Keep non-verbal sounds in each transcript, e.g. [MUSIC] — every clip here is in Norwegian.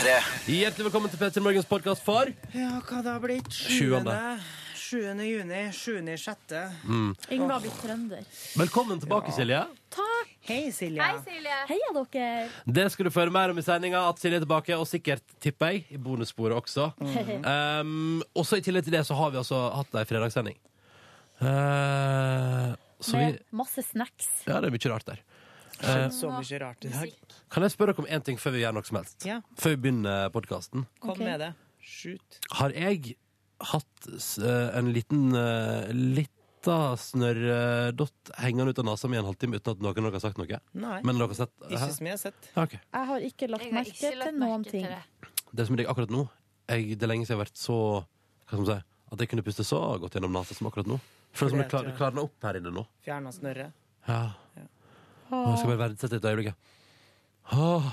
P3. Hjertelig velkommen til Petter Morgens podkast for Ja, hva det har blitt? Sjuende. 7. juni, 7. sjette. Yngve har blitt trønder. Velkommen tilbake, Silje. Takk. Hei, Silje. Hei, Silje. Heia dere. Det skal du føre mer om i sendinga. At Silje er tilbake, og sikkert, tipper jeg, i bonussporet også. [LAUGHS] Um, også I tillegg til det så har vi altså hatt ei fredagssending. Uh, så vi Med masse snacks. Ja, det er mye rart der. Skjedd så mye rart i dag. Kan jeg spørre dere om én ting før vi gjør noe som helst? Ja. Før vi begynner podkasten. Kom Ok. med det. Shoot. Har jeg hatt eh, en liten uh, lita snørrdott hengende ut av nesa mi en halvtime uten at noen av dere har sagt noe? Nei, Men dere har sett ikke som jeg har sett. Ja, ok. Jeg har ikke lagt Jeg har merke ikke lagt til noen merke til ting. det. Det som er digg akkurat nå jeg, Det er lenge siden jeg har vært så Hva skal man si At jeg kunne puste så godt gjennom nesa som akkurat nå. Føles som det klar, klarner opp her inne nå. Fjerna snørret. Ja. Jeg skal bare verdsette et øyeblikk. Åh,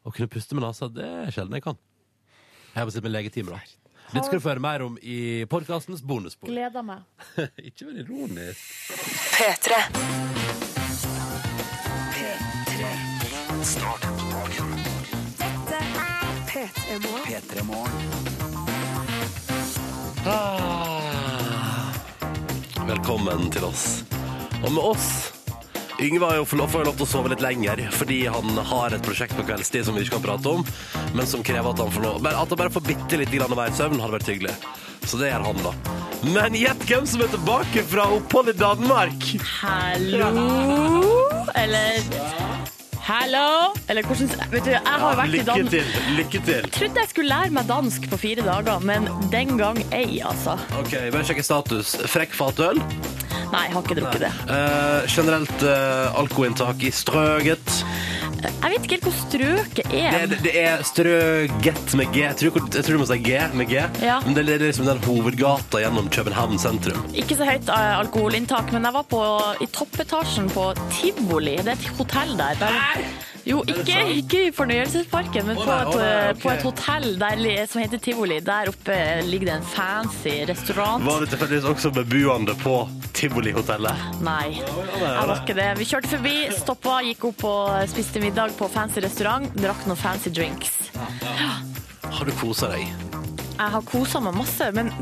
Å kunne puste med nesa, det er sjelden jeg kan. Jeg har sitte med legetimer, da. Dette skal du få høre mer om i podkastens bonusbord. Gleder meg. [LAUGHS] Ikke vær ironisk. Start dagen. P3 Morgen. Ah. Velkommen til oss. Og med oss Yngve har jo får lov til å sove litt lenger fordi han har et prosjekt på kveldstid som vi ikke kan prate om, men som krever at han får noe, at han bare får bitte litt grann mer søvn, hadde vært hyggelig. Så det gjør han, da. Men gjett hvem som er tilbake fra opphold i Danmark! Hallo? Eller Hallo? Eller hvordan Vet du, jeg har vært i Danmark. lykke til. Lykke til. Trodde jeg skulle lære meg dansk på fire dager, men den gang ei, altså. OK, bare sjekke status. Frekk fatøl. Nei, jeg har ikke drukket det. Eh, generelt uh, alkoholinntak i strøget. Jeg vet ikke helt hvor strøket er. Det, det er strøget med G. Jeg tror, jeg tror du må si G med G. Ja. Men det er liksom den hovedgata gjennom København sentrum. Ikke så høyt eh, alkoholinntak, men jeg var på, i toppetasjen på Tivoli. Det er et hotell der. der jo, ikke, ikke i fornøyelsesparken, men på et, eh, på et hotell der, som heter Tivoli. Der oppe ligger det en fancy restaurant. Var du tilfeldigvis også beboende på Tivoli-hotellet? Nei, jeg var ikke det. Vi kjørte forbi, stoppa, gikk opp og spiste middag på fancy restaurant. Drakk noen fancy drinks. Har du kosa deg? Jeg har kosa meg masse, men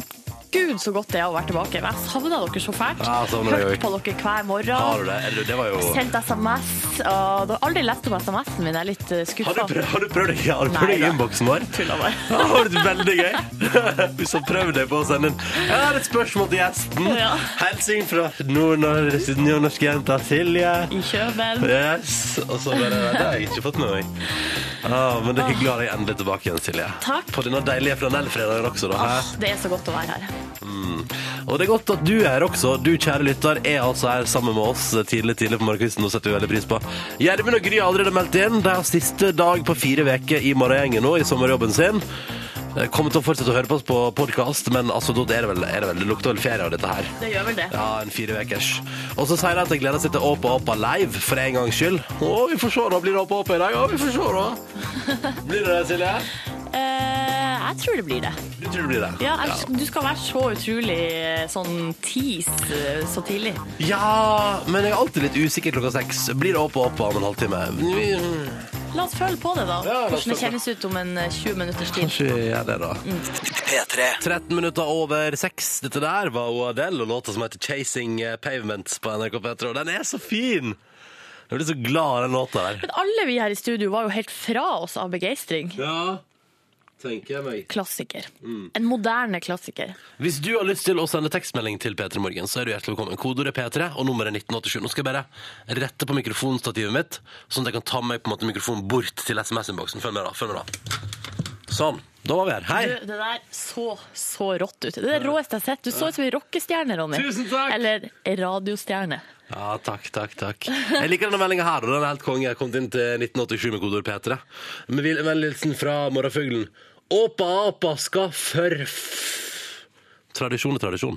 gud så godt det er å være tilbake. Jeg savna dere så fælt. Ja, savner deg Hørt på dere hver Har morgen. du det? Det var jo Sendt SMS. Og du har aldri lest om SMS-en min. Jeg er litt har du, skuffa. prøvd, har du prøvd deg har du prøvd deg i da. innboksen vår? [LAUGHS] Tulla bare. Det har vært veldig gøy. [LAUGHS] Hvis du prøvd deg på å sende en Jeg har et spørsmål til gjesten. [LAUGHS] Ja. Helsing fra nordnorsk- nordnorske jenta Silje. I Kjøben. Yes. Og så bare Det har jeg ikke fått med meg. Ah, men det er hyggelig å ha deg endelig tilbake igjen, Silje. Takk. På denne deilige flanellfredagen også, da. Hæ? Det er så godt å være her. Og det er godt at du er her også. Du, kjære lytter, er altså her sammen med oss tidlig tidlig på morgenkvisten. og setter vi veldig pris på. Gjermund og Gry har allerede meldt inn. De har siste dag på fire uker i morgengjengen nå, i sommerjobben sin. Eh, Kommer til å fortsette å høre på oss på podkast, men altså, da er det vel, er det vel det lukter vel ferie av dette her. Det gjør vel det. Ja, en fire ukers. Og så sier de at de gleder seg til Åpa Åpa live, for en gangs skyld. Å, vi får se, da. Blir det Åpa Åpa i dag? Å, vi får se, da. [LAUGHS] Blir det det, Silje? Eh, jeg tror det blir det. Du tror det blir det? Ja, jeg, Du skal være så utrolig eh, sånn tease eh, så tidlig. Ja, men jeg er alltid litt usikker klokka seks. Blir det opp og opp om en halvtime? La oss føle på det, da. Ja, Hvordan det kjennes ut om en eh, 20 minutters tid. Kanskje gjør det, da. P3. 13 minutter over seks. Dette der var Adele og låta som heter 'Chasing Pavements' på NRK P3. Og den er så fin! Jeg blir så glad av den låta der. Men alle vi her i studio var jo helt fra oss av begeistring. Ja, tenker jeg meg. Klassiker. Mm. En moderne klassiker. Hvis du har lyst til å sende tekstmelding til P3 Morgen, så er du hjertelig velkommen. Kodeordet P3 og nummeret 1987. Nå skal jeg bare rette på mikrofonstativet mitt, sånn at jeg kan ta med på en måte mikrofonen bort til SMS-innboksen. Følg med, da. Følg med, da. Sånn. Da var vi her. Hei! Du, det der så så rått ut. Det er det råeste jeg har sett. Du så ut som en rockestjerne, Ronny. Tusen takk. Eller radiostjerne. Ja, takk, takk, takk. Jeg liker denne meldinga her, og den er helt konge. Jeg kommet inn til 1987 med kodeord P3. Med vil- vennlig hilsen fra morgenfuglen. Åpa, apa skal for Tradisjon er tradisjon.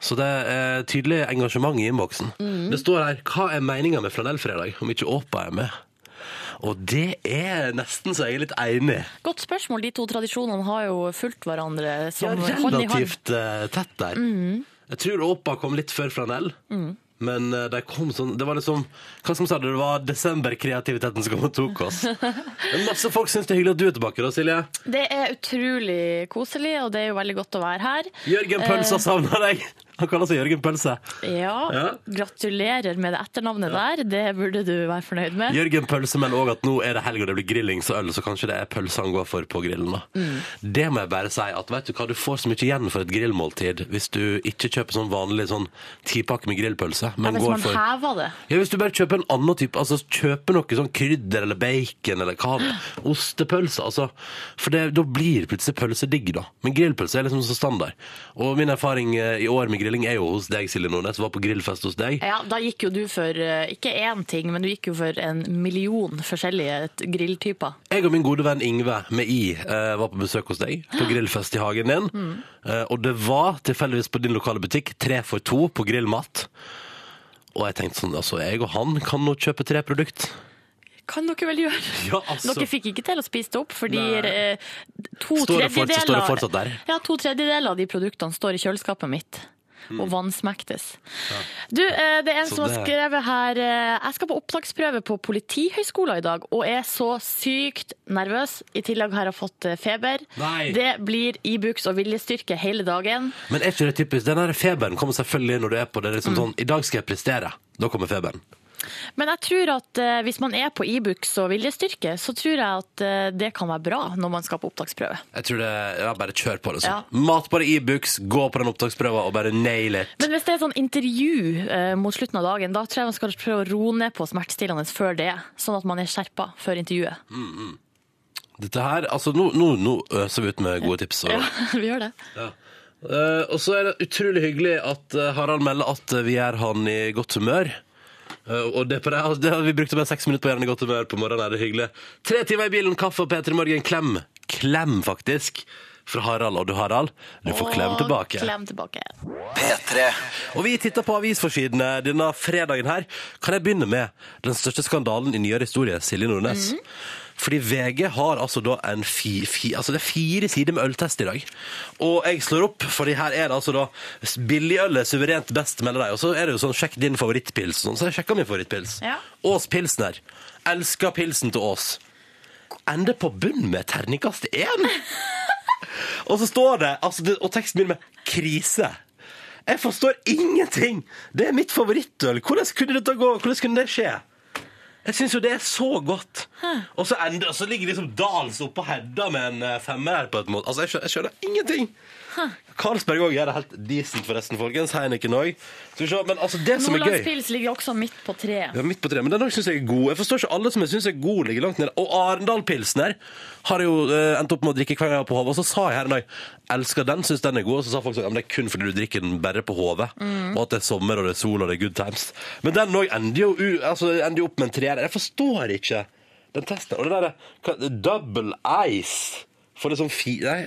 Så det er tydelig engasjement i innboksen. Det står her 'Hva er meninga med flanellfredag om ikke Åpa er med?' Og det er nesten så jeg er litt enig. Godt spørsmål. De to tradisjonene har jo fulgt hverandre Ja, som hånd i hånd. relativt eh, tett der. Jeg tror Åpa kom litt før flanell. Men eh, de kom sånn Det var liksom Hva skal man si? Det var desemberkreativiteten som kom og tok oss. [LAUGHS] Men masse folk syns det er hyggelig at du er tilbake, da, Silje. Det er utrolig koselig, og det er jo veldig godt å være her. Jørgen Pølsa savner deg. Han kaller seg Jørgen Pølse. Ja, Ja. gratulerer med det etternavnet der. Det burde du være fornøyd med. Jørgen Pølse men òg at nå er det helg og det blir grillings og øl, så kanskje det er pølse han går for på grillen. da. Mm. Det må jeg bare si, at vet du hva, du får så mye igjen for et grillmåltid hvis du ikke kjøper sånn vanlig sånn tipakke med grillpølse, Ja, hvis går man for hever det. Ja, Hvis du bare kjøper en annen type, altså kjøper noe sånn krydder eller bacon eller hva det [GASPS] ostepølse, altså. For det, da blir plutselig pølse digg, da. Men grillpølse er liksom så standard. Og min erfaring eh, i år med grilling er jo hos deg, Silje Nordnes. Var på grillfest hos deg. Ja, Da gikk jo du for eh, ikke én ting, men du gikk jo for en million forskjellige t- grilltyper. Jeg og min gode venn Ingve med I eh, var på besøk hos deg på grillfest i hagen din. Mm. Eh, og det var tilfeldigvis på din lokale butikk tre for to på grillmat. Og jeg tenkte sånn, altså jeg og han kan nå kjøpe tre produkt. Kan dere vel gjøre? [LAUGHS] Ja, altså. Dere fikk ikke til å spise det opp, fordi Nei. eh, to Står det fortsatt- står det tredjedeler fortsatt der? Ja, to tredjedeler av de produktene står i kjøleskapet mitt. Og vannsmektes. Du, eh, det er en Mm. Så som har det- skrevet her eh, Jeg skal på opptaksprøve på Politihøgskolen i dag og er så sykt nervøs. I tillegg har jeg fått eh, feber. Nei. Det blir Ibux og viljestyrke hele dagen. Men er ikke det typisk? Den der feberen kommer selvfølgelig når du er på det. Mm. Liksom sånn, I dag skal jeg prestere. Da kommer feberen. Men jeg tror at eh, hvis man er på Ibux og viljestyrke, så tror jeg at eh, det kan være bra når man skal på opptaksprøve. Jeg tror det, ja, Bare kjør på det. sånn. Ja. Mat på det e-books, gå på den opptaksprøven og bare nail it. Men hvis det er sånn intervju eh, mot slutten av dagen, da tror jeg man skal prøve å roe ned på smertestillende før det, sånn at man er skjerpa før intervjuet. Dette her, altså Nå, nå, nå øser vi ut med gode tips. Og, Ja, [LAUGHS] vi gjør det. Ja. Uh, og så er det utrolig hyggelig at eh, Harald melder at eh, vi er han i godt humør. Eh, og det, på det, altså, det har vi brukte bare seks minutter på å gjøre godt humør på morgenen. er det hyggelig. Tre timer i bilen, kaffe og P3 Morgen. Klem. Klem, faktisk. Fra Harald. Og du, Harald, du får klem tilbake. Klem tilbake. P3 Og vi titter på avisforsidene denne fredagen her. Kan jeg begynne med den største skandalen i nyere historie, Silje Nordnes? Fordi VG har altså da en fi, fi, altså det er fire sider med øltest i dag. Og jeg slår opp, fordi her er det altså da billigøl er suverent best, melder de. Og så er det jo sånn sjekk din favorittpils. Sånn, så jeg sjekka min favorittpils. Ja. Ås Pilsner. Elsker pilsen til Ås. Ender på bunn med terningkast én! [LAUGHS] Og så står det, altså, det og teksten begynner med 'krise'. Jeg forstår ingenting! Det er mitt favorittøl. Hvordan kunne gå? Hvordan kunne det skje? Jeg syns jo det er så godt. Og så, ender, så ligger liksom Dals oppå Hedda med en eh, femmer her på et måte. Altså, jeg skjønner, jeg skjønner ingenting. [LAUGHS] Carlsberg òg gjør det helt decent, forresten, folkens. Heineken òg. Men altså, det som er gøy Nordlandspils ligger også midt på treet. ja, midt på treet, men den syns jeg er god. Jeg forstår ikke alle som jeg syns er god, ligger langt nede. Og Arendal-pilsen her har jeg jo eh, endt opp med å drikke hver gang jeg er på HV. Og så sa jeg her en dag elsker den, syns den er god. Og så sa folk sånn ja, men det er kun fordi du drikker den bare på HV. Og at det er sommer og det er sol og det er good times. Men den òg ender, jo altså, ender opp med en treer. Jeg forstår ikke den testen. Og det derre double ice for det sånn fi... Nei.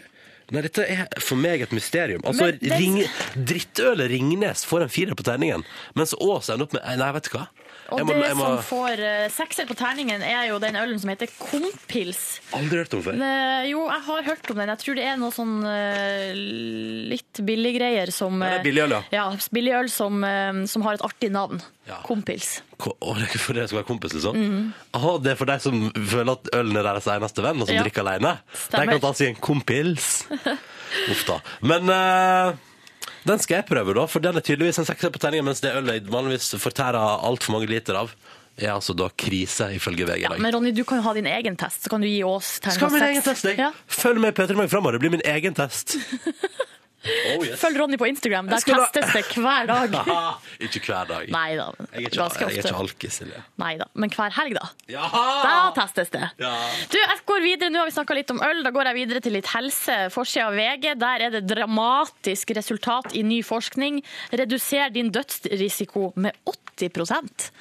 Nei, dette er for meg et mysterium. Altså, Men det- ring, Drittølet Ringnes får en firer på terningen, mens Ås ender opp med Nei, vet du hva? Og må- det må- som får uh, sekser på terningen, er jo den ølen som heter Kompils. Aldri hørt om før. Eh, jo, jeg har hørt om den. Jeg tror det er noe sånn uh, litt billiggreier som Ja, er eh, billigøl, ja. Ja, billigøl som, som har et artig navn. Ja. Kompils. Ko- Å, det for dere skal være kompis, liksom? Aha, det er for deg som føler at ølen er deres eneste venn, og som Ja. drikker alene? Stemmer. De kan ta seg en kompils. Uff da. Men den skal jeg prøve, da, for den er tydeligvis en sekser på terningen, mens det ølet jeg vanligvis fortærer altfor mange liter av, er altså da krise, ifølge VG i Ja, men Ronny, du kan jo ha din egen test, så kan du gi oss Skal ha min egen test, jeg. Ja. Følg med Peter Morgen framover, det blir min egen test. [LAUGHS] Oh, yes. Følg Ronny på Instagram, der testes det hver dag. [LAUGHS] Ikke hver dag. Nei da, Jeg er ikke, jeg er ikke alkis, Silje. Nei da, men hver helg, da. Da testes det. Ja. Du, jeg går videre, Nå har vi snakka litt om øl, da går jeg videre til litt helse. Forsida av VG, der er det dramatisk resultat i ny forskning. Reduser din dødsrisiko med 80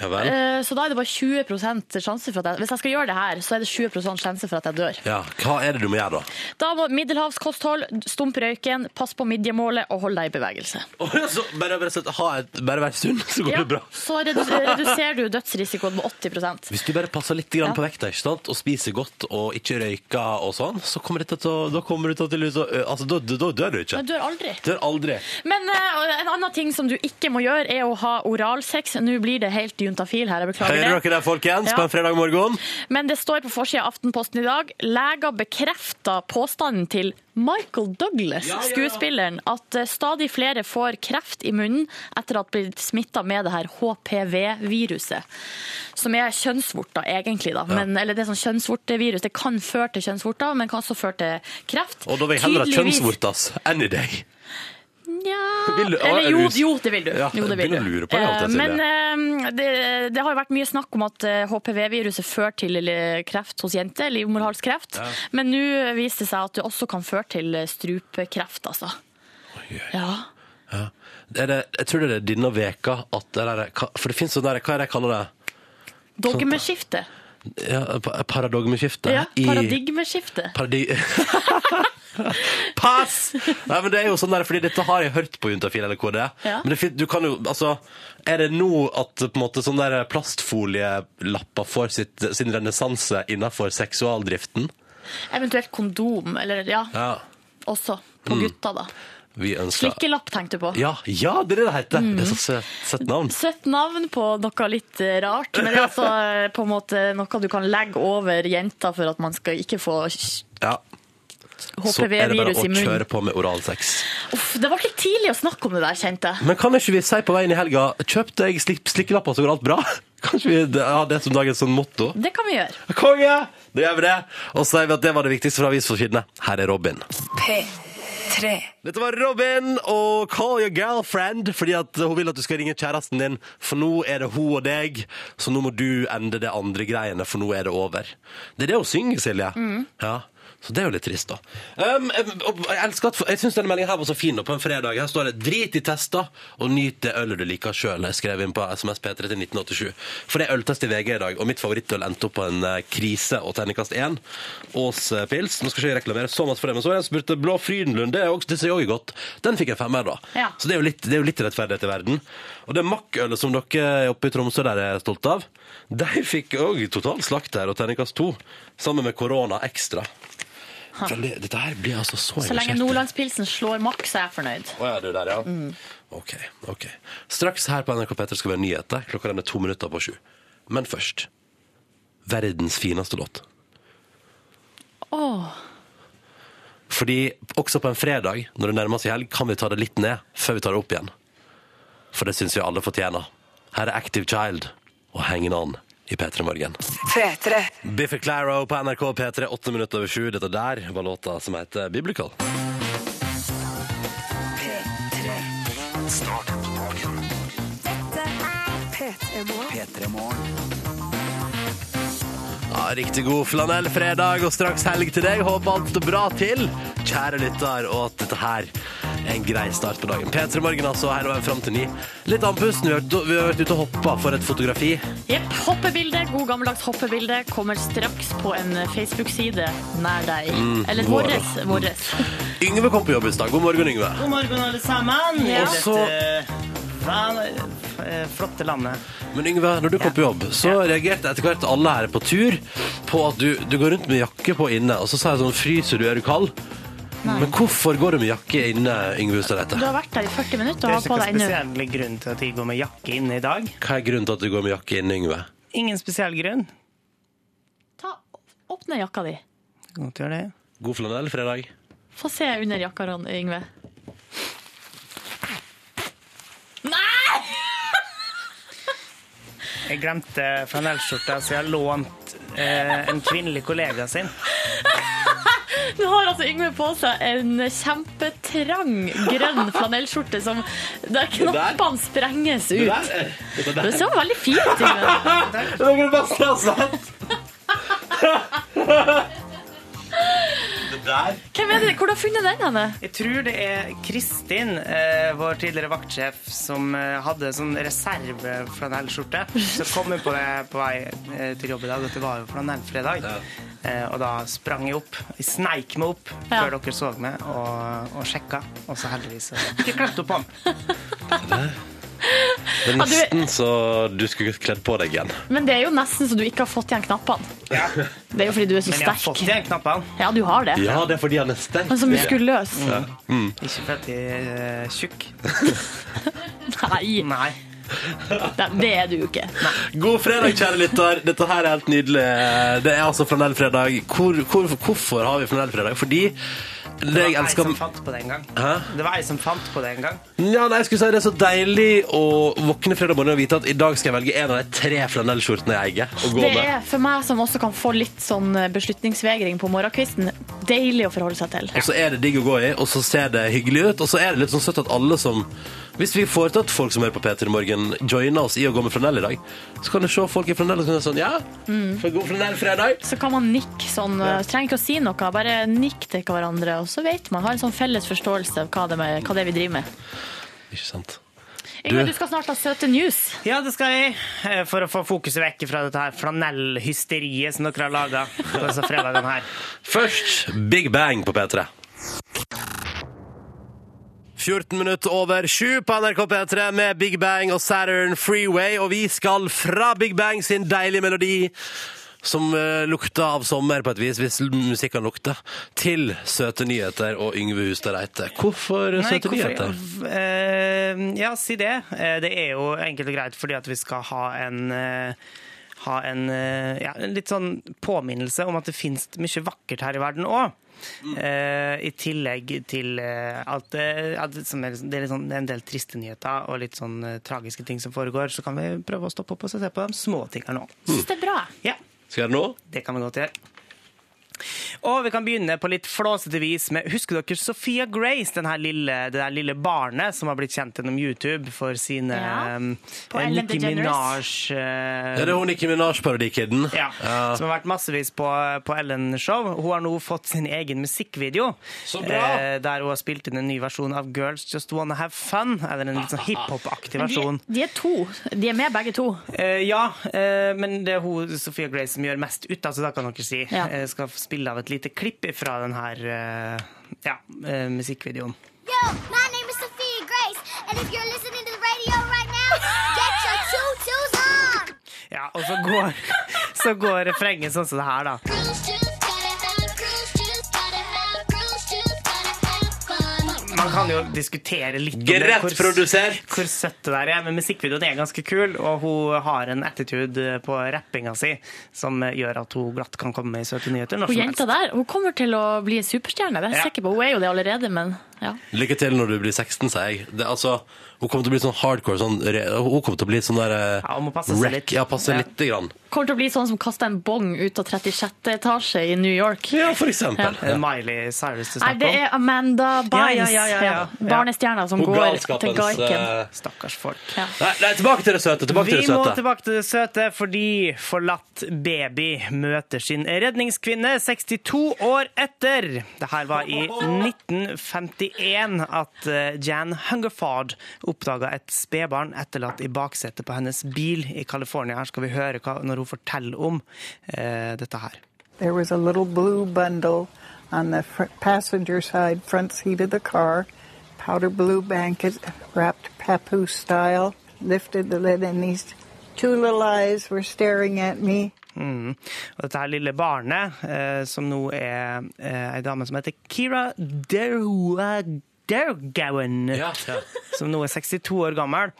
Ja vel. Eh, Så da er det bare 20 sjanse for at jeg Hvis jeg skal gjøre det her, så er det 20% sjanse for at jeg dør. Ja, Hva er det du må gjøre, da? Da må middelhavskosthold, stump røyken, pass på midjemålet og hold deg i bevegelse. Å, ja, så bare, bare, sett- ha et, bare vær sunn, så går Ja, det bra. så redu reduserer du dødsrisikoen med 80% Hvis du bare passer litt grann på vekta ikke sant? og spiser godt og ikke røyker og sånn, så kommer dette til å, da kommer du til å altså, da, da, da dør du ikke. Jeg dør aldri. Dør aldri. Men eh, en annen ting som du ikke må gjøre, er å ha oralsex. Nå blir det helt juntafil her, jeg beklager Hører dere det, folkens, Ja. på en fredag morgen? Men det står på forsida av Aftenposten i dag. Leger bekrefter påstanden til Michael Douglas, Ja, ja, ja. skuespilleren, at eh, stadig flere får kreft i munnen etter at blitt smitta med det her HPV-viruset. Som er kjønnsvorter, egentlig, da. Men, eller det er sånn kjønnsvortevirus. Det kan føre til kjønnsvorter, men kan også føre til kreft. Og da vil jeg heller ha kjønnsvorter any day. Nja Eller er jo, jo, det vil du. Ja, jo, det vil du. lure på det og Eh, Men eh, det, det har jo vært mye snakk om at eh, HPV-viruset fører til kreft hos jenter, livmorhalskreft. Men nå viser det seg at det også kan føre til eh, strupekreft, altså. Ja. Er det, jeg tror det er denne veka at det der, For det finnes sånn der, hva er det jeg kaller det? Dogmeskifte. Ja, pa- Paradigmeskifte? Ja, I- paradigmeskifte. Paradi... [LAUGHS] Pass! Nei, men det er jo sånn der, fordi dette har jeg hørt på Juntafil, eller KD. Ja. Men det, du kan jo, altså, er det nå at på en måte sånn der plastfolielapper får sitt, sin renessanse innenfor seksualdriften? Eventuelt kondom, eller ja, Ja. også på Mm. gutta, da. Vi ønsker... Slikkelapp tenkte du på. Ja, ja, det er det det heter. Mm. Det er så søtt, søtt navn. Søtt navn på noe litt eh, rart, men det er altså eh, på en måte noe du kan legge over jenta for at man skal ikke få Ja. Så er det bare å kjøre på med oralsex. Uff, det var litt tidlig å snakke om det der, kjente jeg. Men kan ikke vi si på veien i helga Kjøp deg slik, slikkelapper, så går alt bra? [LAUGHS] Kanskje vi ha det som dagens sånn motto? Det kan vi gjøre. Konge! Da gjør vi det. Og så sier vi at det var det viktigste fra avisforsidene. Her er Robin. P3. Dette var Robin og Call Your Girlfriend, fordi at hun vil at du skal ringe kjæresten din, for nå er det hun og deg, så nå må du ende det andre greiene, for nå er det over. Det er det hun synger, Silje. Ja. Så det er jo litt trist, da. Um, jeg elsker at, jeg syns denne meldingen her var så fin. da, På en fredag her står det 'drit i tester og nyt det ølet du liker sjøl'. Jeg skrev inn på SMS P3 til 1987. For det er øltest i VG i dag, og mitt favorittøl endte opp på en eh, krise og terningkast 1. Ås pils. Nå skal ikke jeg reklamere så masse for det, men så har jeg spurt Blå Frydenlund. Det også, det ser jo godt. Den fikk jeg femmer, da. Ja. Så det er jo litt, det er jo litt rettferdighet i verden. Og det makkølet som dere oppe i Tromsø der er stolt av, [LAUGHS] de fikk òg total slakt her, og terningkast 2. Sammen med korona ekstra. Veldig, dette her blir altså så Så lenge. Nordlandspilsen slår maks, er jeg fornøyd. Å ja, du der, ja. Ok, ok. Straks her på NRK P3 skal vi ha nyheter. Klokka den er to minutter på sju. Men først verdens fineste låt. Åh, Fordi også på en fredag, når det nærmer seg helg, kan vi ta det litt ned før vi tar det opp igjen. For det syns vi alle fortjener. Her er Active Child og Hanging On i P3 Morgen. P3. Biffy Claro på NRK P3, åtte minutter over sju. Dette der var låta som heter Biblical. P3. Start dagen. Dette er P3 Morgen. Ja, Riktig god flanellfredag og straks helg til deg. Håper alt står bra til, kjære lytter, og at dette her er en grei start på dagen. P3 Morgen altså, hele veien fram til ni. Litt andpusten. Vi har vært- vi har vært ute og hoppa for et fotografi. Jepp. Hoppebilde, god gammeldags hoppebilde, kommer straks på en Facebook-side nær deg. Eller vår. våres. våres. Yngve kom på jobb i stad. God morgen, Yngve. God morgen, alle sammen, Ja. i dette van- eh, flotte landet. Men Yngve, når du kom på jobb, så reagerte etter hvert alle her på tur på at du, du går rundt med jakke på inne, og så sa jeg sånn Fryser du, er du kald? Men hvorfor går du med jakke inne, Yngve Hustad Du har vært der i 40 minutter og og på har nå. på er deg ennå. spesiell grunn til at jeg går med jakke inne i dag. Hva er grunnen til at du går med jakke inne, Yngve? Ingen spesiell grunn. Ta, åpne jakka di. Godt gjøre det. God flanellfredag. Få se under jakka, Ron- Yngve. Nei! [LAUGHS] Jeg glemte flanellskjorta, så jeg har lånt eh, en kvinnelig kollega sin. Nå har altså Yngve på seg en kjempetrang grønn flanellskjorte som der knoppene sprenges ut. Det så veldig fint ut. [LAUGHS] Det er det beste jeg har sett! Hvem er det? Hvor har du funnet den henne? Jeg tror det er Kristin, eh, vår tidligere vaktsjef, som eh, hadde sånn reserveflanellskjorte. Så kom hun på det på vei eh, til jobb i dag, Dette var jo flanellfredag. Eh, og da sprang jeg opp. Jeg sneik meg opp Ja. før dere så meg, og, og sjekka. Og så heldigvis så fikk jeg klemt opp på den. Det er nesten så du skulle kledd på deg igjen. Men det er jo nesten så du ikke har fått igjen knappene. Ja. Det er jo fordi du er så sterk. Men jeg har fått igjen knappene. Ja, du har det. Ja, det er fordi han er sterk. Men så muskuløs. Ikke fordi jeg er tjukk. [LAUGHS] Nei, Nei. det- det er du jo ikke. God fredag, kjære lytter. Dette her er helt nydelig. Det er altså flanellfredag. Hvor, hvor, hvorfor har vi flanellfredag? Fordi det Det var elsker som fant på det en gang. Hæ? Det var jeg som fant på det en gang. Ja, nei, jeg skulle si Det er så deilig å våkne fredag morgen og vite at i dag skal jeg velge en av de tre flanellskjortene jeg eier. Og gå Det med. er for meg som også kan få litt sånn beslutningsvegring på morgenkvisten, deilig å forholde seg til. Og så er det digg å gå i, og så ser det hyggelig ut. Og så er det litt sånn søtt at alle som Hvis vi får til at folk som hører på P3 Morgen, joiner oss i å gå med flanell i dag, så kan du se folk i flanell og så kan du sånn Ja, for god flanellfredag. Så kan man nikke sånn, Ja. trenger ikke å si noe, bare nikk til hverandre, og så vet man, har en sånn felles forståelse av hva det, er, hva det er vi driver med. Ikke sant? Ingrid, Du- du skal snart ha søte news. Ja, det skal jeg. eh, For å få fokuset vekk fra dette her flanellhysteriet som dere har laga. Først Big Bang på P3. 14 minutter over sju på NRK P3 med Big Bang og Saturn Freeway. Og vi skal fra Big Bang sin deilige melodi, som eh, lukter av sommer på et vis, hvis musikken lukter, til søte nyheter og Yngve Hustad Reite. Hvorfor Nei, søte hvorfor- nyheter? Eh, ja, si det. Eh, det er jo enkelt og greit fordi at vi skal ha en eh, ha en, eh, ja, en litt sånn påminnelse om at det finnes mye vakkert her i verden òg. I tillegg til eh, alt det, at det, som er, det er litt sånn, en del triste nyheter og litt sånn eh, tragiske ting som foregår, så kan vi prøve å stoppe opp og se på de små tingene nå. Syns det er bra. Ja, Skal jeg gjøre det nå? det kan vi godt gjøre. Og vi kan begynne på litt flåsete vis med Husker dere Sophia Grace, den her lille, det der lille barnet som har blitt kjent gjennom YouTube for sine Ja, um, Nicki. Minaj uh, Er det hun Nicki Minaj-parodikiden? ja, som har vært massevis på, på Ellen-show. Hun har nå fått sin egen musikkvideo. Så bra! eh, der hun har spilt inn en ny versjon av Girls Just Wanna Have Fun. Eller en litt sånn hiphop-aktig Men versjon. de, de er to. De er med begge to. Eh, ja, men det er hun, Sophia Grace som gjør mest ut av, så da kan dere si. Ja. Skal spille av et lite klipp fra den her eh, ja, eh, musikkvideoen. Yo, my name is Sophia Grace, and if you're listening to the radio right now, get your tutus on. Ja, og så går, [LAUGHS] så går refrenget sånn som det her, da. Man kan jo diskutere litt om det, hvor- hvor søtt det der er, men musikkvideoen er ganske kul, og hun har en attitude på rappinga si som gjør at hun glatt kan komme med i søte nyheter Hun jenta der hun kommer til å bli en superstjerne. Det er jeg Ja. sikker på. Hun er jo det allerede, men ja. Lykke til når du blir 16, sier jeg. Det, altså, hun kommer til å bli sånn hardcore sånn, re- Hun kommer til å bli sånn der eh, Ja, hun må passe seg wreck. litt. Ja, passe Ja. lite grann. Kommer til å bli sånn som kaster en bong ut av 36. etasje i New York. Ja, for eksempel. Er det Miley Cyrus du Nei, snakker det om? er Amanda Bynes. Ja, ja, ja, ja, ja. Barnestjerna som Hun går galskapens, til Gaiken. eh, Stakkars folk. Ja. Nei, nei, tilbake til det søte. Tilbake til Vi det må søte. tilbake til det søte, fordi forlatt baby møter sin redningskvinne 62 år etter. Det her var i 1951 at eh, Jan Hungerford oppdaga et spedbarn etterlatt i baksetet på hennes bil i California. Her skal vi høre hva, når hun forteller om eh, dette her. There was a little blue bundle on the passenger side front seat of the car, powder blue blanket wrapped papoose style. Lifted the lid, and these two little eyes were staring at me. Mm. Og dette her lille barnet, eh, som nå er eh, ei dame som heter Kira Derwa- Dergowan, Ja, ja. som nå er 62 år gammel.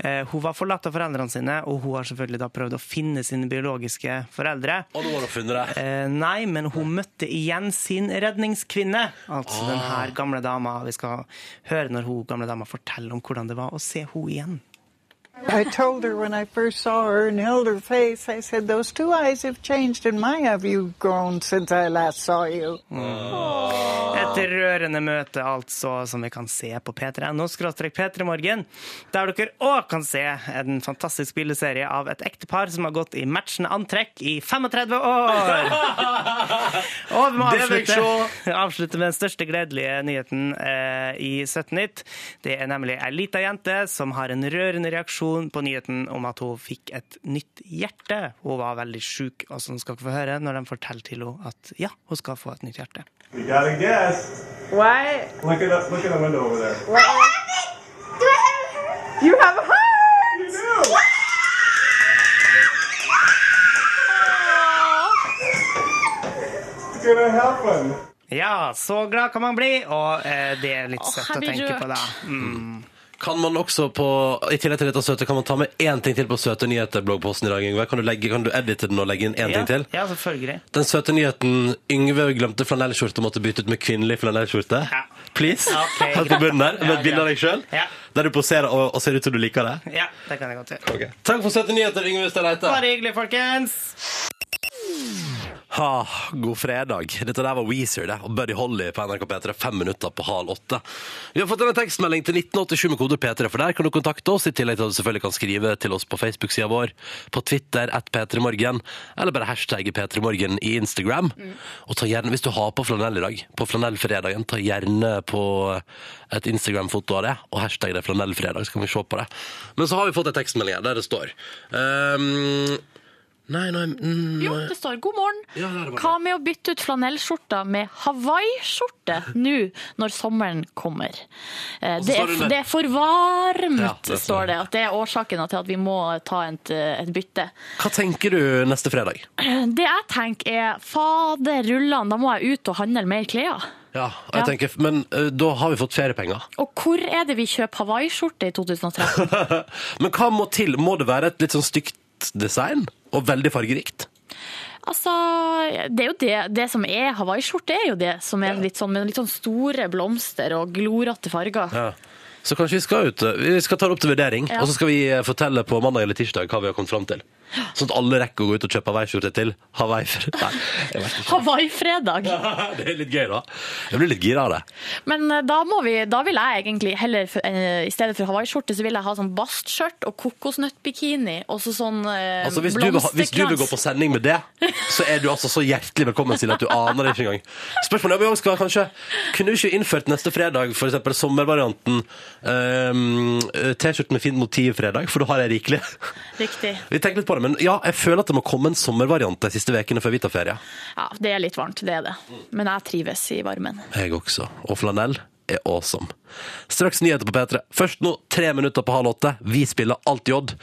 Eh, hun var forlatt av foreldrene sine, og hun har selvfølgelig da prøvd å finne sine biologiske foreldre. Og nå har hun funnet det. Eh, nei, men hun møtte igjen sin redningskvinne. Altså den her gamle dama. Vi skal høre når hun gamle dama forteller om hvordan det var å se henne igjen. I told her when I first saw her and held her face, I said, Those two eyes have changed, and my have you grown since I last saw you. Et Et rørende møte, altså, som vi kan se på p3.no p3morgen. Der dere òg kan se en fantastisk bildeserie av et ektepar som har gått i matchende antrekk i 35 år! [LAUGHS] Og vi må avslutte, [LAUGHS] avslutte med den største gledelige nyheten eh, i 17 Nytt. Det er nemlig ei lita jente som har en rørende reaksjon på nyheten om at hun fikk et nytt hjerte. Hun var veldig sjuk, og sånn skal dere få høre når de forteller til henne at ja, hun skal få et nytt hjerte. You got a guess. What? Look at the, look at the window over there. You have a heart! You do. It's gonna happen. Ja, så glad kan man bli, og eh, det er litt Åh, søtt å tenke på da. Mm. Kan man også på, I tillegg til dette søte, kan man ta med én ting til på Søte nyheter-bloggposten i dag, Yngve? Kan du, legge, kan du edite den og legge inn én Ja, ting til? ja, selvfølgelig. Den søte nyheten Yngve glemte flanellskjorte og måtte bytte ut med kvinnelig flanellskjorte. Ja. Please. Okay, Helt på bunnen der, med Ja, et bilde av deg sjøl. Ja. Der du poserer og, og ser ut som du liker det. Ja, det kan jeg godt gjøre. Takk for Søte nyheter, Yngve Stenreite. Bare hyggelig, folkens. Ha, god fredag. Dette der var Weezer det, og Buddy Holly på NRK P3 fem minutter på halv åtte. Vi har fått en tekstmelding til 1987 med kode P3, for der kan du kontakte oss, i tillegg til at du selvfølgelig kan skrive til oss på Facebook-sida vår, på Twitter, at P3morgen, eller bare hashtagge P3morgen i Instagram. Og ta gjerne, hvis du har på flanell i dag, på flanellfredagen, ta gjerne på et Instagram-foto av det, og hashtag det flanellfredag, så kan vi se på det. Men så har vi fått en tekstmelding her, der det står ehm, Nei, nei, mm, Jo, det står 'God morgen'. Ja, det det. Hva med å bytte ut flanellskjorta med hawaiiskjorte nå når sommeren kommer? Eh, så Det står er, det under. det er for varmt, Ja, det står står det. At det er årsaken til at vi må ta et, et bytte. Hva tenker du neste fredag? [CLEARS THROAT] Det jeg tenker er fader rullan, da må jeg ut og handle mer klær. Ja, jeg Ja. tenker, men ø, da har vi fått feriepenger. Og hvor er det vi kjøper hawaiiskjorte i [LAUGHS] 2013? Men hva må til? Må det være et litt sånn stygt design? Og veldig fargerikt? Altså, det er jo det, det som er hawaiiskjorte, er jo det som er litt sånn med litt sånn store blomster og glorete farger. Ja. Så kanskje vi skal ut Vi skal ta det opp til vurdering, Ja. og så skal vi fortelle på mandag eller tirsdag hva vi har kommet fram til. Sånn at alle rekker å gå ut og kjøpe Hawaii-skjorte til Hawaii-fredag. vet [LAUGHS] Det er litt gøy, da. Jeg blir litt gira av det. Men eh, da, må vi, da vil jeg egentlig heller, eh, i stedet for hawaiiskjorte, så vil jeg ha sånn bastskjørt og kokosnøttbikini og så sånn eh, Altså, hvis, du hvis du vil gå på sending med det, så er du altså så hjertelig velkommen til at du aner det ikke engang. Spørsmålet er om vi skal kanskje Kunne vi ikke innført neste fredag f.eks. sommervarianten T-skjorte med fint motiv fredag, for da har jeg rikelig. Riktig. [LAUGHS] Vi tenker litt på det, men ja, jeg føler at det må komme en sommervariant de siste ukene før vi tar ferie. Ja, det er litt varmt, det er det. Men jeg trives i varmen. Jeg også. Og flanell er awesome. Straks nyheter på P3. Først nå, tre minutter på halv åtte. Vi spiller Alt J.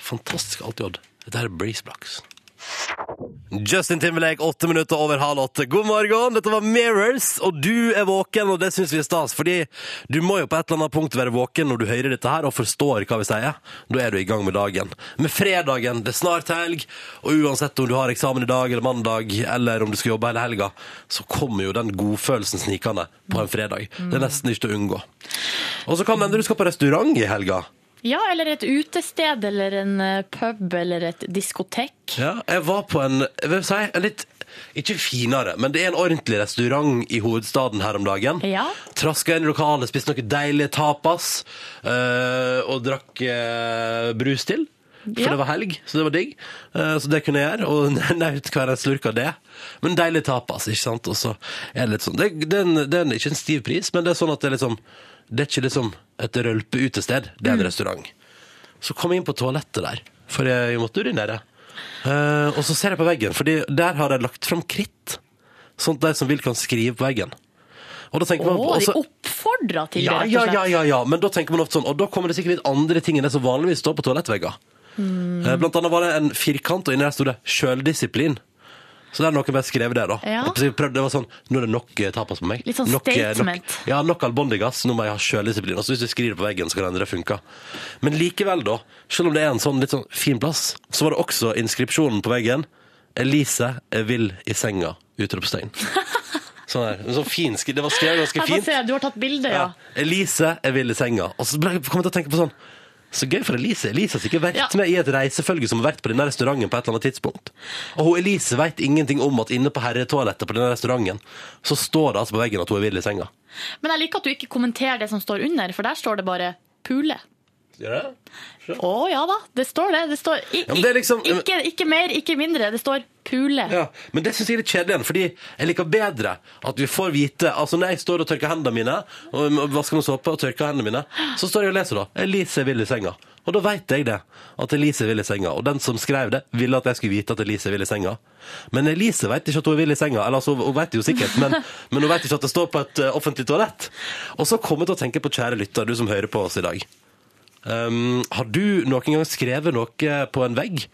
Fantastisk Alt J. Dette er Breeze Blocks. Justin Timberlake, åtte minutter over halv åtte. God morgen! Dette var Mirrors, og du er våken, og det syns vi er stas. Fordi du må jo på et eller annet punkt være våken når du hører dette her og forstår hva vi sier. Da er du i gang med dagen. Med fredagen, det er snart helg, og uansett om du har eksamen i dag eller mandag, eller om du skal jobbe hele helga, så kommer jo den godfølelsen snikende på en fredag. Det er nesten ikke til å unngå. Og så kan det hende du skal på restaurant i helga. Ja, eller et utested, eller en eh, pub, eller et diskotek. Ja, jeg var på en, jeg vil si, en litt, ikke finere, men det er en ordentlig restaurant i hovedstaden her om dagen. Ja. Traska inn i lokalet, spiste noe deilig tapas, øh, og drakk øh, brus til. For Ja. det var helg, så det var digg. Så det kunne jeg gjøre, og nøt hver en slurk av det. Men deilig tapas, ikke sant? Og så er det litt sånn, det, det, er en, det er ikke en stiv pris, men det er sånn at det er liksom, det er ikke liksom et rølpeutested, det er en restaurant. Så kom jeg inn på toalettet der, for jeg måtte urinere. Uh, og så ser jeg på veggen, fordi der har jeg lagt fram kritt. At de som vil kan skrive på veggen. Og da tenker oh, man de også- oppfordrer til det, ja, rett og ja, slett. ja, ja, ja, men da tenker man ofte sånn, og da kommer det sikkert litt andre ting enn det som vanligvis står på toalettvegger. Mm. Eh, Blant annet var det en firkant, og inni der stod det sjøldisiplin. Så der har noen bare skrevet det, da. Ja. Jeg prøvde, det var sånn, Nå er det nok eh, tapas på meg. Litt sånn nok, eh, statement. Nok, ja, nok albondigass. Nå må jeg ha sjøldisiplin. Og så hvis du skriver på veggen, så kan det hende det funker. Men likevel, da, selv om det er en sånn litt sånn fin plass, så var det også inskripsjonen på veggen. Elise er vill i senga! Utropstegn. [LAUGHS] Sånn her. Sånn fin Det var skrevet ganske Jeg fint. se, du har tatt bilde, ja. Ja. Elise er vill i senga. Og så ble jeg kom jeg til å tenke på sånn Så gøy for Elise. Elise har sikkert vært Ja. med i et reisefølge som har vært på denne restauranten på et eller annet tidspunkt. Og hun Elise vet ingenting om at inne på herretoalettet på denne restauranten, så står det altså på veggen at hun er vill i senga. Men jeg liker at du ikke kommenterer det som står under, for der står det bare pule. Gjør det? Å ja da, det står det. det står, i, Ja, det liksom- ikke, ikke mer, ikke mindre. Det står pule. Ja, men det syns jeg er litt kjedelig igjen, fordi jeg liker bedre at vi får vite Altså Når jeg står og tørker hendene mine, og vasker med såpe og tørker hendene mine, så står jeg og leser da Elise vil i senga. Og da vet jeg det. At Elise vil i senga. Og den som skrev det, ville at jeg skulle vite at Elise vil i senga. Men Elise vet ikke at hun vil i senga. Eller altså, hun vet det jo sikkert, men, [LAUGHS] men hun vet ikke at det står på et eh, offentlig toalett. Og så kommer jeg til å tenke på, kjære lytter, du som hører på oss i dag. Um, har du noen gang skrevet noe på en vegg?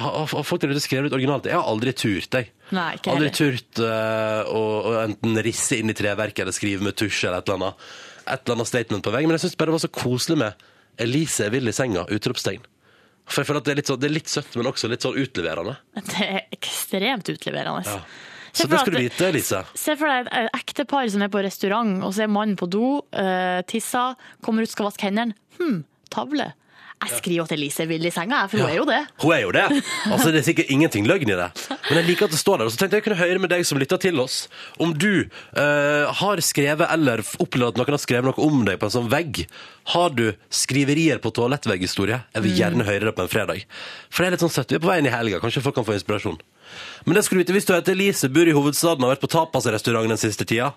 Har, har folk der ute skrevet litt originalt? Jeg har aldri turt, jeg. Nei, ikke Aldri heller. turt uh, å, å enten risse inn i treverket eller skrive med tusj eller et eller annet, et eller annet statement på vegg. Men jeg syns bare det var så koselig med 'Elise er vill i senga', utropstegn. For jeg føler at det er litt, så, det er litt søtt, men også litt sånn utleverende. Det er ekstremt utleverende. Ja. Så det skal du vite, Elise. Se for deg et et ektepar som er på restaurant, og så er mannen på do, uh, tisser, kommer ut, skal vaske hendene. Hm, tavle. Jeg skriver at Elise er vill i senga, for hun er jo det. Hun er jo det. Altså, det er sikkert ingenting løgn i det. Men jeg liker at det står der. Og så tenkte jeg kunne høre med deg som lytter til oss, om du uh, har skrevet eller opplevd at noen har skrevet noe om deg på en sånn vegg. Har du skriverier på toalettvegghistorie? Jeg vil gjerne høre det på en fredag. For det er litt sånn søtt. Vi er på veien i helga. Kanskje folk kan få inspirasjon. Men det skulle du vite hvis du heter Elise, bor i hovedstaden og har vært på tapasrestaurant den siste tida.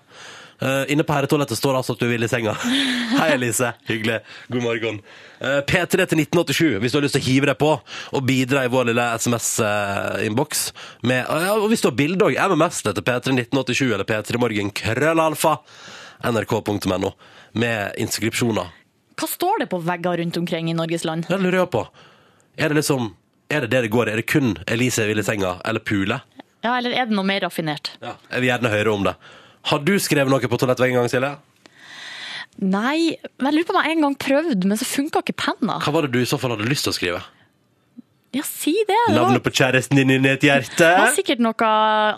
Eh, inne på herretoalettet står det altså at du vil i senga. [LAUGHS] Hei, Elise. Hyggelig. God morgen. Uh, P3 til 1987 hvis du har lyst til å hive deg på og bidra i vår lille SMS-innboks. med- ja, og hvis du har bilde òg, MMS til P3 1987 eller P3morgen krøllalfa nrk.no med inskripsjoner. Hva står det på vegger rundt omkring i Norges land? Det lurer jeg på. Er det liksom Er det det det går? Er det kun Elise vil i senga eller pule? Ja, eller er det noe mer raffinert? Ja. Jeg vil gjerne høre om det. Har du skrevet noe på toalettveggen en gang, Silje? Nei, men jeg lurer på om jeg en gang prøvde, men så funka ikke penna. Hva var det du i så fall hadde lyst til å skrive? Ja, si det. Det var, Navnet på kjæresten din inni et hjerte? det var sikkert noe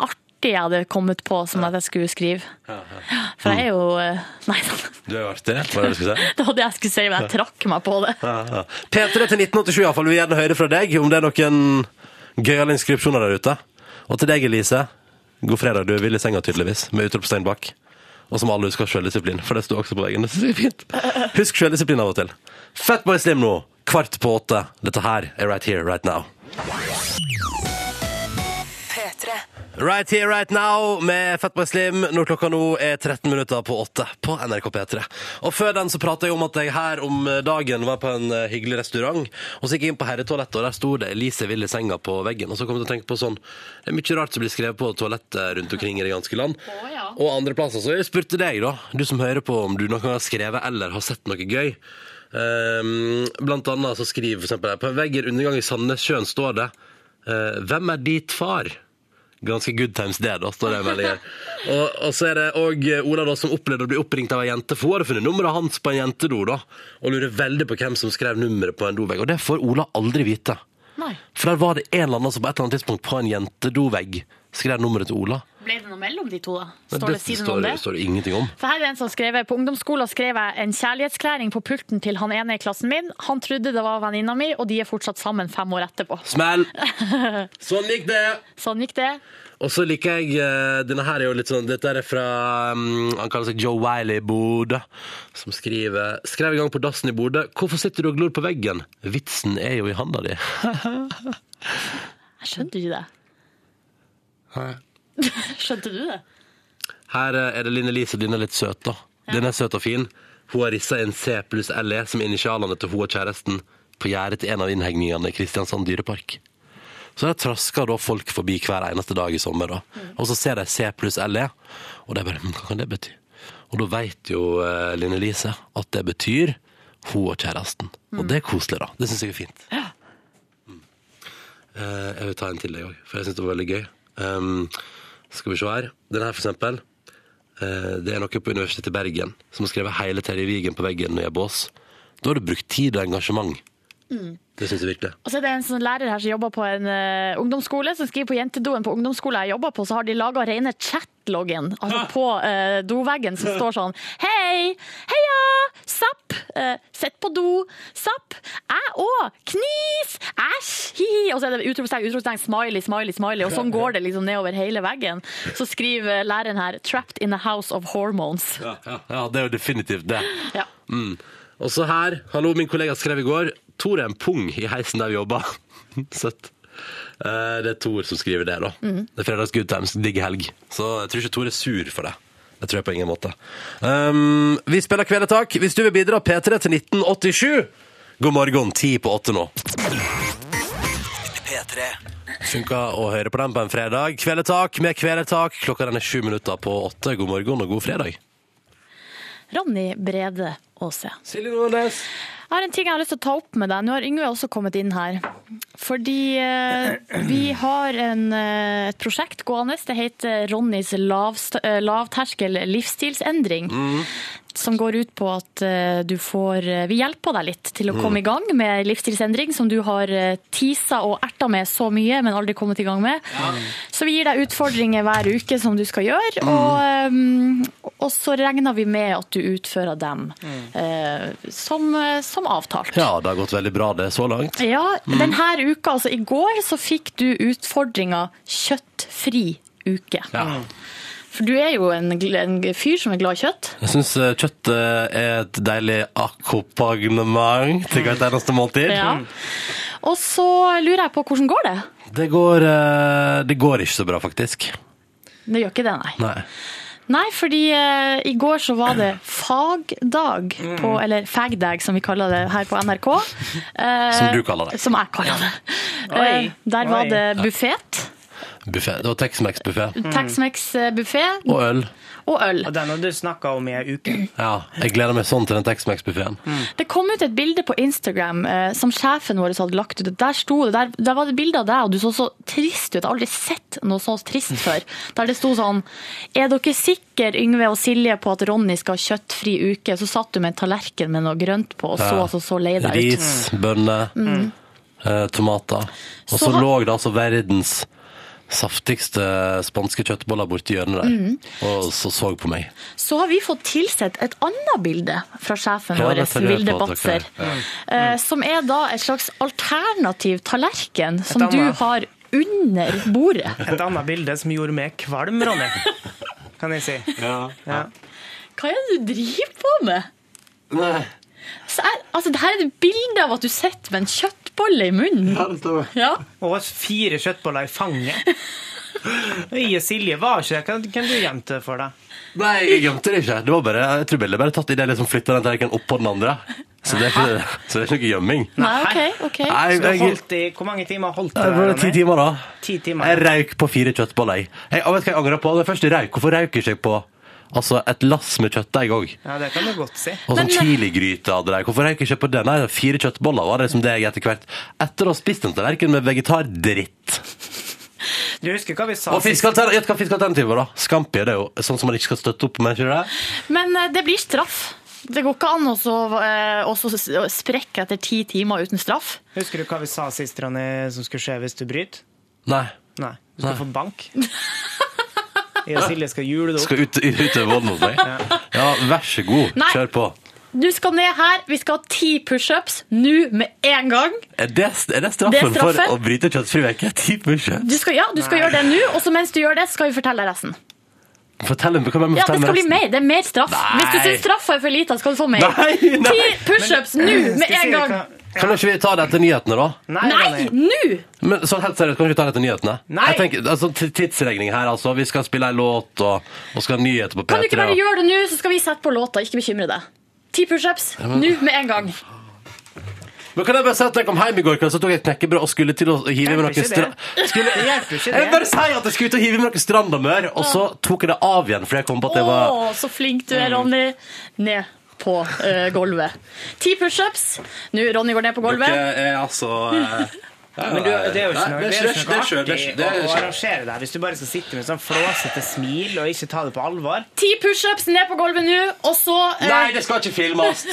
artig jeg hadde kommet på som at jeg skulle skrive. For jeg er jo Nei, da, Du er jo artig, var det du skulle si? det var det jeg skulle si, men jeg trakk meg på det. Ja, ja. P3 til 1987 i hvert fall. Vi vil gjerne høre fra deg om det er noen gøyale inskripsjoner der ute. Og til deg, Elise. God fredag. Du er vill i senga, tydeligvis, med utropstegn bak. Og som alle husker sjøldisiplin, for det sto også på veggen. Det er fint. Husk sjøldisiplin av og til. Fatboy Slim nå, kvart på åtte. Dette her er Right Here, Right Now. P3. Right Here, Right Now med Fatboy Slim når klokka nå er 13 minutter på åtte på NRK P3. Og før den så pratet jeg om at jeg her om dagen var på en eh, hyggelig restaurant, og så gikk jeg inn på herretoalettet, og der sto det Elise Will i senga på veggen. Og så kom jeg til å tenke på sånn, det er mye rart som blir skrevet på toalettet rundt omkring i det ganske land. ja. Og. Så jeg spurte deg da, du som hører på, om du noen gang har skrevet eller har sett noe gøy. Um, blant annet så skriver for eksempel, på en vegg i undergang i Sandnessjøen står det uh, Hvem er dit far? Ganske good times det, da, står det i meldingen. Og, og så er det òg Ola da, som opplevde å bli oppringt av ei jente, for hun hadde funnet nummeret hans på en jentedo, da, og lurer veldig på hvem som skrev nummeret på en dovegg. Og det får Ola aldri vite. Nei. For der var det en eller annen som på et eller annet tidspunkt på en jentedovegg skrev nummeret til Ola. Ble det noe mellom de to, da? Står det, det står, om det? står det ingenting om. For her er en som skrev, På ungdomsskolen skrev jeg en kjærlighetsklæring på pulten til han ene i klassen min. Han trodde det var venninna mi, og de er fortsatt sammen fem år etterpå. Smell! [LAUGHS] Sånn gikk det! Sånn gikk det. Og så liker jeg eh, Denne her er jo litt sånn Dette er fra um, Han kaller seg Joe Wiley i Bodø, som skriver Skrev i gang på dassen i Bodø. Hvorfor sitter du og glor på veggen? Vitsen er jo i handa di. [LAUGHS] Jeg skjønte ikke det. [LAUGHS] Skjønte du det? Her eh, er det Line Lise. Den er litt søt, da. Den er søt og fin. Hun har rissa en C pluss LE som initialene til hun og kjæresten på gjerdet til en av innhegningene i Kristiansand dyrepark. Så der trasker da folk forbi hver eneste dag i sommer, da. Og så ser de C pluss LE, og de bare «Hm, Hva kan det bety? Og da veit jo uh, Line Elise at det betyr hun og kjæresten. Og det er koselig, da. Det syns jeg er fint. Mm. Uh, jeg vil ta en til, jeg òg, for jeg syns det var veldig gøy. Um, skal vi se her. Den her, for eksempel. Eh, det er noe på Universitetet i Bergen som har skrevet hele Terje Vigen på veggen når jeg er bås. Da har du brukt tid og engasjement Det syns jeg virkelig. Og så er det en sånn lærer her som jobber på en uh, ungdomsskole, som skriver på jentedoen på ungdomsskolen jeg jobber på, så har de laga rene chatloggen altså på uh, doveggen som står sånn Hei! Heia! Zapp! Uh, Sett på do! Zapp! Jeg òg! Knis! Æsj! Hi-hi! Og så er det utropstegn, utropstegn, smiley, smiley, smiley. Og sånn går det liksom nedover hele veggen. Så skriver læreren her 'Trapped in a house of hormones'. Ja, ja, ja, det er jo definitivt det. Ja. Mm. Og så her, hallo, min kollega skrev i går Tor er en pung i heisen der vi jobber. [LAUGHS] Søtt. Eh, Det er Tor som skriver det, da. Det er fredags good times, digg helg. Så jeg tror ikke Tor er sur for det. Det tror jeg på ingen måte. Um, vi spiller Kvelertak. Hvis du vil bidra, P3 til 1987. God morgen, ti på åtte nå. P3. Funka å høre på den på en fredag. Kvelertak med Kvelertak. Klokka den er sju minutter på åtte. God morgen og god fredag. Ronny Brede Aase. Silje Nordnes. Jeg har en ting jeg har lyst til å ta opp med deg. Nå har Yngve også kommet inn her. Fordi eh, vi har en, eh, et prosjekt gående. Det heter Ronnys lavterskel livsstilsendring. lavterskel Som går ut på at eh, du får eh, Vi hjelper deg litt til å komme i gang med livsstilsendring som du har eh, tisa og erta med så mye, men aldri kommet i gang med. Så vi gir deg utfordringer hver uke som du skal gjøre. Og, eh, og så regner vi med at du utfører dem mm. som, som avtalt. Ja, det har gått veldig bra det så langt. Ja, denne uka, altså i går, så fikk du utfordringa kjøttfri uke. Ja. For du er jo en, en fyr som er glad i kjøtt. Jeg syns kjøtt eh, er et deilig akkompagnement til hvert eneste måltid. Ja. Og så lurer jeg på hvordan går det? Det, går, eh, det går ikke så bra, faktisk. Det gjør ikke det, nei. Nei. Nei, fordi eh, i går så var det [CLEARS THROAT] fagdag, på, eller fagdag som vi kaller det her på NRK. Eh, Som du kaller det. Som jeg kaller det. Oi, Eh, der var det buffet. Buffet. Det var Tex-Mex-buffé. Tex-Mex-buffé Og øl. og øl. Og den har du snakka om i ei uke. Ja, jeg gleder meg sånn til den Tex-Mex-buffeen. Det kom ut et bilde på Instagram eh, som sjefen vår hadde lagt ut. Der sto det, der, der var det bilde av deg, og du så så trist ut. Jeg har aldri sett noe så trist før. Der det sto sånn Er dere sikre, Yngve og Silje, på at Ronny skal ha kjøttfri uke? Så satt du med en tallerken med noe grønt på, og så Ja. altså så lei deg ut. Mm. Ris, bønner, eh, tomater. Og så Så lå det altså verdens saftigste spanske kjøttboller borti hjørnet der. Mm. Og så så på meg. Så har vi fått tilsett et annet bilde fra sjefen Ja, vår, Vilde Batzer, ja. eh, Som er da et slags alternativ tallerken som du har under bordet. [LAUGHS] Et annet bilde som gjorde meg kvalm, Ronny. Kan jeg si. Ja. Hva er det du driver på med? Nei. Så er, altså, det her er et bilde av at du sitter med en kjøttbolle i munnen. det stemmer. Ja. Og fire kjøttboller i fanget. [LAUGHS] Øye Silje var ikke der. Kan, kan du gjemte det for deg? Nei, jeg gjemte det ikke. Det var bare, jeg tror bildet bare tatt i det liksom flytta den tallerkenen oppå den andre. Så det er ikke, så det er ikke noe gjemming. Nei, OK. ok. Nei, Så holdt i, hvor mange timer holdt du det var der, ti timer, da. Ti timer. Jeg røyk på fire kjøttboller. Jeg, jeg, vet hva jeg angrer på? Det første røyk. Hvorfor røyk ikke jeg på altså, et lass med kjøttdeig òg? Ja, det kan du godt si. Og sånn Men- chiligryte hadde de. Hvorfor har jeg ikke på det? Nei, fire kjøttboller var det som det jeg etter hvert Etter å ha spist en tallerken med vegetardritt. Du husker hva vi sa Og fiskealternativ- Gjett hva fiskealternativet var, da? Scampi. Det er jo sånn som man ikke skal støtte opp om, er ikke det? Men eh, det blir straff. Det går ikke an å eh, å sprekke etter ti timer uten straff. Husker du hva vi sa sist, Ronny, som skulle skje hvis du bryter? Nei. Nei. Du skal Nei. få bank. [LAUGHS] [LAUGHS] Jeg og Silje skal jule det opp. Skal ut, utøve vold mot meg? [LAUGHS] Ja, vær så god. Nei. Kjør på. Du skal ned her. Vi skal ha ti pushups nå med en gang. Er det, er det straffen Det er straffen. for å bryte kjøttfri uke? Ti pushups? Du skal, ja, du skal gjøre det nå, og så mens du gjør det, skal vi fortelle deg resten. Fortell hva Ja, det skal bli mer. Det er mer straff. Nei. Hvis du syns straffa er for lite, skal du få mer. Nei, nei. Ti pushups nå med en gang. hva- Kan ikke vi ta det etter nyhetene, da? Nei, Nei, nå! Men sånn helt seriøst, kan vi ikke ta det etter nyhetene? Nei. Jeg tenker, altså, Tidsregning her, altså. Vi skal spille en låt, og, og skal ha nyheter på P3. Kan du ikke bare gjøre det nå, så skal vi sette på låta. Ikke bekymre deg. Ti pushups nå med en gang. Men kan jeg bare si at jeg kom hjem i går kveld, så tok jeg et knekkebrød og skulle til å hive med meg noe det. Skulle... Jeg vil bare si at jeg skulle ut og hive med noe Strandamør, og så tok jeg det av igjen, fordi jeg kom på at det var Å, så flink du er, Ronny. Ned på uh, gulvet. Ti pushups. Nå, Ronny går ned på gulvet. er altså Men du, det er jo ikke noe, artig å, er arrangere det hvis du bare skal sitte med sånn flåsete smil og ikke ta det på alvor. Ti pushups ned på gulvet nå, og så eh, Nei, det skal ikke filmes!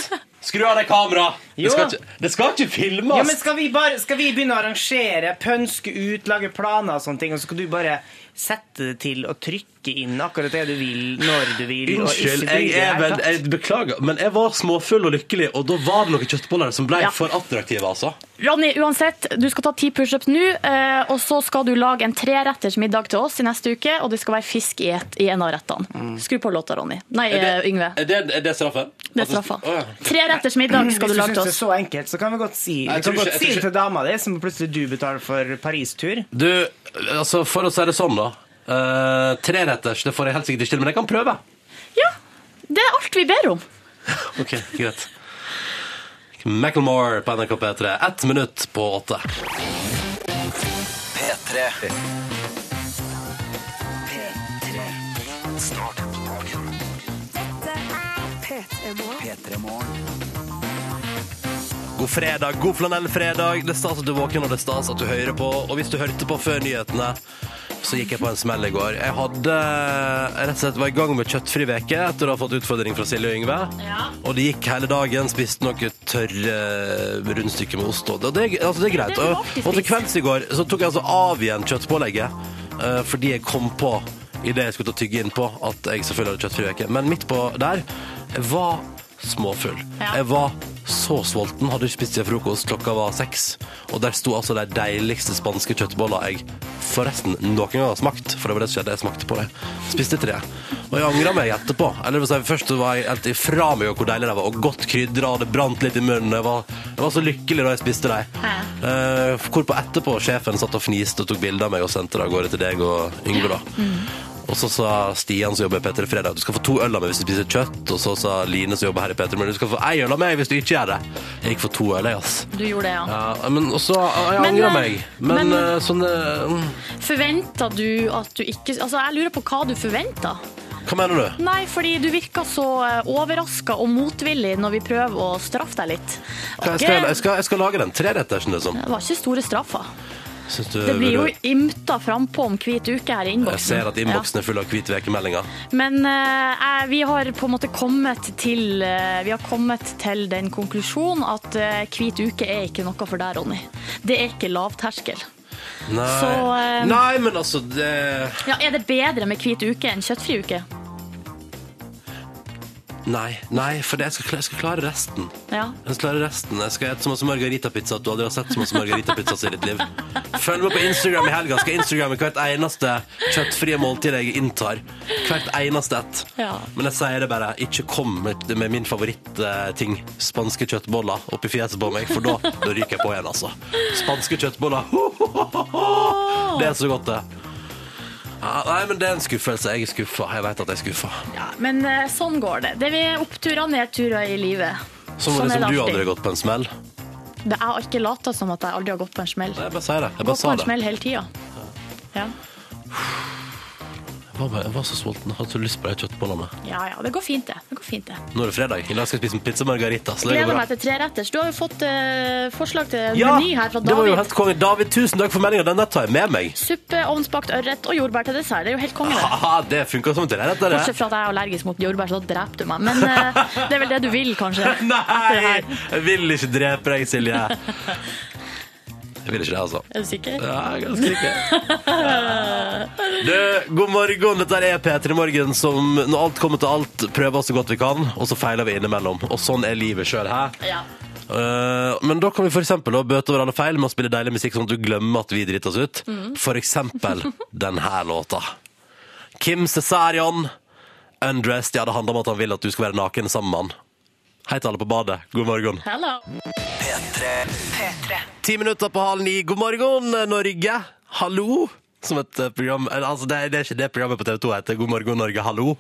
Skru av det kameraet! Det det skal ikke filmes! Ja, men skal vi, bare, skal vi begynne å arrangere, pønske ut, lage planer og sånne ting, og så skal du bare sette det til å trykke inn akkurat det du vil, når du vil, og Unnskyld, jeg, er vel, jeg beklager, men jeg var småfull og lykkelig, og da var det noen kjøttboller som ble Ja. for attraktive, altså. Ronny, uansett, du skal ta ti pushups nå, eh, og så skal du lage en treretters middag til oss i neste uke, og det skal være fisk i, et, i en av rettene. Skru på låta, Ronny. Nei, Mm. Er det- eh, Yngve. Er det, er det straffen? Det er straffa. å, ja. Treretters middag skal Hvis du du lage syns til det er så enkelt, så kan vi godt si, vi kan ikke- godt si det til dama di, som plutselig du betaler for Paris-tur. Du, altså, for å si det sånn, da. Uh, Treretters, det får jeg helt sikkert ikke til, men jeg kan prøve. Ja, det er alt vi ber om. [LAUGHS] Ok, greit. Macclemore på NRK P3. Ett minutt på åtte. P3. P3. Start dagen. P3 Morgen. God fredag, god flanellfredag. Det er stas at du er våken, og det er stas at du hører på. Og hvis du hørte på før nyhetene, så gikk jeg på en smell i går. Jeg hadde jeg rett og slett var i gang med kjøttfri veke etter å ha fått utfordring fra Silje og Yngve. Og det gikk hele dagen. Spiste noe tørre rundstykker med ost. Og det, altså, det er greit. Og, og til kvelds i går så tok jeg altså av igjen kjøttpålegget eh, fordi jeg kom på idet jeg skulle ta tygge inn på at jeg selvfølgelig hadde kjøttfri veke. Men midt på der jeg var småfull. Ja. Jeg var så sulten, hadde ikke spist siden frokost. Klokka var seks. Og der sto altså de deiligste spanske kjøttbollene jeg forresten noen gang har smakt. For det var det som skjedde, jeg smakte på det. Spiste tre. Og jeg angra meg etterpå. Eller si, Først var jeg helt ifra meg hvor deilig de var, og godt krydra, det brant litt i munnen. Jeg var, jeg var så lykkelig da jeg spiste dem. Uh, hvorpå etterpå sjefen satt og fniste og tok bilde av meg og sendte det av gårde til deg og Yngve. da. Og så sa Stian som jobber i P3 Fredag, du skal få to øl av meg hvis du spiser kjøtt. Og så sa Line som jobber her i P3 Men du skal få ei øl av meg hvis du ikke gjør det. Jeg gikk for to øl, jeg, ass. Du gjorde det, ja. Ja, men også, jeg Men, angrer eh, meg. Men, men- eh, sånn eh, mm, Forventa du at du ikke Altså, jeg lurer på hva du forventa. Hva mener du? Nei, fordi du virker så overraska og motvillig når vi prøver å straffe deg litt. Okay. jeg, skal, jeg, skal, jeg skal lage den trerettersen, liksom. Det var ikke store straffer. Det blir jo ymta frampå om hvit uke her i innboksen. Jeg ser at innboksen er full av hvit ukemeldinger. Men uh, vi har på en måte kommet til uh, Vi har kommet til den konklusjonen at uh, hvit uke er ikke noe for deg, Ronny. Det er ikke lavterskel. Nei. Så, Nei, men altså det... Ja, Er det bedre med hvit uke enn kjøttfri uke? Nei, nei, for det, jeg, skal, jeg skal klare resten. Ja. Jeg skal klare resten. Jeg skal spise så masse margaritapizza at du aldri har sett så masse margaritapizza i ditt liv. Følg med på Instagram i helga. Skal Instagramme hvert eneste kjøttfrie måltid jeg inntar. Hvert eneste ett. Ja. Men jeg sier det bare, ikke kom med, med min favorittting, spanske kjøttboller, oppi fjeset på meg, for da, da ryker jeg på igjen, altså. Spanske kjøttboller. [LAUGHS] Det er så godt, det. Ja, nei, men det er en skuffelse. Jeg er skuffa. Jeg vet at jeg er skuffa. Ja, men eh, sånn går det. Det er oppturer og nedturer i livet. Som Sånn er det som du alltid. aldri har gått på en smell. Det er ikke lata som at jeg aldri har gått på en smell. Nei, Jeg bare sier det. Jeg Gått på sa en det. smell hele tida. Ja. Var, bare, jeg var så sulten. Hadde så lyst på de kjøttbollene. ja ja, det går fint, det. det, går fint, det. Nå er det fredag. I dag skal jeg spise en pizza margarita. Så det går Gleder bra. meg til treretters. Du har jo fått eh, forslag til Ja, meny her fra David. det var jo helt konge. David, tusen takk for meldinga. Den tar jeg med meg. Suppe, ovnsbakt ørret og jordbær til dessert. Det er jo helt konge, det. Haha, det funker som til det. Bortsett fra at jeg er allergisk mot jordbær, så da dreper du meg. Men eh, det er vel det du vil, kanskje? [LAUGHS] Nei! Jeg vil ikke drepe deg, Silje. [LAUGHS] Jeg vil ikke det, altså. Er du sikker? Ja, jeg er ganske sikker. [LAUGHS] Du, god morgen. Dette er P3 Morgen som når alt kommer til alt, prøver så godt vi kan, og så feiler vi innimellom. Og sånn er livet sjøl. Ja. Eh, men da kan vi for eksempel da bøte over alle feil med å spille deilig musikk sånn at du glemmer at vi driter oss ut. For eksempel denne låta. Kim Cesarion, Undressed. Ja, det handler om at han vil at du skal være naken sammen med han. Hei til alle på badet. God morgen. Hello. P3. Ti minutter på halv ni. God morgen, Norge. Hallo. Som et eh, program altså det, er, ikke det programmet på TV 2 heter God morgen Norge, hallo.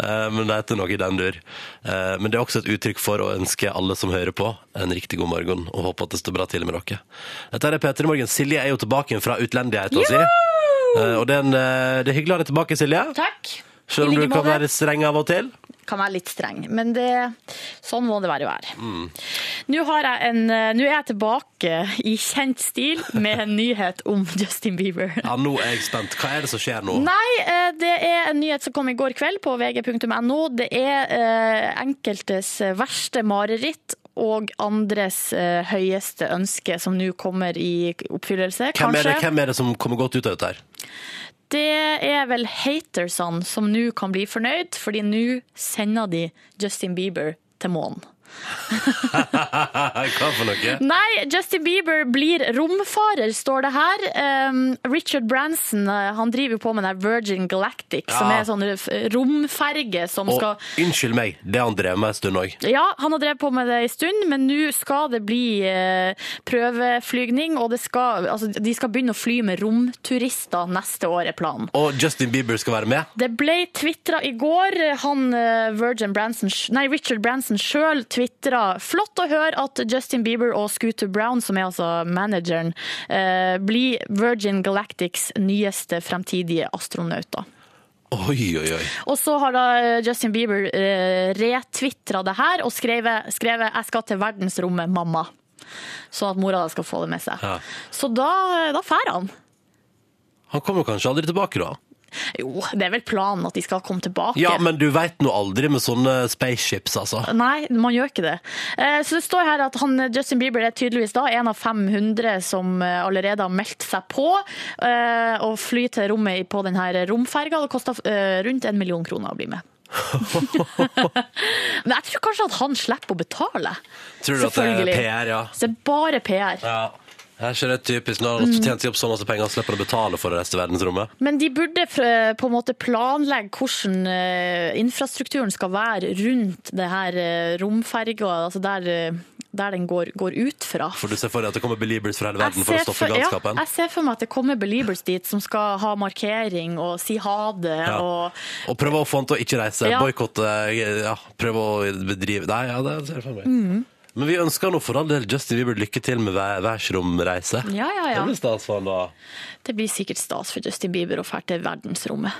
Eh, men det heter noe i den dur. Eh, men det er også et uttrykk for å ønske alle som hører på, en riktig god morgen, og håpe at det står bra til med dere. Dette er P3 Morgen. Silje er jo tilbake fra utlendigheten sin. Og det er, en, det er hyggelig å ha deg tilbake, Silje. Takk. Selv om du kan være streng av og til? Kan være litt streng, men det, sånn må det være være. Mm. Nå, en, eh, nå er jeg tilbake i kjent stil med en [LAUGHS] nyhet om Justin Bieber. Ja, nå er jeg spent. Hva er det som skjer nå? Nei, eh, det er en nyhet som kom i går kveld på vg.no. Det er eh, enkeltes verste mareritt og andres eh, høyeste ønske som nå kommer i oppfyllelse, Hvem er, det, hvem er det som kommer godt ut av dette her? Det er vel hatersene som nå kan bli fornøyd, fordi nå sender de Justin Bieber til månen. [LAUGHS] Hva for noe? Nei, Justin Bieber blir romfarer, står det her. Um, Richard Branson eh, han driver jo på med den Virgin Galactic, som Ja. er sånn romferge som Og skal unnskyld meg, det har han drevet med en stund òg. Ja, han har drevet på med det en stund, men nå skal det bli eh, prøveflygning, og det skal, altså, de skal begynne å fly med romturister neste år, er planen. Og Justin Bieber skal være med? Det ble tvitra i går. Han eh, Virgin Branson, nei, Richard Branson sjøl tvitra flott å høre at Justin Bieber og Scooter Brown, som er altså manageren, eh, blir Virgin Galactics nyeste fremtidige astronauter. Oi, oi, oi. Og så har da Justin Bieber eh, retvitra det her og skrevet, skrevet 'Jeg skal til verdensrommet, mamma'. Sånn at mora skal få det med seg. Ja. Så da, da fær han. Han kommer kanskje aldri tilbake, da? Jo, det er vel planen at de skal komme tilbake. Ja, men du veit nå aldri med sånne spaceships, altså. Nei, man gjør ikke det. Eh, Så det står her at han, Justin Bieber er tydeligvis da en av 500 som eh, allerede har meldt seg på eh, og fly til rommet på denne romferga. Det koster eh, rundt en million kroner å bli med. [LAUGHS] Men jeg tror kanskje at han slipper å betale. Tror du at det er PR, ja? Så det er bare PR. Ja. Her ikke det typisk når du har tjent seg opp så masse penger, og slipper å betale for å reise til verdensrommet. Men de burde eh, på en måte planlegge hvordan eh, infrastrukturen skal være rundt det her eh, romferga, altså der, eh, der den går, går ut fra. For du ser for deg at det kommer beliebers fra hele verden for å stoppe galskapen? Ja, jeg ser for meg at det kommer beliebers dit som skal ha markering og si ha det. Ja. Og, Og prøve å få han til å ikke reise, Ja. boikotte, ja, prøve å bedrive Nei, ja, det ser jeg for meg. Mhm. Men vi ønsker nå for all del Justin Bieber lykke til med hver- verdensromreise. ja, ja, Det ja. blir stas for han da. Det blir sikkert stas for Justin Bieber å dra til verdensrommet.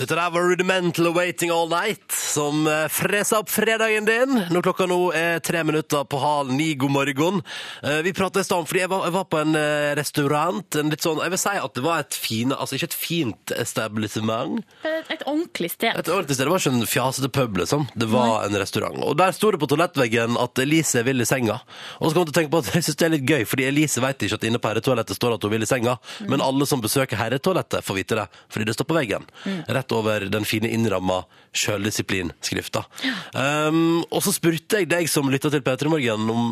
Dette der var Rudimental Waiting All Night, som freser opp fredagen din. Når klokka nå er tre minutter på halv ni, god morgen. Eh, Vi pratet i stad fordi jeg var, jeg var på en eh, restaurant, en litt sånn, jeg vil si at det var et fine, altså ikke et fint establishment, Et, et ordentlig sted. Et ordentlig sted. Det var ikke en fjasete pub, liksom. Det var en restaurant. Og der sto det på toalettveggen at Elise vil i senga. Og så kom jeg til å tenke på at [LAUGHS] jeg synes det er litt gøy, fordi Elise vet ikke at inne på herretoalettet står at hun vil i senga, men alle som besøker herretoalettet får vite det, fordi det står på veggen. Rett over den fine innramma sjøldisiplinskrifta. Um, og så spurte jeg deg som lytta til P3 Morgen om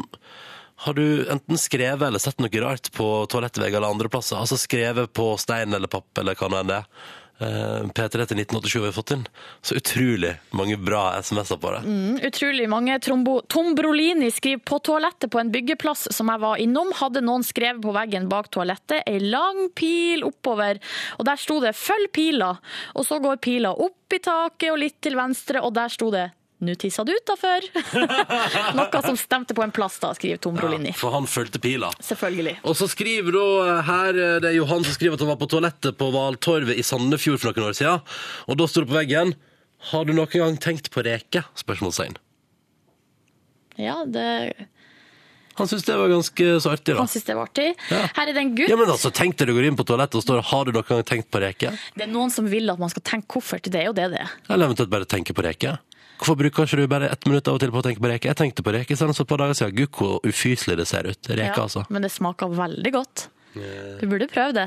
har du enten skrevet eller sett noe rart på toalettvegger eller andre plasser? Altså skrevet på stein eller papp eller hva nå enn det er? Eh, P3 til 1987 har vi fått inn. Så utrolig mange bra SMS-er på det. Mm, utrolig mange. Trombo, Tom Brolini skriver på toalettet på en byggeplass som jeg var innom, hadde noen skrevet på veggen bak toalettet ei lang pil oppover, og der sto det 'følg pila', og så går pila opp i taket og litt til venstre, og der sto det 'nå tissa du utafor'. [LAUGHS] Noe som stemte på en plass da, skriver Tom Brolini. For han fulgte pila. Selvfølgelig. Og så skriver da her eh, Det er Johan som skriver at han var på toalettet på Valtorvet i Sandefjord for noen år siden. Og da sto det på veggen Har du noen gang tenkt på reke? Spørsmålstegn. Ja, det, Han syntes det var ganske så artig, da. han synes det var artig. Ja. Her er det en gutt. Ja, men altså, Tenk deg du går inn på toalettet og står Har du noen gang tenkt på reke? Det er noen som vil at man skal tenke koffert. Det er jo det det er. Eller eventuelt bare tenke på reke? Hvorfor bruker ikke du bare ett minutt av og til på å tenke på reke? Jeg tenkte på reke senest for et par dager siden. Gud, hvor ufyselig det ser ut. Reker, Ja, altså. Men det smaker veldig godt. Du burde prøve det.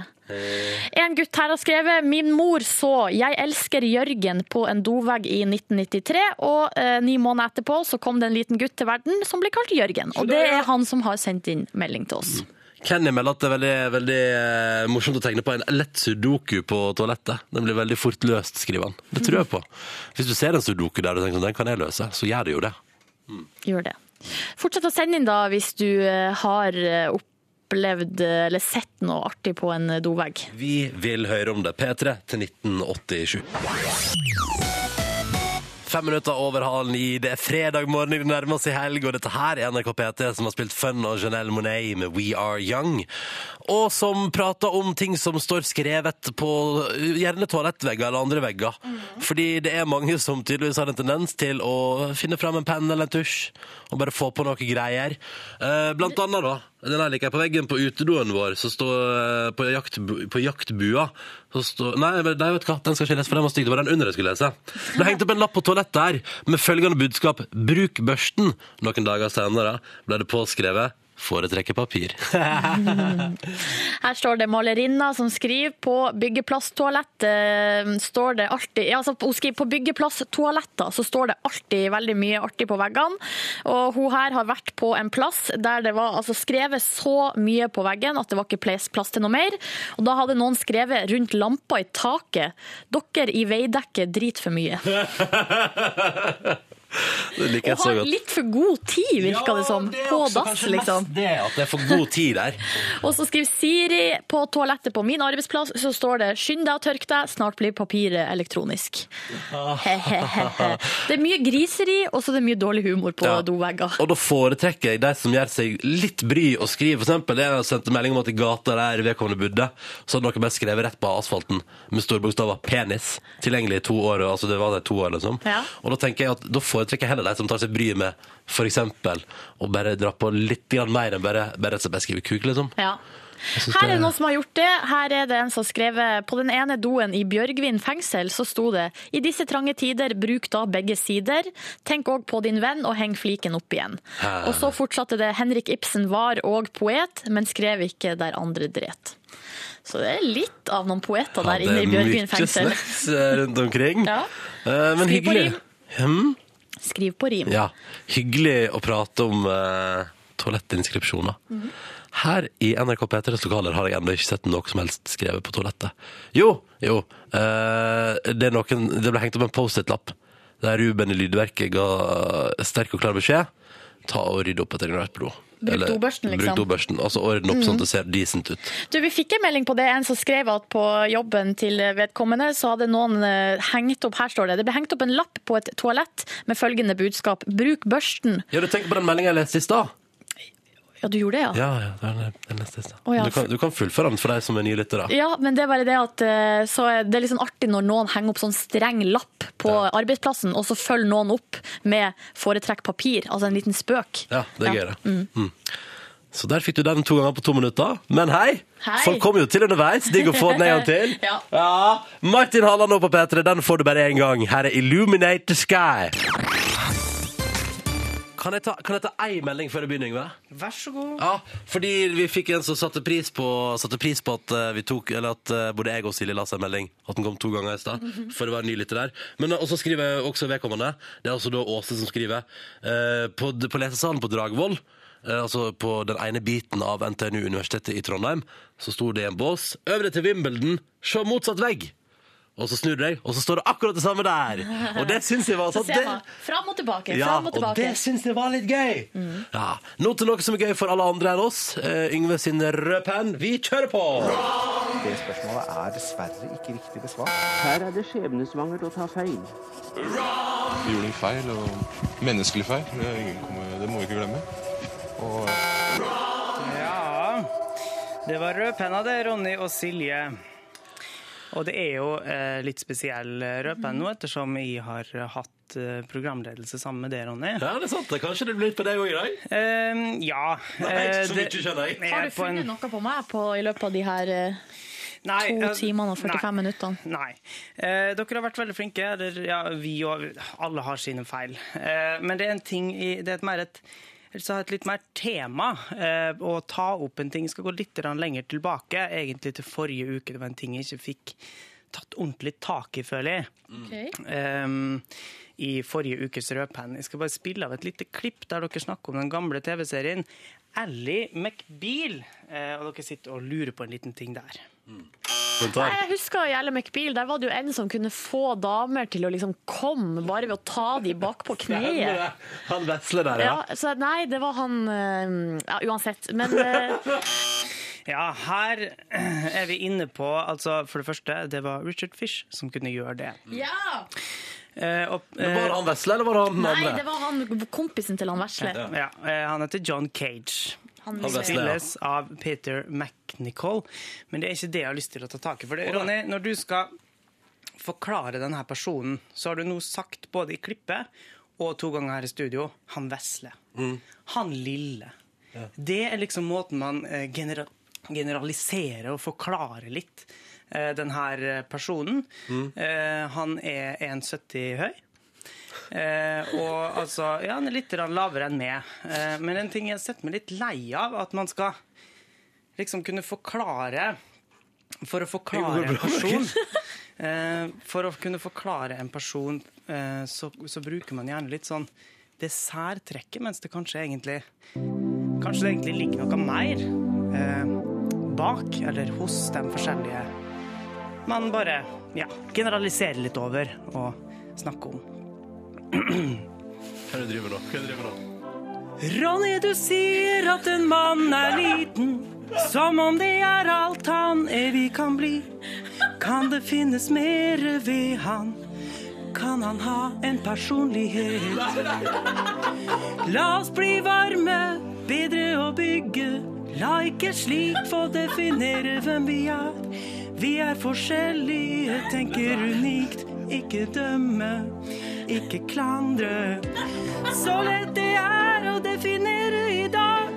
En gutt her har skrevet Min mor så 'Jeg elsker Jørgen' på en dovegg i 1993, og eh, ni måneder etterpå så kom det en liten gutt til verden som ble kalt Jørgen. Og det er han som har sendt inn melding til oss. Kenny melder at det er veldig, veldig eh, morsomt å tegne på en lett sudoku på toalettet. Den blir veldig fort løst, skriver han. Det tror jeg på. Hvis du ser en sudoku der og tenker sånn, den kan jeg løse, så gjør det jo det. Gjør det. Fortsett å sende inn da hvis du eh, har eh, opplevd eh, eller sett noe artig på en dovegg. Vi vil høre om det. P3 til 1987. Fem minutter over halv ni. Det er fredag morgen, vi nærmer i helg, og dette her er NRK P3 som har spilt Fun og Janelle Monet med We Are Young. Og som prater om ting som står skrevet på gjerne toalettvegger eller andre vegger. Fordi det er mange som tydeligvis har en tendens til å finne fram en penn eller en tusj og bare få på noe greier. Eh, Blant annet, da. Den her liker jeg på veggen på utedoen vår, så står eh, på, jakt, på jaktbua så står, nei, nei, vet du hva, den skal ikke lese, for den var stygg. Det var den under jeg skulle lese. Det hengte opp en lapp på toalettet her med følgende budskap 'Bruk børsten'. Noen dager senere ble det påskrevet 'Foretrekker papir'. [LAUGHS] Her står det malerinna som skriver på byggeplasstoalettet står det alltid, altså hun skriver på byggeplasstoaletter så står det alltid veldig mye artig på veggene. Og hun her har vært på en plass der det var altså, skrevet så mye på veggen at det var ikke plass til noe mer. Og da hadde noen skrevet rundt lampa i taket 'Dere i veidekket driter for mye'. [LAUGHS] Det liker jeg Og har litt for god tid, virka det som. det er På også dass, kanskje liksom. mest Det at det er for god tid der. [LAUGHS] Og så skriver Siri på toalettet på min arbeidsplass, så står det 'skynd deg å tørke deg, snart blir papiret elektronisk'. He-he-he. Det er mye griseri, og så er det mye dårlig humor på Ja. dovegger. Og da foretrekker jeg de som gjør seg litt bry og skriver. For eksempel, jeg sendte melding om at i gata der vedkommende bodde, så hadde noen bare skrevet rett på asfalten med store bokstaver 'penis'. Tilgjengelig i to år, altså det var det to år, liksom. Ja. Og da tenker jeg at da foretrekker heller de som tar seg bryet med eksempel å bare dra på litt mer enn bare, bare rett og slett skrive kuk, liksom. Ja. Her er det- noen som har gjort det. Her er det en som har skrevet på den ene doen i Bjørgvin fengsel, så sto det i disse trange tider, bruk da begge sider. Tenk òg på din venn og heng fliken opp igjen. Her. Og så fortsatte det. Henrik Ibsen var òg poet, men skrev ikke der andre dret. Så det er litt av noen poeter der inne i Bjørgvin fengsel. Det er mye snacks eh, rundt omkring. [LAUGHS] Ja. Eh, men hyggelig. Hm? Skriv på rim. Ja, hyggelig å prate om uh, toalettinskripsjoner. Mhm. Her i NRK P3s lokaler har jeg ennå ikke sett noe som helst skrevet på toalettet. Jo, jo. eh, det, noen, det ble hengt opp en Post-It-lapp der Ruben i Lydverket ga sterk og klar beskjed. Ta og rydde opp etter rett blod. Bruk dobørsten, liksom. Bruk dobørsten. Altså ordne opp mm. sånn at det ser decent ut. Du, Vi fikk en melding på det, en som skrev at på jobben til vedkommende så hadde noen eh, hengt opp, her står det, det ble hengt opp en lapp på et toalett med følgende budskap, bruk børsten. Ja, du tenker på den meldinga jeg leste i stad? Ja, du gjorde det, ja? Ja, ja, den, den neste. stad. Ja, Du, kan- du kan fullføre den for deg som er nye lyttere. Ja, men det er bare det at eh, så er det er litt sånn artig når noen henger opp sånn streng lapp på arbeidsplassen, og så følger noen opp med foretrekk papir, altså en liten spøk. Ja, det er gøy, det. Mm. Mm. Så der fikk du den to ganger på to minutter. Men hei! Hei. Folk kommer jo til underveis. Digg å få den en gang til. [LAUGHS] Ja. Martin Halland nå på P3, den får du bare én gang. Her er Illuminate the Sky. Kan jeg ta, kan jeg ta ei melding før jeg begynner, Yngve? Vær så god. Ja, fordi vi fikk en som satte pris på, satte pris på at eh, vi tok Eller at eh, både jeg og Silje la seg en melding. At den kom to ganger i stad. For det var en ny lytter der. Men eh, også skriver også vedkommende. Det er altså da Åse som skriver. eh, på, på lesesalen på Dragvoll, eh, altså på den ene biten av NTNU Universitetet i Trondheim, så sto det i en bås. Øvre til Wimbledon, se motsatt vegg! Og så snur du deg, og så står det akkurat det samme der! Og det syns jeg var Så sånn ser man fram og tilbake, ja, fram og og det syns jeg var litt gøy. Ja. Nå til noe som er gøy for alle andre enn oss. Uh, Yngve sin røde penn. Vi kjører på! Det spørsmålet er dessverre ikke riktig besvart. Her er det skjebnesvangert å ta feil. Vi gjorde en feil, og menneskelig feil. Det, er ingen det må vi ikke glemme. Og Ja, det var rød penna, det, Ronny og Silje. Og det er jo eh, litt spesiell røpe rødpenn nå, ettersom jeg har hatt eh, programledelse sammen med deg, Ronny. Ja, det er sant. Kanskje det blir litt på deg òg i dag? Uh, ja. Nei, eh, så det- mye skjønner jeg. Har du funnet noe på meg på, i løpet av de her eh, Nei, to eh, timene og 45 minutter. minuttene? Nei. Eh, dere har vært veldig flinke. Eller, ja, vi og alle har sine feil. Eh, men det er en ting i Det er et mer et Ellers ha et litt mer tema eh, å ta opp en ting. Jeg skal gå litt lenger tilbake, egentlig til forrige uke. Det var en ting jeg ikke fikk tatt ordentlig tak i, føler jeg. Ehm, I forrige ukes Rødpenn. Jeg skal bare spille av et lite klipp der dere snakker om den gamle TV-serien Ally McBeal. Uh, og dere sitter og lurer på en liten ting der. Nei, Jeg husker i Elle McBeal, der var det jo en som kunne få damer til å liksom komme bare ved å ta de bakpå [LAUGHS] kneet. Han vesle der, Ja, så nei, det var han eh, Ja, uansett. Men eh, [LAUGHS] Ja, her er vi inne på altså For det første, det var Richard Fish som kunne gjøre det. Ja! Eh, og, Men var det han vesle, eller var det han den Nei, det var han kompisen til han vesle. Ja, eh, han heter John Cage. Han spilles av Peter McNichol. Men det er ikke det jeg har lyst til å ta tak i. For det, Ronny, når du skal forklare denne personen, så har du nå sagt både i klippet og to ganger her i studio han vesle. Han lille. Det er liksom måten man eh, genera generaliserer og forklarer litt eh, denne personen. Mm. han er 1,70 høy. Eh, og altså, ja, han er litt lavere enn meg. Eh, men en ting jeg har sett meg litt lei av, at man skal liksom kunne forklare For å forklare en person eh, For å kunne forklare en person, eh, så, så bruker man gjerne litt sånn det særtrekket, mens det kanskje egentlig Kanskje det egentlig ligger noe mer eh, bak, eller hos de forskjellige man bare ja, generaliserer litt over og snakker om. Hva er driver er du driver nå? Ronny, du sier at en mann er liten, som om det er alt han evig kan bli. Kan det finnes mere ved han? Kan han ha en personlighet? La oss bli varme, bedre å bygge. La ikke slik få definere hvem vi er. Vi er forskjellige, tenker unikt, ikke dømme, ikke klandre. Så lett det er å definere i dag.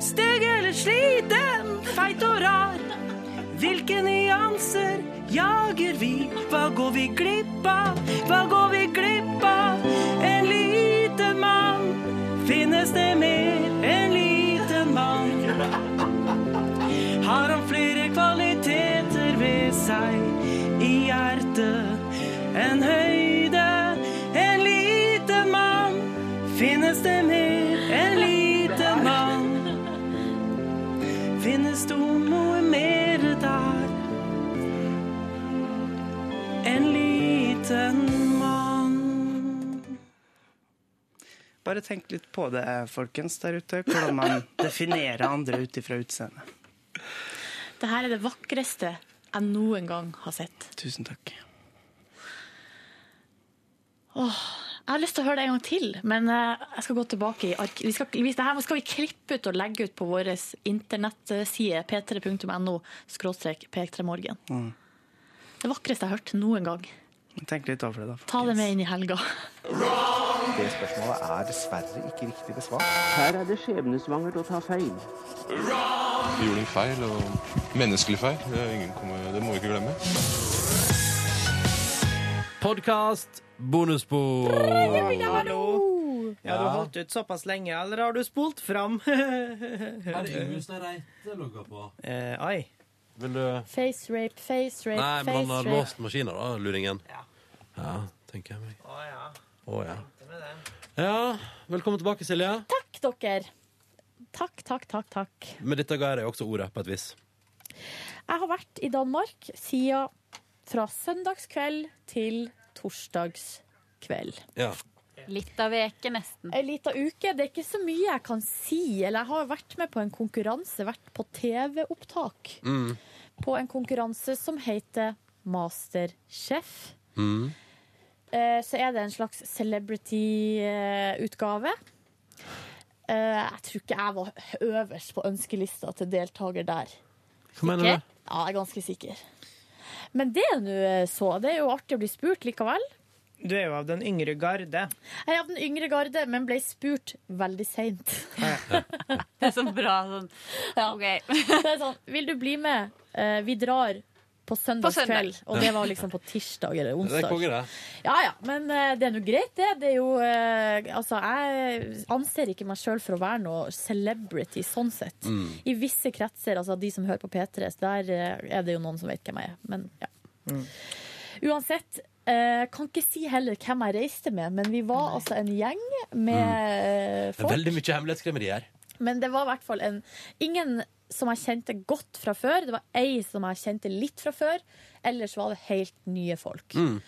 Stygg eller sliten, feit og rar. Hvilke nyanser jager vi? Hva går vi glipp av? Hva går vi glipp av? En liten mann. Finnes det mer en liten mann? Har han flere kvaliteter ved seg i hjertet? enn høyde, Finnes det mer en liten mann? Finnes det noe mer der? En liten mann. Bare tenk litt på det, folkens, der ute. Hvordan man definerer andre ut ifra utseendet. Det her er det vakreste jeg noen gang har sett. Tusen takk. Åh, jeg har lyst til å høre det en gang til, men eh, jeg skal gå tilbake i ark... Vi skal, vi, det her skal vi klippe ut og legge ut på vår internettside p3.no skråstrek p3morgen. Mm. Det vakreste jeg har hørt noen gang. Tenk litt over det, da. Ta det med inn i helga. Det spørsmålet er dessverre ikke riktig besvart. Her er det skjebnesvangert å ta feil. Vi gjorde en feil, og menneskelig feil. Det, er ingen kommer, det må vi ikke glemme. Podkast, bonusspor. Hallo! Ja, du har holdt ut såpass lenge, eller har du spolt fram? [LAUGHS] Er det Yngve Reite logga på? Eh, oi. Vil du Face rape, face rape, Nei, men han har rape. låst maskiner, da, luringen. Ja. ja, tenker jeg meg. Å ja. Å ja. Ja, velkommen tilbake, Silje. Takk, dere. Takk, takk, takk, takk. Med dette ga jeg deg også ordet på et vis. Jeg har vært i Danmark siden fra søndagskveld til torsdagskveld. Ja. Litt av uke, nesten. Ei lita uke. Det er ikke så mye jeg kan si. Eller jeg har vært med på en konkurranse, vært på TV-opptak. Mm. På en konkurranse som heter Masterchef. Mm. Eh, Så er det en slags celebrity-utgave. Eh, Jeg tror ikke jeg var øverst på ønskelista til deltaker der. Hva mener du? Ja, jeg er ganske sikker. Men det er nå så. Det er jo artig å bli spurt likevel. Du er jo av den yngre garde. Jeg er av den yngre garde, men ble spurt veldig seint. [LAUGHS] Det er så bra sånn. Ja. OK. Det er sånn, vil du bli med? Eh, vi drar på søndagskveld. søndag. Og det var liksom på tirsdag eller onsdag. Det er konge, det. Ja ja, men eh, det er nå greit, det. Det er jo eh, Altså, jeg anser ikke meg sjøl for å være noe celebrity sånn sett. Mm. I visse kretser, altså de som hører på P3, så der eh, er det jo noen som vet hvem jeg er. Men ja. Uansett. eh, kan ikke si heller hvem jeg reiste med, men vi var altså en gjeng med eh, Det er folk. veldig mye hemmelighetskremmeri her. Men det var i hvert fall en Ingen som jeg kjente godt fra før. Det var ei som jeg kjente litt fra før. Ellers var det helt nye folk. Mm.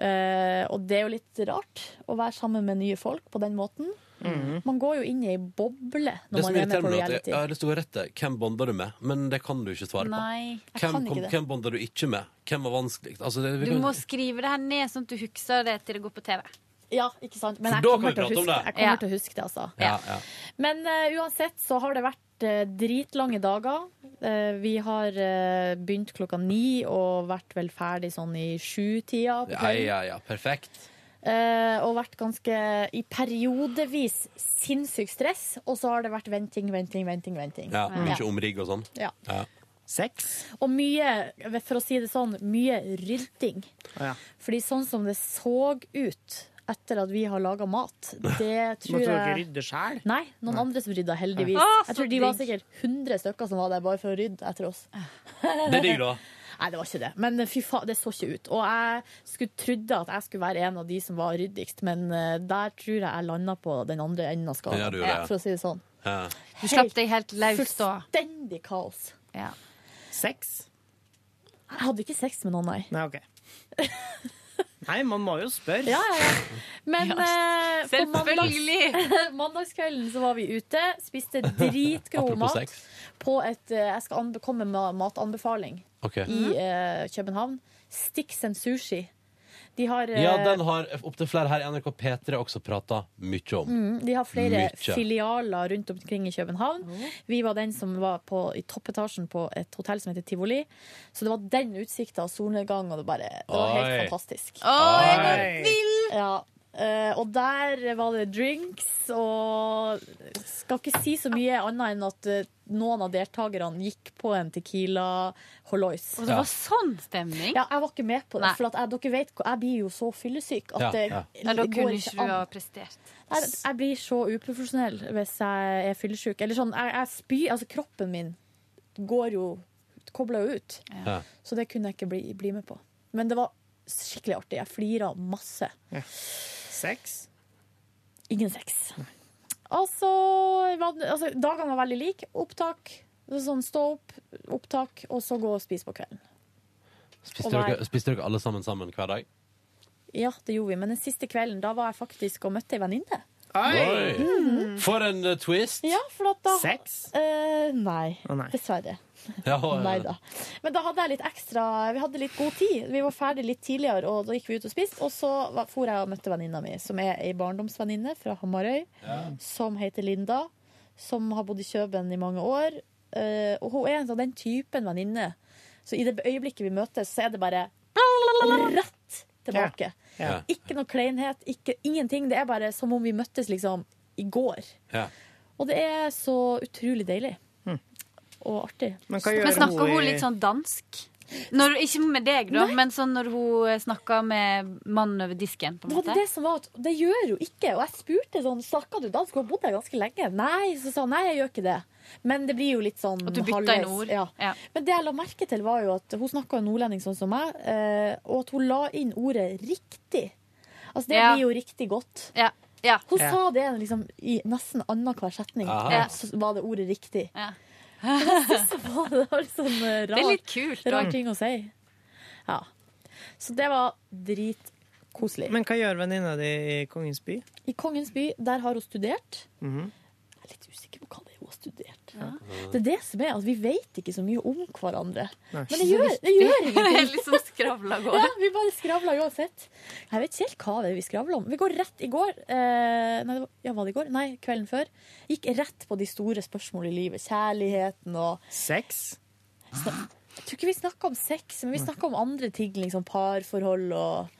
Uh, og det er jo litt rart å være sammen med nye folk på den måten. Man går jo inn i ei boble når man er med på er jeg, jeg har lyst til å gå rett til hvem bonder du med, men det kan du ikke svare. Nei, på. Hvem, kan ikke hvem bonder du ikke med? Hvem var vanskelig? Altså, det, vi Du kan- må skrive det her ned, sånn at du husker det til det går på TV. Ja, ikke sant? Men jeg kommer, til å, huske, det. jeg kommer Ja. til å huske det, altså. ja, ja. Men uh, uansett så har det vært eh, dritlange dager. Eh, vi har eh, begynt klokka ni og vært vel ferdig sånn i sju-tida ja, ja, ja. Perfekt. Eh, og vært ganske i periodevis sinnssykt stress. Og så har det vært venting, venting, venting. venting. Ja, Mye omrigg og sånn. Ja. Ja. Sex? Og mye, for å si det sånn, mye rydding. Ja. Fordi sånn som det så ut etter at vi har laga mat, det tror Måtte dere jeg rydde sjæl? Nei, noen andre som rydda, heldigvis. Ah, jeg tror de var sikkert 100 stykker som var der bare for å rydde etter oss. Det er digg, da. Nei, det var ikke det. Men fy faen, det så ikke ut. Og jeg skulle trodde at jeg skulle være en av de som var ryddigst, men eh, der tror jeg jeg landa på den andre enden av Ja, skalaen. du ja. for å si det sånn. Ja. Du slapp deg helt løs da. Fullstendig kaos. Ja. Sex? Jeg hadde ikke sex med noen, nei. Nei, OK. [LAUGHS] Nei, man må jo spørre. Ja, ja, ja. Men eh, på mandags, Selvfølgelig! [LAUGHS] mandagskvelden så var vi ute, spiste dritgrov Apropos mat sex. på et eh, Jeg skal anbe komme med matanbefaling Ok. i eh, København. Stix and sushi. De har, eh, Ja, den har opptil flere her i NRK P3 også prata mye om. Mm, de har flere Mykje. filialer rundt omkring i København. Vi var den som var på, i toppetasjen på et hotell som heter Tivoli. Så det var den utsikta og solnedgang, og det, bare, det var helt fantastisk. Var Oi. Ja, eh, og der var det drinks, og skal ikke si så mye annet enn at uh, noen av deltakerne gikk på en Tequila Holois. Og det var sånn stemning? Ja, jeg var ikke med på det, Nei. for at jeg, dere vet, jeg blir jo så fyllesyk at Ja, det, ja. Ja, da det kunne går ikke ikke du ha prestert. Jeg, jeg blir så uprofesjonell hvis jeg er fyllesyk. Eller sånn, jeg, jeg spyr Altså, kroppen min går jo Kobler jo ut. Ja. Så det kunne jeg ikke bli, bli med på. Men det var skikkelig artig. Jeg flira masse. Sex? Ingen sex. Altså, altså Dagene var veldig like. Opptak, sånn stå opp, opptak, og så gå og spise på kvelden. Spiste, dere, spiste dere alle sammen sammen hver dag? Ja, det gjorde vi. Men den siste kvelden da var jeg faktisk og møtte ei venninne. Oi! For en eh, twist! Ja, for at da Sex? Eh, nei, oh, nei. dessverre. [LAUGHS] Ja, ja, Nei da. Men da hadde jeg litt ekstra Vi hadde litt god tid. Vi var ferdig litt tidligere, og da gikk vi ut og spiste. Og så var- for jeg og møtte venninna mi, som er ei barndomsvenninne fra Hamarøy, som heter Linda. Som har bodd i Kjøben i mange år. Eh, og hun er en av den typen venninne. Så i det øyeblikket vi møtes, så er det bare rett tilbake. Ja. Ikke noe kleinhet, ikke, ingenting. Det er bare som om vi møttes liksom i går. Ja. Og det er så utrolig deilig. Og artig. Men Men snakker hun i- litt sånn dansk? Når, ikke med deg, da, men sånn når hun snakker med mannen over disken. på en var måte. det som var at det gjør hun ikke. Og jeg spurte sånn, snakka du dansk? Hun har bodd her ganske lenge. Nei, så sa hun nei, jeg gjør ikke det. Men det blir jo litt sånn At du bytta inn ord. Ja. Ja. Men det jeg la merke til, var jo at hun snakka nordlending sånn som meg, eh, og at hun la inn ordet riktig. Altså, det Ja. blir jo riktig godt. Ja. Ja. Hun Ja. sa det liksom i nesten annenhver setning. Ja. Så var det ordet riktig. Ja. Så var det var litt sånn eh, Det er rar, litt kult. rar ting å si. Ja. Så det var dritkoselig. Men hva gjør venninna di i Kongens by? I Kongens by, der har hun studert. Mhm. Jeg er litt usikker på hva det er hun har studert. Det er det som er, at vi vet ikke så mye om hverandre. Nei. Men det gjør, det gjør ingenting. [LAUGHS] Litt sånn skravla Ja, vi bare skravler uansett. Jeg vet ikke helt hva det er vi skravler om. Vi går rett i går eh, Nei, det var, ja, var det i går? Nei, kvelden før. Gikk rett på de store spørsmålene i livet. Kjærligheten og Sex? Jeg tror ikke vi snakka om sex, men vi snakka om andre ting. Liksom parforhold og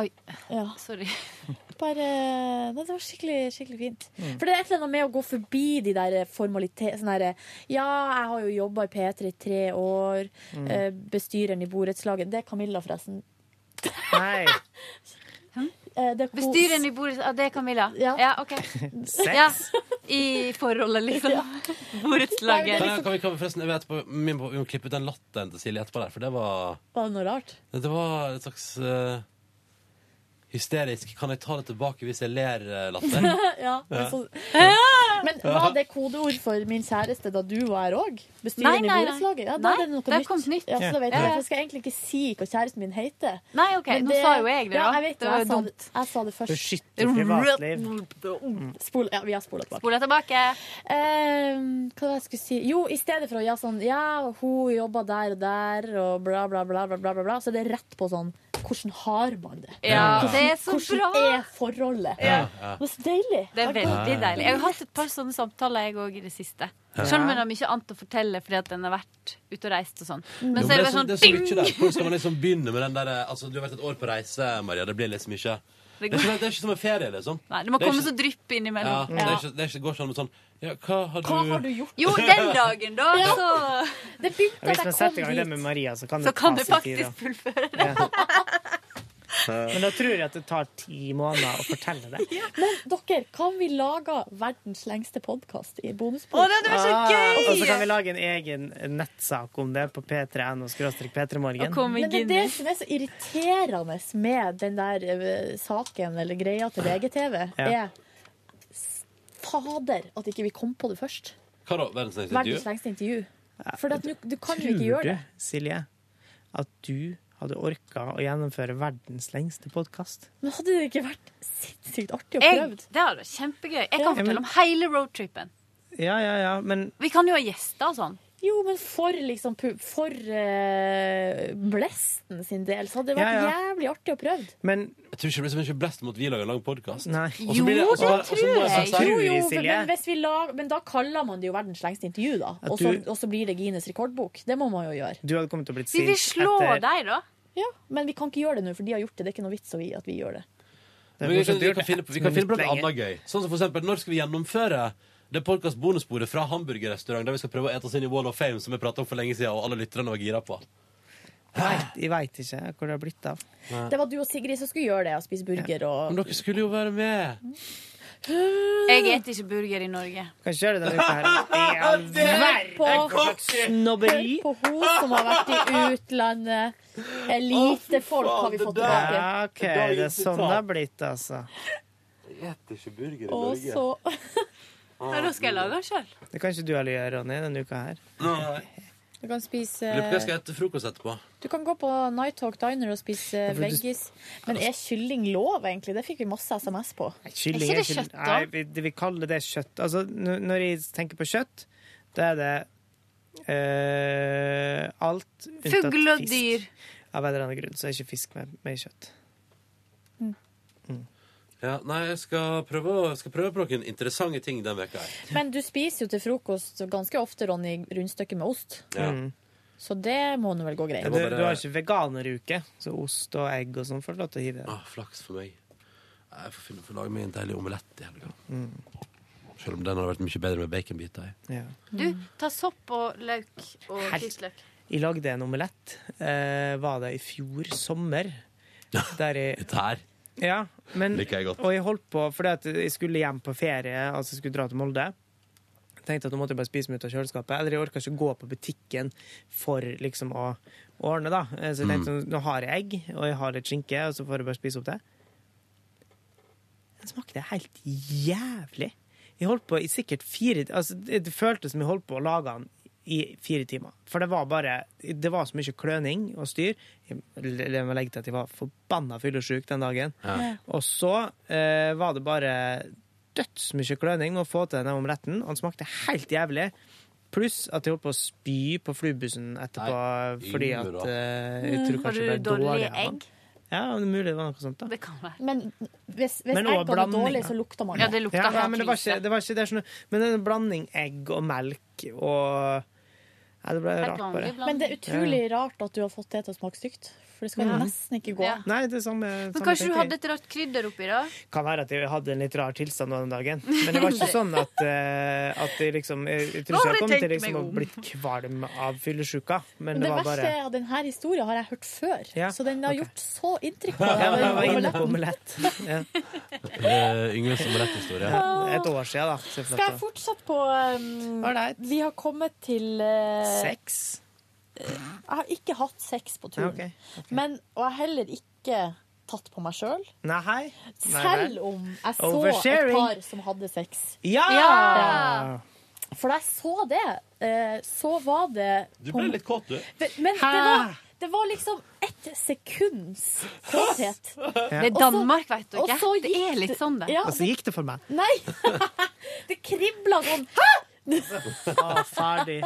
Oi, Ja. sorry. [LAUGHS] Bare Nei, det var skikkelig, skikkelig fint. For det er et eller annet med å gå forbi de der formalitetene. Sånn Ja, jeg har jo jobba i P3 i tre år. Mm. Bestyreren i borettslaget. Det er Camilla, forresten. Nei. [LAUGHS] Eh, er Bestyreren i borettslaget det er Camilla? Ja. OK. [LAUGHS] Sex? Ja. I forholdet, liksom. Borettslaget. Kan, kan vi kan vi forresten, vi må, vi må klippe ut den latteren til Silje etterpå der, for det var Var det noe rart? Det var et slags eh, hysterisk. Kan jeg ta det tilbake hvis jeg ler, eh, Latter? [LAUGHS] ja, men, Ja. så, men var det kodeord for min kjæreste da du var her òg? Nei, Bestyreren i nei, nei. borettslaget? Ja, da Nei, er det noe det nytt. kommet nytt. Ja, så da vet Ja. jeg, for jeg skal egentlig ikke si hva kjæresten min heter. Nei, OK, Men nå sa jo jeg det, Ja, jeg vet Det var Jeg, jo sa dumt. det, jeg sa det først. Beskytte privatliv. Spol, ja, vi har spola tilbake. Spola tilbake. Eh, hva var det jeg skulle si? Jo, i stedet for å ja, sånn Ja, hun jobba der og der, og bla, bla, bla, bla, bla, bla, bla så er det rett på sånn Hvordan har man det? Ja, det er så hvordan bra. er forholdet? Ja. Det er så deilig. Det er veldig deilig. Jeg har hatt et par sånne samtaler jeg òg i det siste. Ja. Selv om jeg har mye annet å fortelle fordi at en har vært ute og reist og sånn. Men Jo, så er det bare sånn det er så mye ding! der. Hvordan skal man liksom begynne med den der Altså, du har vært et år på reise, Maria. Det blir liksom ikke Det er ikke, det er ikke som en ferie, liksom. Nei, det må Det komme ikke- så drypp Ja, ja. det, er ikke, det, er ikke, det går ikke an med sånn Ja, hva har du Hva har du gjort? Jo, den dagen, da, Ja. så Det begynte Hvis man jeg setter i kom gang det dit. med Maria, så kan Så det kan du faktisk fullføre det. Men da tror jeg at det tar ti måneder å fortelle det. [LAUGHS] Men dere, kan vi lage verdens lengste podkast i bonusbord? Det hadde vært så Ah! Og så kan vi lage en egen nettsak om det på p3.no p3morgen. Men det er det som er så irriterende med den der eh, saken eller greia til VGTV, Ja. er fader at ikke vi kom på det først. Hva da? Verdens lengste Verdens intervju? lengste intervju. For at du, du kan jo ikke gjøre det. Silje, at du hadde orka å gjennomføre verdens lengste podkast? Men hadde det ikke vært sinnssykt artig å prøve? det hadde vært kjempegøy. Jeg Ja, kan men- fortelle om hele roadtripen. Ja, ja, ja, men Vi kan jo ha gjester og sånn. Jo, men for liksom For uh, Blesten sin del så hadde det vært Ja, ja. jævlig artig å prøve. Men Jeg tror ikke det blir så mye blest mot vi lager lang podkast. Jo, blir det- tror jeg Jo, jo, men, hvis vi lag, men da kaller man det jo verdens lengste intervju, da. Og så, blir det Guinness rekordbok. Det må man jo gjøre. du hadde kommet til å bli Vi vil sint slå etter deg, da. Ja, Men vi kan ikke gjøre det nå, for de har gjort det. Det er ikke noe vits at vi gjør det. Det Men vi kan, vi kan finne, vi kan finne på noe annet gøy. Sånn som for eksempel, Når skal vi gjennomføre det podkast-bonusbordet fra hamburgerrestaurant, der vi skal prøve å ete oss inn i Wall of Fame, som vi prata om for lenge siden, og alle lytterne var gira på? Jeg veit ikke hvor det har blitt av. Det var du og Sigrid som skulle gjøre det, og spise burger og Men dere skulle jo være med! Jeg spiser ikke burger i Norge. Kan ikke gjøre det denne uka her. I all verden! på, snobberi! På hun som har vært i utlandet. Lite folk har vi fått tilbake. Ja, OK, det er sånn det har blitt, altså. Jeg spiser ikke burger i Og så Ja, da skal jeg lage den sjøl. Det kan ikke du heller gjøre, Ronny, denne uka her. Nei. Du kan spise Lurer på hva jeg skal ete frokost etterpå. Du kan gå på Nighthawk Diner og spise ja, veggis. Men er kylling lov, egentlig? Det fikk vi masse SMS på. Kylling Er ikke det kjøtt, da? Nei, vi, vi kaller det kjøtt. Altså, når jeg tenker på kjøtt, da er det uh, alt unntatt fisk. Fugl og dyr. Av en eller annen grunn så er ikke fisk med, med kjøtt. Ja, nei, jeg skal prøve, å- jeg skal prøve på noen interessante ting den veka her. Men du spiser jo til frokost ganske ofte, Ronny, rundstykke med ost. Ja. Mm. Så det må nå vel gå greit. Du, bare- du har ikke veganeruke, så ost og egg og sånn får du lov til å hive i. Ah, flaks for meg. Jeg får finne får lage meg en deilig omelett i helga. Mm. Selv om den hadde vært mye bedre med baconbiter i. Ja. Du, ta sopp og løk og Helt. hvitløk. Jeg lagde en omelett, eh, var det i fjor sommer. [LAUGHS] Der jeg Dette her Ja, men liker jeg godt. Og jeg holdt på fordi at jeg skulle hjem på ferie, altså jeg skulle dra til Molde. Tenkte at nå måtte jeg bare spise meg ut av kjøleskapet. Eller jeg orka ikke gå på butikken for liksom å ordne, da. Eh, Så jeg tenkte Mm. nå har jeg egg, og jeg har litt skinke, og så får jeg bare spise opp det. Den smakte helt jævlig. Jeg holdt på i sikkert fire altså Det det føltes som jeg holdt på å lage den i fire timer. For det var bare Det var så mye kløning og styr. Jeg må legge til at jeg var forbanna fyllesyk den dagen. Ja. Og så eh, var det bare dødsmye kløning med å få til den omeletten. og Den smakte helt jævlig. Pluss at jeg holdt på å spy på flybussen etterpå Nei, fordi at eh, jeg tror kanskje det ble dårlig av den. egg? Ja, det er mulig det var noe sånt. da Det kan være. Men hvis, hvis Men eggene er dårlig, så lukter man Ja, det. det lukter Ja, ja, men det var ikke, det var ikke det er sånn, Men en blanding egg og melk og Ja, det ble rart, bare. Men det er utrolig rart at du har fått det til å smake stygt. For det skal Ja. nesten ikke gå. Ja. Nei, det er samme, Men samme kanskje du hadde et rart krydder oppi, da? Kan være at jeg hadde en litt rar tilstand den dagen. [LAUGHS] Men det var ikke sånn at, uh, at jeg liksom Jeg, jeg tror ikke jeg kom til liksom å bli kvalm av fyllesyka. Men Men det det var verste bare er at denne historien har jeg hørt før, Ja, så den har okay. gjort så inntrykk på Ja, jeg var inne på omelett. Ja. Eh, Yngves omeletthistorie. Et år siden, da. Skal jeg fortsette på um. Vi har kommet til uh, Sex? Jeg har ikke hatt sex på turen. turen. okay. Men, og jeg har heller ikke tatt på meg sjøl. Selv om jeg så et par som hadde sex. Ja! Ja. For da jeg så det, eh, så var det Du ble litt kåt, du. Men det var, det var liksom ett sekunds kåthet. [LAUGHS] Det er Danmark, vet du ikke. Det er litt sånn, det. Ja, Og så gikk det for meg. Nei! [LAUGHS] det kribla sånn. Ah, ferdig.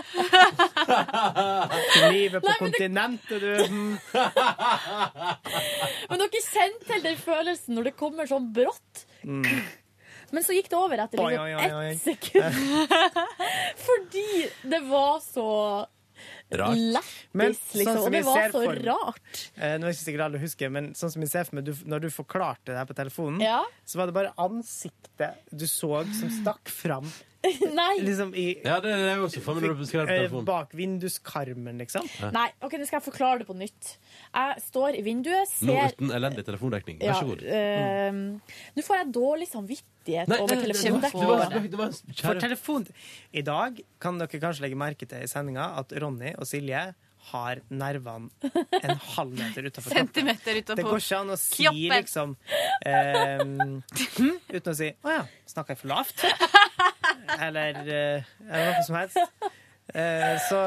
[LAUGHS] Livet på kontinentet, du. Mm. [LAUGHS] Men dere kjenner til den følelsen når det kommer sånn brått. Mm. Men så gikk det over etter Oi, liksom oi, oi, oi. ett sekund. [LAUGHS] Fordi det var så Rart. Men lættis, sånn liksom. som Og det jeg var ser så for- rart. Eh, nå er jeg ikke sikkert alle husker, men sånn som jeg ser for meg, du, når du forklarte det her på telefonen, Ja. så var det bare ansiktet du så som stakk fram. [LAUGHS] Nei. Liksom i, Ja, det er jo også for meg når du eh, telefonen. bak vinduskarmen, liksom. Nei, ok, nå skal jeg forklare det på nytt. Jeg står i vinduet, Nå ser uten elendig telefondekning. Vær så god. eh, Nå får jeg dårlig samvittighet Nei, over det- det var- telefondekningen. det var- det var en kjære- telefon I dag kan dere kanskje legge merke til i sendinga at Ronny og Silje har nervene en halv meter utafor kroppen. Centimeter Det går ikke an å si kroppen. liksom eh, hm, Uten å si 'Å ja, snakka jeg for lavt?' [LAUGHS] Eller, eh, eller noe som helst. Eh, så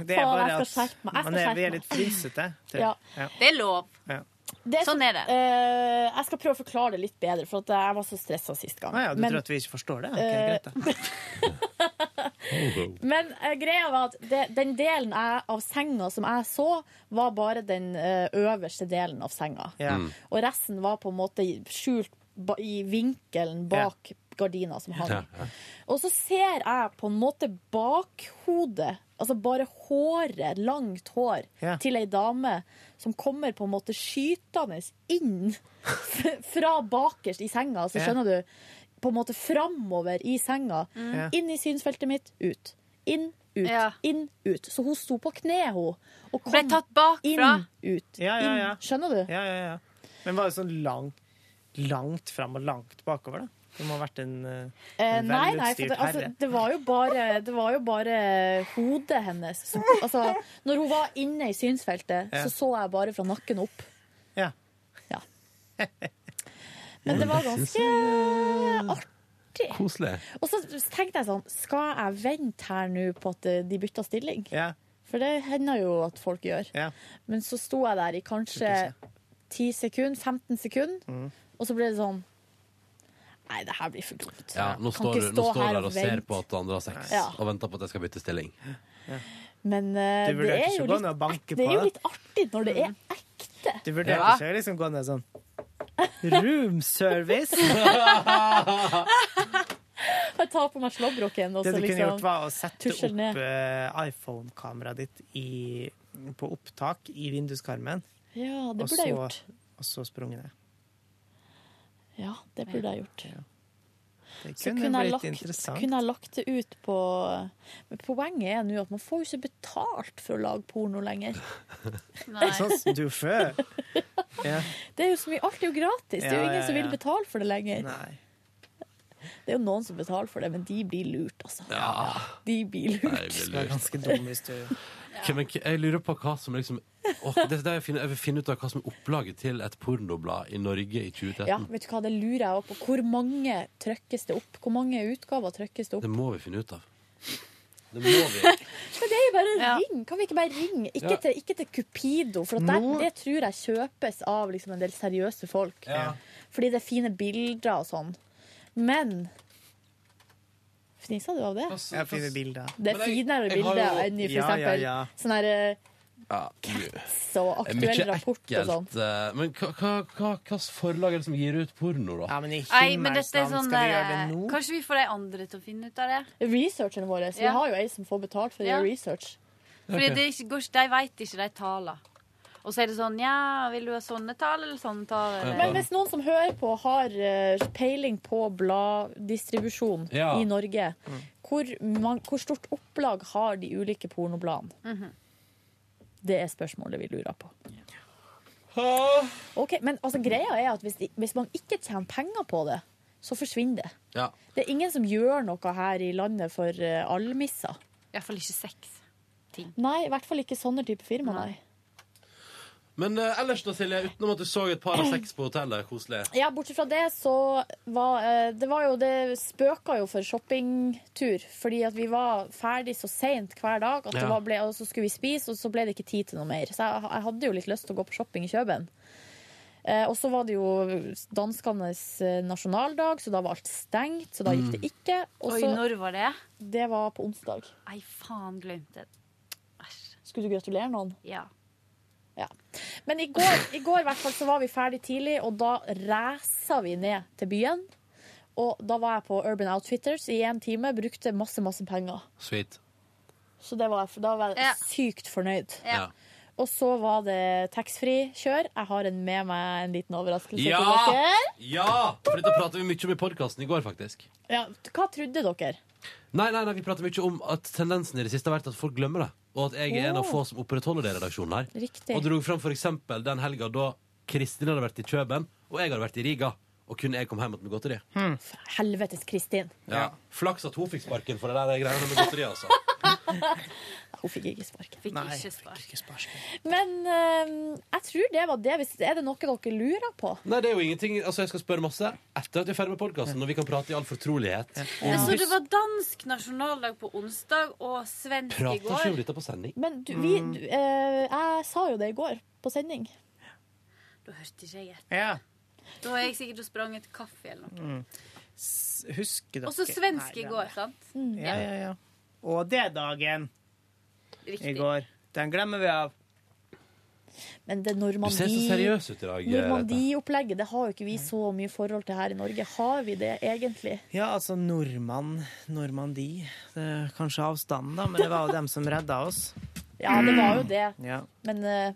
det er bare at man er, vi er litt frysete. Ja. Ja. Det er lov. Ja. Det Sånn er det. Uh, jeg skal prøve å forklare det litt bedre, for at jeg var så stressa sist gang. Ah, ja, du Men- tror at vi ikke forstår det? Ok, Eh, greit da. [LAUGHS] Men uh, greia var at det, den delen jeg, av senga som jeg så, var bare den uh, øverste delen av senga. Yeah. Mm. Og resten var på en måte skjult ba, i vinkelen bak gardina som hang. Ja, ja. Og så ser jeg på en måte bakhodet, altså bare håret, langt hår, Ja. til ei dame som kommer på en måte skytende inn fra bakerst i senga. Så Ja. skjønner du? På en måte framover i senga. mm. Inn i synsfeltet mitt, ut. Inn, ut, Ja. inn, ut. Så hun sto på kne, hun. Og kom Ble tatt bakfra. inn, ut. Ja, ja, ja. Inn. Skjønner du? Ja, ja, ja. Men var det sånn langt, langt fram og langt bakover, da? Det må ha vært en, eh, Eh, nei, nei, for velutstyrt det, altså, herre. det var jo bare, det var jo bare hodet hennes. Som, altså, når hun var inne i synsfeltet, Ja. så så jeg bare fra nakken opp. Ja. Ja. [LAUGHS] Men det var ganske artig. Koselig. Og så tenkte jeg sånn, skal jeg vente her nå på at eh, de bytter stilling? Ja. For det hender jo at folk gjør. Ja. Men så sto jeg der i kanskje 10 sekunder, 15 sekunder, Mm. og så ble det sånn Nei, det her blir for dumt. Ja, nå Kan står ikke du nå stå står her der og og ser på at andre har sex, Ja. og venter på at jeg skal bytte stilling. Men eh, Du det vurderte er ikke jo å gå litt, ned og banke det er jo det? litt artig når det er ekte. Du vurderte Ja. ikke å liksom gå ned sånn Room service! [LAUGHS] Jeg tar på meg slåbroken og Det så du kunne liksom gjort, var å sette tusjer opp ned. eh, iPhone-kameraet ditt i, på opptak i vinduskarmen. Ja, det og burde jeg så- gjort. Og så sprunget ned. Ja, det burde jeg gjort. Det Så kunne, kunne jeg, blitt lagt, interessant. kunne jeg lagt det ut på Men poenget er nå at man får jo ikke betalt for å lage porno lenger. [LAUGHS] Sånn som du før. [LAUGHS] Ja. Det er jo så mye, alt er jo gratis. Det er jo ingen ja, som vil betale for det lenger. Nei. Det er jo noen som betaler for det, men de blir lurt, altså. Ja. De blir lurt. Nei, blir Du er ganske dum hvis du Ok, men jeg lurer på hva som liksom Åh, det, det jeg, finner, jeg vil finne ut av hva som er opplaget til et pornoblad i Norge i 2013. Ja, vet du hva, det lurer jeg også på. Hvor mange trykkes det opp? Hvor mange utgaver trykkes det opp? Det må vi finne ut av. Det må vi. [LAUGHS] Men det er jo bare ring. Kan vi ikke bare ringe? Ikke, Ja. til, ikke til Cupido, for at der, Nå- det tror jeg kjøpes av liksom en del seriøse folk. Ja. Fordi det er fine bilder og sånn. Men Fnisa du av det? Jeg finner bilder. Det er finere bilder jo- enn i for Ja, ja, eksempel ja. sånn her eh, Ja, Cats er aktuell rapport og sånn. eh, Men hva, hva, hva, hva slags forlag er det som gir ut porno, da? Ja, men i Nei, men dette er sånn skal vi gjøre det nå? Kanskje vi får de andre til å finne ut av det? Researchene vår. Vi Ja. har jo ei som får betalt for å gjøre research. Fordi det er ikke, ikke- de veit ikke de taler. Og så er det sånn Ja, vil du ha sånne tall eller sånne tall? Eller? Men hvis noen som hører på, har eh, peiling på bladdistribusjon Ja. i Norge, hvor, man, hvor stort opplag har de ulike pornobladene? Mhm. Det er spørsmålet vi lurer på. Ok, Men altså, greia er at hvis, de, hvis man ikke tjener penger på det, så forsvinner det. Ja. Det er ingen som gjør noe her i landet for uh, almisser. Iallfall ikke sex. Nei, i hvert fall ikke sånne type firma, nei. Men eh, ellers da, Silje, utenom at du så et par av seks på hotellet, koselig. Ja, bortsett fra det, så var eh, det var jo Det spøka jo for shoppingtur. Fordi at vi var ferdig så seint hver dag, at det Ja. var, ble, og så skulle vi spise, og så ble det ikke tid til noe mer. Så jeg, jeg hadde jo litt lyst til å gå på shopping i Kjøben. Eh, og så var det jo danskenes eh, nasjonaldag, så da var alt stengt. Så da gikk det ikke. Og Oi, så- når var det? Det var på onsdag. Nei, faen, glemte det. Skulle du gratulere noen? Ja. Ja. Men i går, i går hvert fall, så var vi ferdig tidlig, og da ræsa vi ned til byen. Og da var jeg på Urban Outfitters i én time, brukte masse, masse penger. Sweet. Så det var, da var jeg sykt fornøyd. Ja. Og så var det taxfree-kjør. Jeg har en med meg en liten overraskelse Ja! til dere. Ja! For dette pratet vi mye om i podkasten i går, faktisk. Ja, hva trodde dere? Nei, nei, nei, vi prater mye om at tendensen i det siste har vært at folk glemmer det. Og at jeg er en av få som opprettholder det i redaksjonen her. Riktig. Og dro fram for eksempel den helga da Kristin hadde vært i Kjøben, og jeg hadde vært i Riga. Og kun jeg kom hjem med godteri. Helvetes Kristin. Ja. Flaks at hun fikk sparken for det der greiene med godteri, altså. [LAUGHS] Hun fikk ikke sparken. Fikk Nei, ikke spark. Men uh, jeg tror det var det. Hvis, er det noe dere lurer på? Nei, det er jo ingenting Altså, jeg skal spørre masse etter at vi er ferdig med podkasten, når vi kan prate i all fortrolighet. Jeg så det var dansk nasjonaldag på onsdag og svensk i Prater ikke om går. dette på sending? Men du, vi, du, uh, jeg sa jo det i går på sending. Da hørte ikke jeg etter. Ja. Da var jeg sikkert og sprang etter kaffe eller noe. Mm. Husker dere Og så svensk i går, sant? Ja, ja, ja. Og det dagen i går. Den glemmer vi av. Men det Normandie-opplegget det har jo ikke vi så mye forhold til her i Norge. Har vi det egentlig? Ja, altså nordmann, Normandie. Det er kanskje avstanden, da, men det var jo dem som redda oss. [LAUGHS] Ja, det var jo det. Ja. Men uh...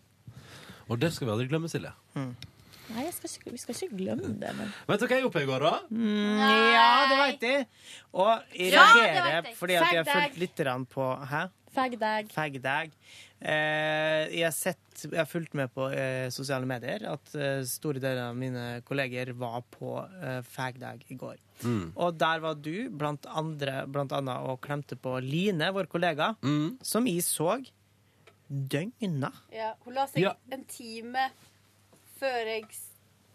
Og det skal vi aldri glemme, Silje. Nei, jeg skal ikke, vi skal ikke glemme det. Men Vet du hva jeg gjorde i går, da? Mm, ja, det veit jeg. Og jeg reagerer ja, fordi at jeg har fulgt litt grann på Hæ? Fag-dag. Fagdag. Eh, jeg, har sett, jeg har fulgt med på eh, sosiale medier at eh, store deler av mine kolleger var på eh, fagdag i går. Mm. Og der var du, blant, andre, blant annet, og klemte på Line, vår kollega, som jeg så døgna. Ja, hun la seg Ja. en time før jeg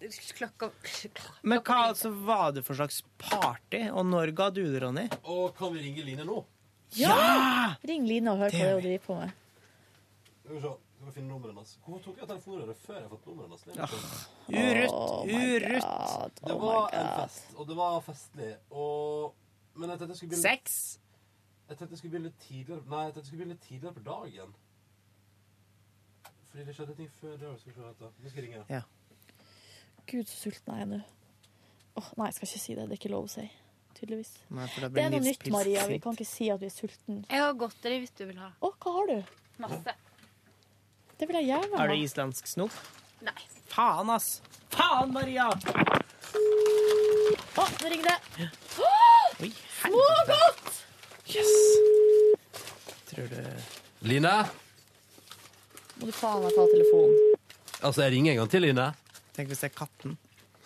Klokka, klokka Men hva altså, var det for slags party, og når ga du det, Ronny? Og kan vi ringe Line nå? Ja! Ring Line og hør Det hva gjør hun driver på med. Skal vi se. Skal vi finne nummeret hennes? Hvorfor tok jeg telefonen før jeg fått nummeret hennes? Det er litt sånn. Urutt, Oh urutt. God, Det oh var my en God. fest, og det var festlig. Og... Men jeg tenkte jeg skulle begynne Sex? Jeg tenkte jeg skulle begynne litt tidligere Nei, jeg tenkte jeg skulle begynne litt tidligere på dagen. Fordi det skjedde ting før det. Skal vi se. Nå skal jeg ringe. Ja. Gud, så sulten er jeg er nå. Åh, nei, jeg skal ikke si det. Det er ikke lov å si. Tydeligvis. Nei, for Det blir er noe nytt, Maria. Vi kan ikke si at vi er sulten. Jeg har godteri hvis du vil ha. Å, hva har du? Masse. Det vil jeg gjerne ha. Er det islandsk snop? Nei. Faen, ass! Faen, Maria! Å, nå ringer det. Oi, Smågodt! Yes! Tror du Line? Må du faen meg ta telefonen. Altså, jeg ringer en gang til, Line. Tenk hvis det er katten.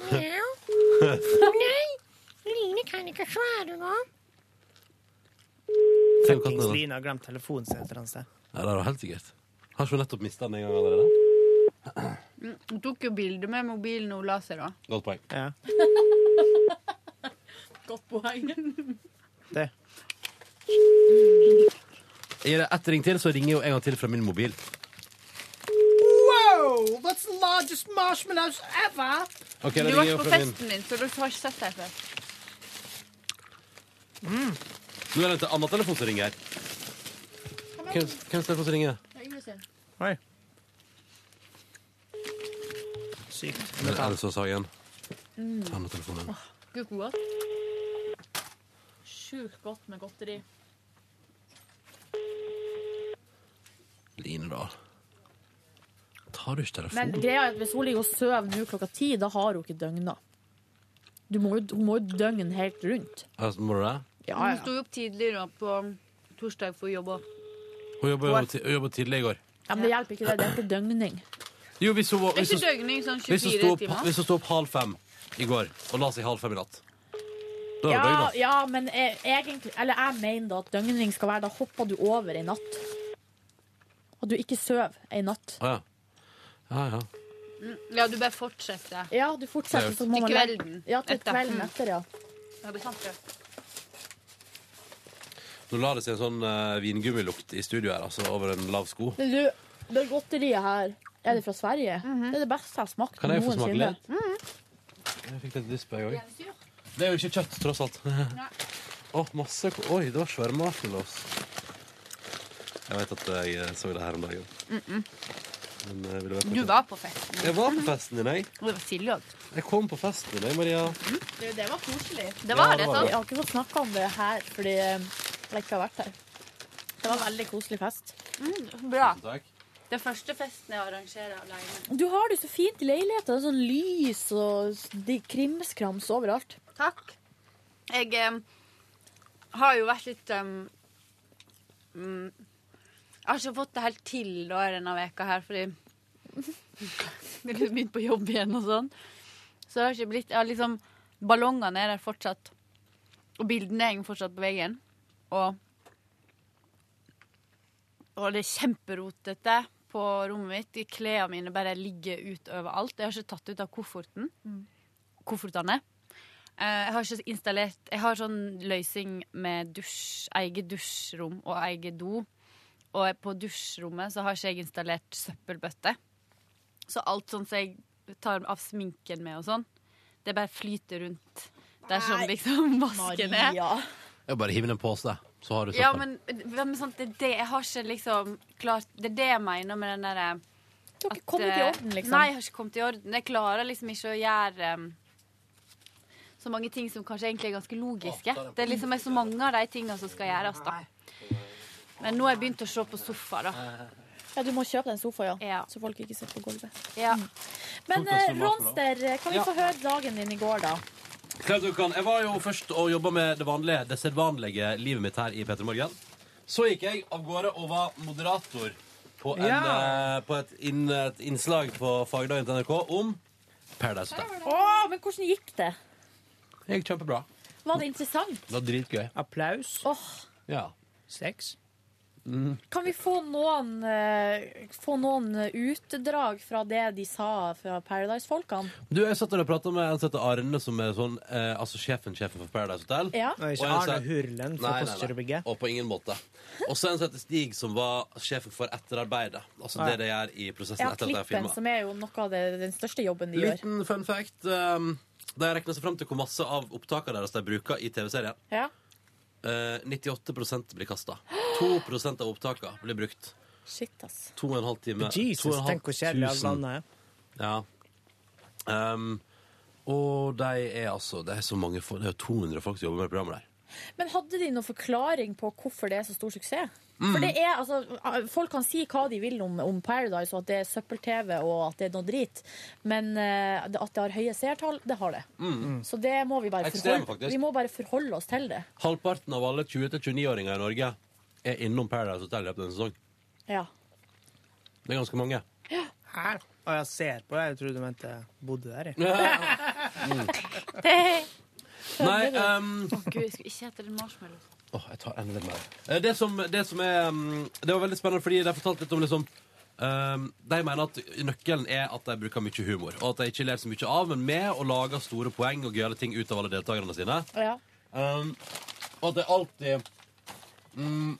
[LAUGHS] Kan ikke svare nå. Fuckings. Line har glemt telefonen sin et eller annet sted. Ja, det er helt sikkert. Har ikke hun nettopp mista den en gang allerede? Mm, Hun tok jo bilde med mobilen og la seg, da. Godt poeng. Ja. [LAUGHS] Godt poeng. Det. Gir det ett ring til, så ringer jeg jo en gang til fra min mobil. Wow! That's the largest marshmallows ever! Okay, Du har var ringer på festen min. så du har ikke sett deg før. Nå er det en annen telefon som ringer. Hvem hvem telefon som ringer? Hei. Sykt. Det er Else og Sagen. Ta nå telefonen. Gud. Sjukt godt med godteri. Line, da. Tar du ikke Men telefonen? greia er at hvis hun ligger og sover nå klokka ti, da har hun ikke døgna. Du må jo, hun må jo døgn helt rundt. Altså, må du det? Ja, Hun ja. sto opp tidlig da, på torsdag for å jobbe. Hun jobba jo ti- hun jobba tidlig i går. ja, Men det hjelper ikke, det. Det er ikke døgning. Jo, hvis hun, var- Det er hvis ikke hun, døgning sånn hvis hun 24 sto opp, timer. hvis hun sto opp halv fem i går og la seg halv fem i natt Da er Ja, det døgn, da. ja, men jeg, egentlig Eller jeg mener da at døgning skal være Da hopper du over ei natt. At du ikke sover ei natt. Å, ja. Ja, ja. Mm, Ja, du bare fortsetter. Ja, du fortsetter, så må Til man legge- kvelden. Ja, til etter. kvelden Mm. etter, ja. Ja, det er sant, ja. Nå la det seg en sånn uh, vingummilukt i studio her, altså over en lav sko. Men du, det godteriet her, er det fra Sverige? Det er det beste jeg har smakt Kan jeg få smake noensinne. litt? Jeg fikk litt lyst på, jeg òg. Det er jo ikke kjøtt, tross alt. [LAUGHS] Å, masse ko- Oi, det var sjørmarkelos. Jeg vet at jeg så det her om dagen. Mm -mm. Men, eh, vil du Du var på festen. Jeg var på festen din, jeg. Og det var Silje òg. Jeg kom på festen din, jeg, Maria. Det, det var koselig. Det var Ja, det det, var sant? det. Jeg har ikke fått snakka om det her fordi eh, jeg ikke har vært her. Det var en veldig koselig fest. Mm, bra. Takk. Det er første festen jeg arrangerer alene. Du har det så fint i leiligheten. Det er sånn lys og s- de krimskrams overalt. Takk. Jeg em, har jo vært litt em, mm, Jeg har ikke fått det helt til da denne veka her, fordi Jeg har begynt på jobb igjen og sånn. Så det har ikke blitt Jeg har liksom Ballongene er der fortsatt. Og bildene henger fortsatt på veggen. Og Og det er kjemperotete på rommet mitt. Klærne mine bare ligger ut overalt. Jeg har ikke tatt ut av kofferten. Koffertene. Eh, Jeg har ikke installert Jeg har sånn løsning med dusj, eget dusjrom og eget do. Og på dusjrommet så har ikke jeg installert søppelbøtte. Så alt sånn som jeg tar av sminken med og sånn, det bare flyter rundt der som liksom [LAUGHS] vasken er. Er bare hiv den en pose, så har du Ja, søppel. men, men sant, det, er det, jeg har ikke liksom klart Det er det jeg mener med den derre Du har ikke kommet i orden, liksom. Nei, jeg har ikke kommet i orden. Jeg klarer liksom ikke å gjøre um, så mange ting som kanskje egentlig er ganske logiske. Det er liksom er så mange av de tingene som skal gjøres, da. Men nå har jeg begynt å se på sofa, da. Ja, du må kjøpe deg en sofa, ja. Så folk ikke sitter på gulvet. Ja. Men Folk eh. Ronster, kan vi Ja. få høre dagen din i går, da? Klart du kan. Jeg var jo først og jobba med det vanlige, det sedvanlige livet mitt her i P3 Morgen. Så gikk jeg av gårde og var moderator på, en, Ja. eh, på et, inn, et innslag på fagdagen til NRK om Paradise Hotel. Oh, men hvordan gikk det? Det gikk kjempebra. Var det interessant? Det var dritgøy. Applaus. Åh, Ja. Sex. Kan vi få noen, eh, få noen utdrag fra det de sa fra Paradise-folkene? Du, Jeg satt der og prata med en som heter Arne, som er sånn, eh, altså sjefen sjefen for Paradise Hotel. Ja. Nei, ikke Og en som- Arne Hurlen fra Nei, nei, nei. Postgirobygget. Og på ingen måte. Og så en som heter Stig, som var sjefen for etterarbeidet. Altså ja. det de gjør i prosessen Ja, etter at de har Klippen, filma. som er jo noe av det, den største jobben de gjør. Liten fun fact. Um, de regner seg fram til hvor masse av opptakene deres de bruker i TV-serien. Ja. Eh, 98% blir kasta. 2% av opptakene blir brukt. Shit, ass. To og en halv time. Jesus, to og en halv tenk hvor kjedelig alt tusen. annet er. Ja. Um, og de er altså Det er så mange det er jo 200 folk som jobber med programmet der. Men hadde de noen forklaring på hvorfor det er så stor suksess? Mm. For det er, altså, Folk kan si hva de vil om, om Paradise, og at det er søppel-TV og at det er noe drit, men uh, at det har høye seertall, det har det. Mm. Så det må vi bare Ekstrem, forholde, vi må bare forholde oss til det. Halvparten av alle 20-29-åringer i Norge er innom Paradise Hotel i løpet av en sesong. Ja. Det er ganske mange. Her. Og jeg ser på deg. Jeg trodde du mente bodde der. jeg. [LAUGHS] Nei, um, Å gud, jeg skulle ikke hete det marshmallow. Åh, jeg tar enda litt mer. Eh, Det som, det som er um, Det var veldig spennende, fordi de fortalte litt om liksom um, De mener at nøkkelen er at de bruker mye humor, og at de ikke ler så mye av, men med å lage store poeng og gøyale ting ut av alle deltakerne sine. Ja. Um, og at det alltid mm,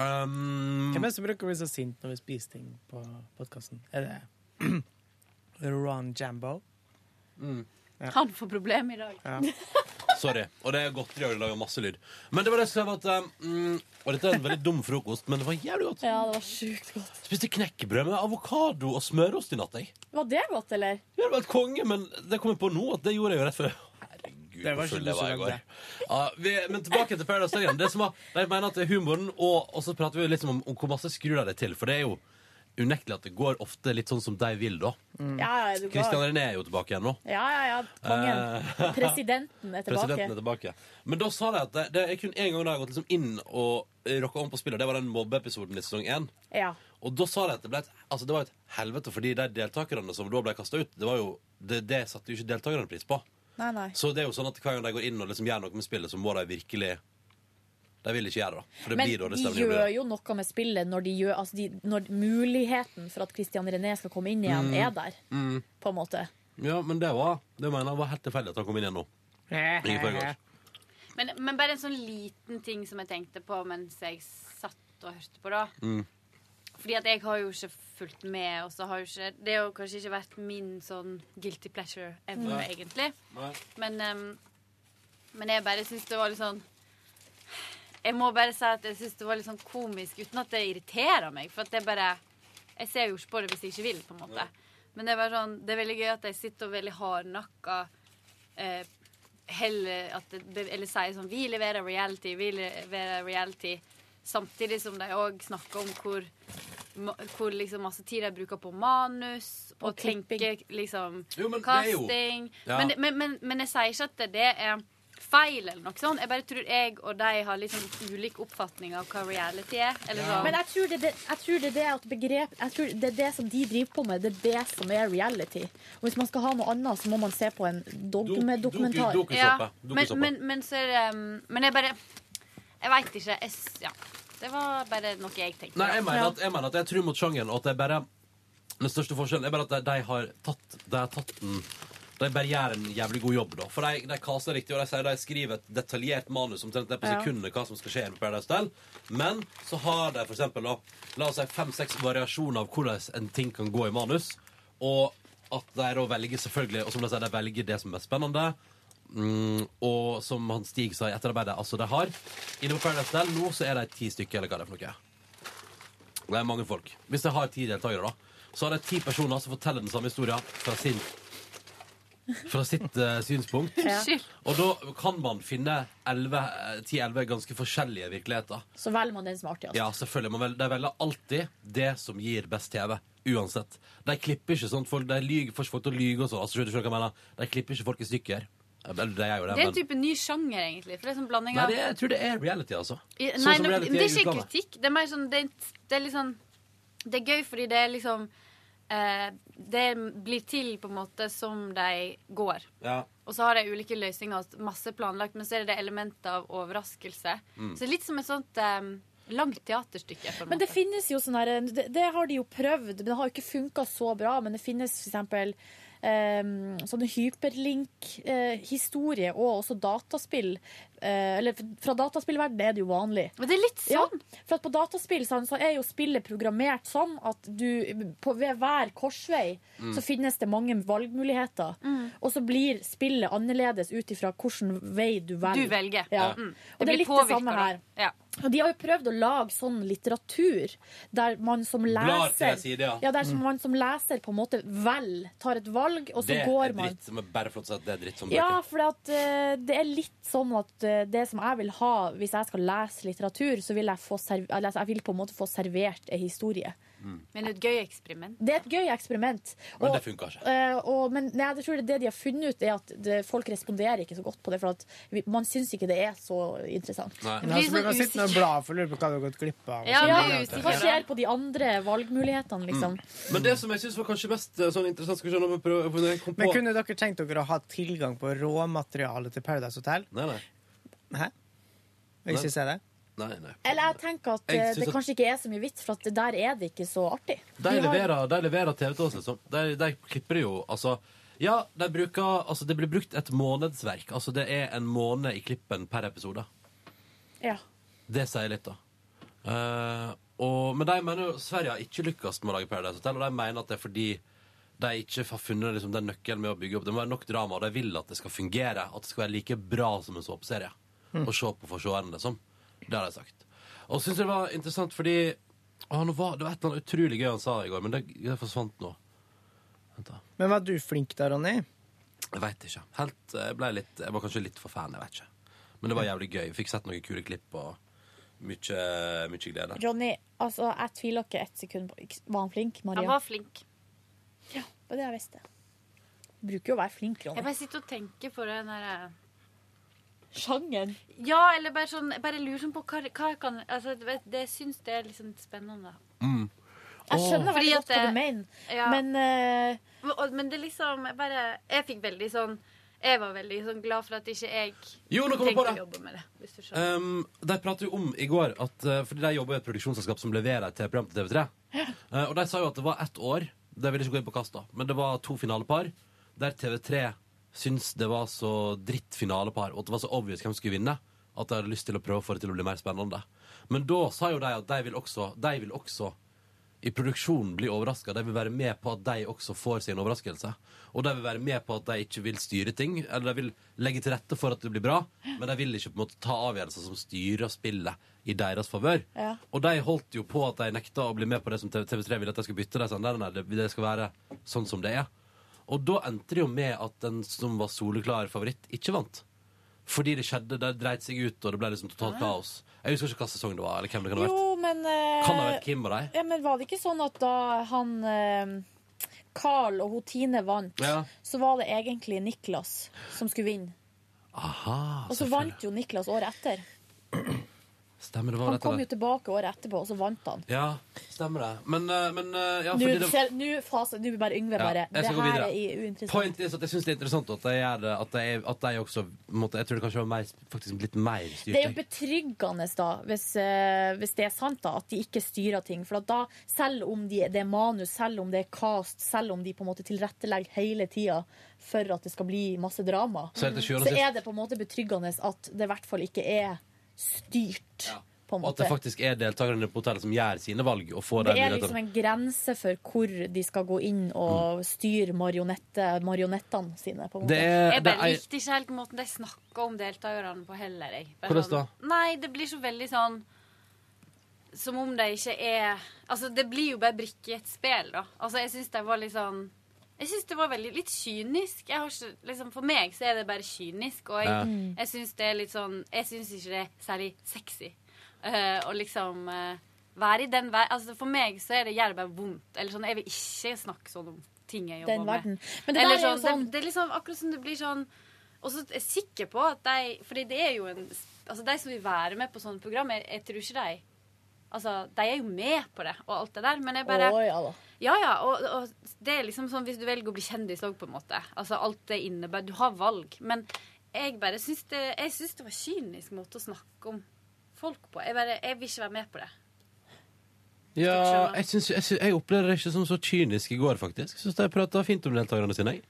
um, Hvem er det som bruker å bli så sint når vi spiser ting på podkasten? Er det [CLEARS THROAT] Ron Jambo? Ja. Han får problemer i dag. Ja. [LAUGHS] Sorry. Og det er godteri, og det lager masse lyd. Men det var det som at um, Og dette er en veldig dum frokost, men det var jævlig godt. ja, det var sjukt godt. Spiste knekkebrød med avokado og smørost i natt, jeg. Var det godt, eller? Det var et konge, men det kom jeg på nå at det gjorde jeg jo rett før. Herregud, Det var full jeg var i går. Ja, vi, men tilbake til Paradise Hotel igjen. Det som var, jeg mener at det er humoren, og, og så prater vi litt om, om hvor masse skrur de det til. For det er jo unektelig at det går ofte litt sånn som de vil, da. Ja, ja, er du Kristian går. René er jo tilbake igjen nå. Ja, ja, ja. Kongen. Eh, Presidenten er tilbake. Presidenten er tilbake. Men da sa de at det, det er kun én gang de har gått liksom inn og rocka om på spillet. Det var den mobbeepisoden i sesong én. Ja. Og da sa de at det ble et, altså det var et helvete, fordi de deltakerne som da ble kasta ut, det var jo det, det satte jo ikke deltakerne pris på. Nei, nei. Så det er jo sånn at hver gang de går inn og liksom gjør noe med spillet, så må de virkelig De vil ikke gjøre det. For det Men blir dårlig de gjør jo noe med spillet når, de gjør, altså de, når muligheten for at Christian René skal komme inn igjen, Mm. er der. Mm. På en måte. Ja, men det var Det mener jeg var helt tilfeldig at han kom inn igjen nå. Ingen forgårs. Men, men bare en sånn liten ting som jeg tenkte på mens jeg satt og hørte på, da. Mm. Fordi at jeg har jo ikke fulgt med, og så har jo ikke Det har jo kanskje ikke vært min sånn guilty pleasure ever, Nei. egentlig. Nei. Men, um, men jeg bare syns det var litt sånn Jeg må bare si at jeg syns det var litt sånn komisk, uten at det irriterer meg. For at det bare Jeg ser jo ikke på det hvis jeg ikke vil, på en måte. Men det er bare sånn Det er veldig gøy at de sitter og veldig hardnakka eh, heller at det, Eller sier sånn Vi leverer reality, vi leverer reality. Samtidig som de òg snakker om hvor, hvor liksom masse tid de bruker på manus og, Og tenker liksom Jo, men er jo- Ja. Men, men, men, men jeg sier ikke at det er feil eller noe sånt. Jeg bare tror jeg og de har liksom ulik oppfatning av hva reality er. Eller sånn. Men jeg tror, det, det, jeg tror det er det at begrep Jeg tror det er det som de driver på med, det er det som er reality. Og hvis man skal ha noe annet, så må man se på en dogmedokumentar. Ja, men, men, men så er det um, Men jeg bare Jeg veit ikke. Jeg, ja. Det var bare noe jeg tenkte. Nei, jeg mener, Ja. at, jeg mener at jeg tror mot sjangeren, og at det er bare Den største forskjellen er bare at de, de har tatt De har tatt den De bare gjør en jævlig god jobb, da. For de, de caster riktig, og de sier de skriver et detaljert manus omtrent ned på Ja. sekundet hva som skal skje på Paradise Hotel. Men så har de for eksempel da, la oss si fem-seks variasjoner av hvordan en ting kan gå i manus. Og at de da velger selvfølgelig, og som de sier, de velger det som er spennende. Mm, og som han Stig sa i etterarbeidet, altså de har Inne på Paradise Hotel nå så er de ti stykker, eller hva det er for noe. Det er mange folk. Hvis de har ti deltakere, da, så har de ti personer som forteller den samme historien fra sin fra sitt eh, synspunkt. Og da kan man finne 10-11 ganske forskjellige virkeligheter. Så velger man den som er artigst. Ja, selvfølgelig. Man vel, de velger alltid det som gir best TV. Uansett. De klipper ikke sånt. folk, de lyger, får ikke folk til å lyge og sånn. Altså, skjønner du hva jeg mener? De klipper ikke folk i stykker. Eller det er jo det, Det er en men type ny sjanger, egentlig. For det er sånn blanding Nei, av det, jeg tror det er reality, altså. I- Sånn Nei, som no, reality det er i ikke utlandet. kritikk. Det er mer sånn Det er, det er litt sånn Det er gøy fordi det er liksom eh, Det blir til på en måte som de går. Ja. Og så har de ulike løsninger, masse planlagt, men så er det det elementet av overraskelse. Mm. Så det er litt som et sånt eh, langt teaterstykke. på en Men det finnes jo sånn her det, det har de jo prøvd, men det har jo ikke funka så bra. Men det finnes eksempel um, sånne hyperlink-historie og også dataspill. Eh, eller fra dataspillverdenen er det jo vanlig. Men det er litt sånn. Ja, for at på dataspill så er jo spillet programmert sånn at du på, ved hver korsvei Mm. så finnes det mange valgmuligheter. Og så blir spillet annerledes ut ifra hvilken vei du velger. Du velger. Ja. Mm. Og det, er litt det samme her. Ja. Og de har jo prøvd å lage sånn litteratur der man som leser side, ja. ja, der som Mm. man som leser på en måte vel tar et valg, og så det går er man. dritt. Som er bare flott å si at det er dritt som bøker. Ja, for at, eh, det er litt sånn at det som jeg vil ha hvis jeg skal lese litteratur, så vil jeg, få serv altså, jeg vil på en måte få servert en historie. Men et gøy eksperiment. Det er et gøy eksperiment. Men Og- det funker ikke. Og, og, men nei, jeg tror det, det de har funnet ut, er at det, folk responderer ikke så godt på det. For at vi, man syns ikke det er så interessant. Nei. så blir man sittende og bla for å lure på hva du har gått glipp av. Ja, Ja, Hva skjer på de andre valgmulighetene, liksom? Men det som jeg syns var kanskje mest eh, sånn interessant Skal vi se om jeg prøver når jeg kom på Men kunne dere tenkt dere å ha tilgang på råmaterialet til Paradise Hotel? Nei, nei. Hæ? Vil ikke se det? Nei, nei. Eller jeg tenker at Jeg eh, det at- kanskje ikke er så mye vits, for at der er det ikke så artig. De De har- leverer, de leverer TV til oss, liksom. De, de klipper det jo Altså, ja, de bruker Altså, det blir brukt et månedsverk. Altså, det er en måned i klippen per episode. Ja. Det sier litt, da. Uh, og, men de mener jo Sverige har ikke lykkes med å lage Paradise Hotel, og de mener at det er fordi de ikke har funnet liksom, den nøkkelen med å bygge opp. Det må være nok drama, og de vil at det skal fungere. At det skal være like bra som en såpeserie. Mm. Å se på for seeren, liksom. Det har de sagt. Og syns det var interessant fordi å, nå var, Det var et eller annet utrolig gøy han sa i går, men det, det forsvant nå. Men var du flink da, Ronny? Jeg veit ikke. Helt, jeg, ble litt, jeg var kanskje litt for fan, jeg vet ikke. Men det var jævlig gøy. Fikk sett noen kule klipp og mye, mye glede. Ronny, altså, jeg tviler ikke ett sekund på Var han flink, Maria? Han var flink. Ja, det var det jeg visste. Bruker jo å være flink, Ronny. Jeg bare sitter og tenker på det når derre Sjangeren? Ja, eller bare sånn Jeg bare lurer sånn på hva, hva jeg kan Altså, Det, det syns det er liksom spennende. Mm. Jeg skjønner veldig godt hva du mener, Ja. men uh... Men- Men det liksom jeg bare Jeg fikk veldig sånn Jeg var veldig sånn glad for at ikke jeg Jo, tenkte å jobbe med det. Hvis du skjønner. Um, de pratet jo om i går at uh, Fordi de jobber i et produksjonsselskap som leverer et TV-program til TV3. Uh, og de sa jo at det var ett år Det vil jeg ikke gå inn på kasta, Men det var to finalepar Der TV3 syntes det var så dritt finalepar Og at det var så obvious hvem som skulle vinne At de hadde lyst til å prøve å få det til å bli mer spennende. Men da sa jo de at de vil også De vil også i produksjonen bli overrasket. De vil være med på at de også får sin overraskelse. Og de vil være med på at de ikke vil styre ting Eller de vil legge til rette for at det blir bra Men de vil ikke på en måte ta avgjørelser som styrer spillet i deres favør. Ja. Og de holdt jo på at de nekta å bli med på det som TV- TV3 ville at de skulle bytte De sa nei, nei, det, det skal være sånn som det er. Og da endte det jo med at den som var soleklar favoritt, ikke vant. Fordi det skjedde, det dreit seg ut, og det ble liksom totalt kaos. Jeg husker ikke hva sesong det var, eller hvem det kan ha vært. Jo, men eh, Kan det ha vært Kim og deg? Ja, men var det ikke sånn at da han eh, Carl og hun Tine vant, Ja. så var det egentlig Niklas som skulle vinne. Aha, Og så vant jo Niklas året etter. Stemmer, det var Han dette kom der. jo tilbake året etterpå, og så vant han. Ja, stemmer det. Men, eh, men eh, ja, Nå fordi det ser- nå faser Nå bare Yngve bare jeg Det skal gå her videre. er uinteressant. Point is at jeg syns det er interessant at de gjør det At de, at de også på en måte, Jeg tror det kanskje var mer, faktisk litt mer styrt. Det er jo jeg. betryggende da, hvis, eh, hvis det er sant da, at de ikke styrer ting. For at da, selv om de, det er manus, selv om det er cast, selv om de på en måte tilrettelegger hele tida for at det skal bli masse drama, Så er det til sjuende og så sist- er det på en måte betryggende at det i hvert fall ikke er styrt. På en måte. Og at det faktisk er deltakerne på hotellet som gjør sine valg. Og får Det er liksom en grense for hvor de skal gå inn og styre marionette, marionettene sine. På en måte. Det er- Jeg bare er- likte ikke helt måten de snakka om deltakerne på heller. Jeg. Hvordan sånn- da? Nei, det blir så veldig sånn Som om de ikke er Altså, det blir jo bare brikker i et spill, da. Altså, jeg syns de var litt sånn jeg syns det var veldig litt kynisk. Jeg har ikke, liksom, for meg så er det bare kynisk. Og jeg, Ja. Mm. jeg syns det er litt sånn Jeg syns ikke det er særlig sexy uh, å liksom uh, være i den verden Altså, for meg så er det gjør det bare vondt. Eller sånn, jeg vil ikke snakke sånn om ting jeg Den jobber med. Men det Eller er sånn, sånn- det, det er liksom akkurat som det blir sånn Og så er jeg sikker på at de Fordi det er jo en Altså, de som vil være med på sånne program, jeg, jeg tror ikke de Altså, de er jo med på det og alt det der, men jeg bare Å, ja da. Ja, ja. Og, og det er liksom sånn hvis du velger å bli kjendis òg, på en måte. Altså alt det innebærer Du har valg. Men jeg bare syns det Jeg syns det var kynisk måte å snakke om folk på. Jeg bare Jeg vil ikke være med på det. Ja, jeg, synes, jeg, synes, jeg opplevde det ikke som så kynisk i går, faktisk. Syns de prata fint om deltakerne sine, jeg.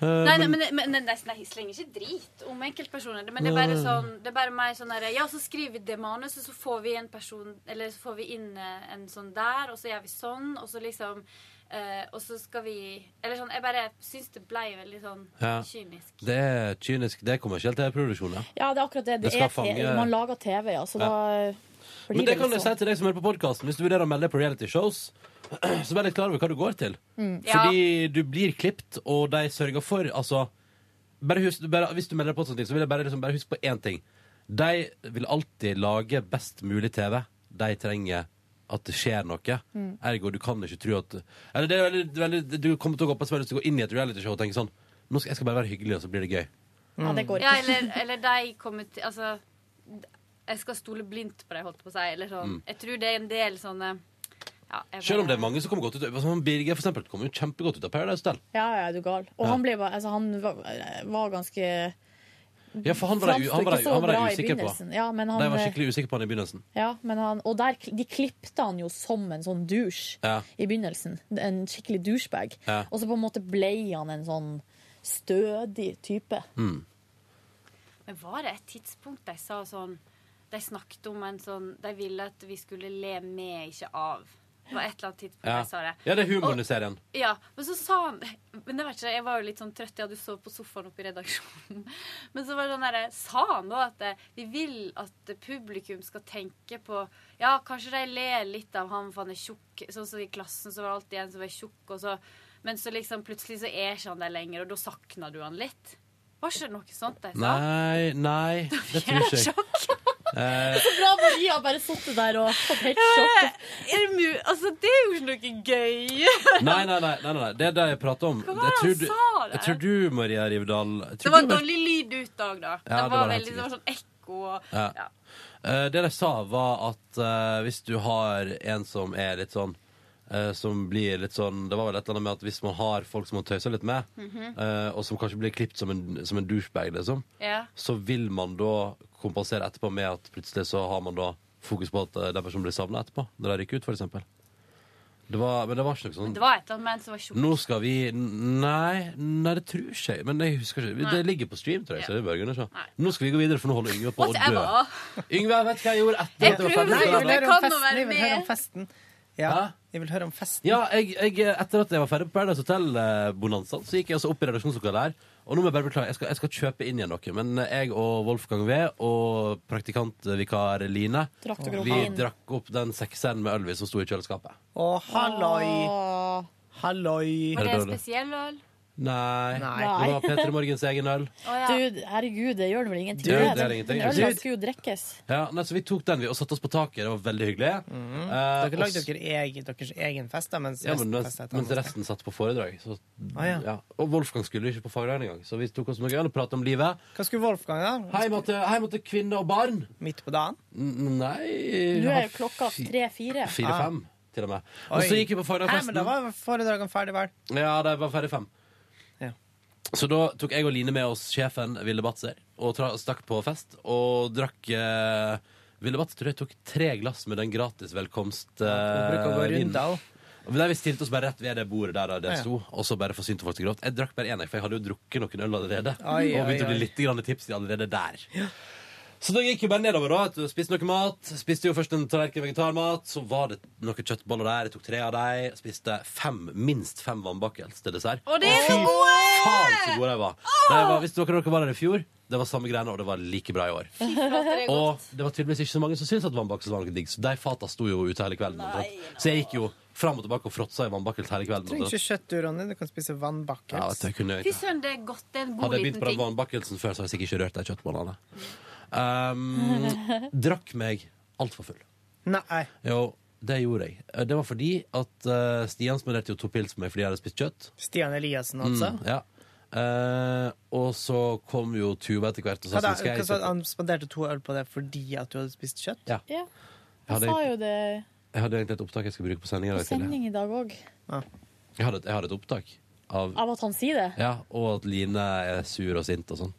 Eh, Nei, nei, men- men, men, nei, nei, jeg slenger ikke drit om enkeltpersoner. Men det er bare sånn Det er bare mer sånn derre Ja, så skriver vi det manuset, så får vi en person Eller så får vi inn eh, en sånn der, og så gjør vi sånn, og så liksom Uh, Og så skal vi Eller sånn Jeg bare syns det ble veldig sånn Ja. kynisk. Det er kynisk. Det er kommersiell TV-produksjon, ja. Ja, det er akkurat det. Det det er fange- Man lager TV, ja. Så Ja. da Men det kan jeg si sånn. til deg som hører på podkasten. Hvis du vurderer å melde deg på reality shows, [CLEARS THROAT] så vær litt klar over hva du går til. Mm. Fordi du blir klippet, og de sørger for Altså, bare husk, bare, hvis du melder deg på sånne ting, så vil jeg bare, liksom, bare huske på én ting. De vil alltid lage best mulig TV. De trenger at det skjer noe. Mm. Ergo, du kan ikke tro at Eller det er veldig, veldig, Du kommer til å gå på som har du går inn i et realityshow og tenker sånn Nå skal, Jeg skal bare være hyggelig, og så blir det gøy. Ja, det går Ja, eller, eller de kommer til Altså Jeg skal stole blindt på deg, holdt på å si. Eller sånn. Mm. Jeg tror det er en del sånne ja, jeg Selv om det er mange som kommer godt ut sånn Birger for eksempel, kommer jo kjempegodt ut av Paradise Hotel. Ja, ja, er du gal. Og Ja. han ble Altså, han var, var ganske Ja, for han var de- usikker på. Ja, men han, De var skikkelig usikker på han i begynnelsen. Ja, men han, og der, de klipte han jo som en sånn douche Ja. i begynnelsen. En skikkelig douchebag. Ja. Og så på en måte ble han en sånn stødig type. Mm. Men var det et tidspunkt de sa sånn De snakket om en sånn De ville at vi skulle le med, ikke av. Det var et eller annet tidspunkt Ja. de sa det. ja, det er humoren i serien. Ja, men så sa han Men det var ikke, jeg var jo litt sånn trøtt. Jeg hadde sovet på sofaen oppe i redaksjonen. [LAUGHS] Men så var det sånn derre sa han da at eh, vi vil at publikum skal tenke på Ja, kanskje de ler litt av han for han er tjukk. Sånn som i klassen så var det alltid en som var tjukk, og så Men så liksom plutselig så er ikke han der lenger, og da sakna du han litt. Var ikke det noe sånt de sa? Nei, nei, [LAUGHS] det tror ikke jeg. Eh, Så bra Maria bare satt der og fått helt sjokk. Er det mu altså, det er jo ikke noe gøy. nei, nei, nei, nei, nei, det er det jeg prater om. Hva var Jeg det tror, han du, sa der? jeg tror du, Maria Rivdal Det var du dårlig lyd ut òg, da. Ja, det, var det var veldig, det var sånn ekko og Ja. ja. Eh, det de sa, var at eh, hvis du har en som er litt sånn eh, som blir litt sånn Det var vel et eller annet med at hvis man har folk som man tøyser litt med, mm -hmm. og som kanskje blir klippet som en, som en douchebag, liksom, yeah. så vil man da kompensere etterpå med at plutselig så har man da fokus på at eh, den personen blir savna etterpå. Når de rykker ut, for eksempel. Det var, men det var ikke noe sånn Det var et eller annet som var tjukt. Nå skal vi Nei, nei det tror ikke jeg. Men jeg husker ikke. Nei. Det ligger på stream, tror jeg. Så det bør jeg se. Nå skal vi gå videre, for nå holder Yngve på å dø. Yngve, vet du hva jeg gjorde etter Jeg at det var ferdig? ikke. Jeg vil høre om festen. Jeg vil høre om festen. Ja, jeg vil høre om festen. Ja, jeg, jeg, etter at jeg var ferdig på Paradise Hotel-bonanzaen, så gikk jeg altså opp i redaksjonslokalet der. Og nå må jeg bare beklage, jeg skal, jeg skal kjøpe inn igjen noe. Men jeg og Wolfgang V og praktikantvikar Line Drakk Vi drakk opp den sekseren med ølvis som sto i kjøleskapet. Å, halloi! Halloi! Var det det en spesiell øl? Nei. Nei. Det var Peter Morgens egen øl. Å ja. Du, herregud, det gjør det vel ingenting. Du, det er Den- ingenting. Den ølen skulle jo drikkes. Ja, nei, så Vi tok den vi, og satte oss på taket. Det var veldig hyggelig. Eh, Mhm. Dere lagde dere egen, deres egen fest, da, mens ja, men, resten mens, festet mens resten satt på foredrag. Så, Ah, ja. ja. Og Wolfgang skulle ikke på fagdagen engang, så vi tok oss noe øl og pratet om livet. Hva skulle Wolfgang, da? Hjem til, kvinne og barn. Midt på dagen? N- Nei Nå er jo klokka tre-fire. Fire-fem, til og med. Og Oi. så gikk vi på Hæ, men da var foredragene ferdig, vel? Ja, det var ferdig fem. Ja. Så da tok jeg og Line med oss sjefen Ville Batzer og stakk på fest og drakk eh, Ville Batzer tror jeg tok tre glass med den gratis velkomst eh. Og Der vi stilte oss bare rett ved det bordet der det Ja. sto, og så bare forsynte folk til grovt. Jeg drakk bare én, for jeg hadde jo drukket noen øl allerede. Ai, og begynte å bli litt tips allerede der. Så da gikk jo bare nedover, da. Spiste noe mat. Spiste jo først en tallerken vegetarmat. Så var det noen kjøttboller der. Jeg tok tre av dem. Spiste fem, minst fem vannbakkels til dessert. Og det er Fy så gode! faen så gode de var. Nei, jeg var hvis dere, dere var der i fjor, det var samme greiene, og det var like bra i år. Og det var tydeligvis ikke så mange som syntes at vannbakkels var noe digg, så de fata sto jo ute hele kvelden. Nei, Så jeg gikk jo fram og tilbake og fråtsa i vannbakkels hele kvelden. Du trenger ikke kjøtt, du, Ronny. Du kan spise vannbakkels. Ja, Fy søren, det er godt. Det er en god hadde jeg begynt på den vannbakkelsen før, så hadde jeg sikkert ikke rørt de kjøttbollene. Um, [LAUGHS] drakk meg altfor full. Nei. Jo, det gjorde jeg. Eh, Det var fordi at uh, Stian spanderte jo to pils på meg fordi jeg hadde spist kjøtt. Stian Eliassen, altså. Mm, ja. Uh, og så kom jo Tuva etter hvert og så, ja, da? skal jeg så Han spanderte to øl på deg fordi at du hadde spist kjøtt? Ja. Ja. Jeg Han sa jo det jeg hadde egentlig et opptak jeg skulle bruke på sending. i dag sending i dag òg. Jeg hadde, jeg hadde et opptak av Av at han sier det. Ja, og at Line er sur og sint og sånn.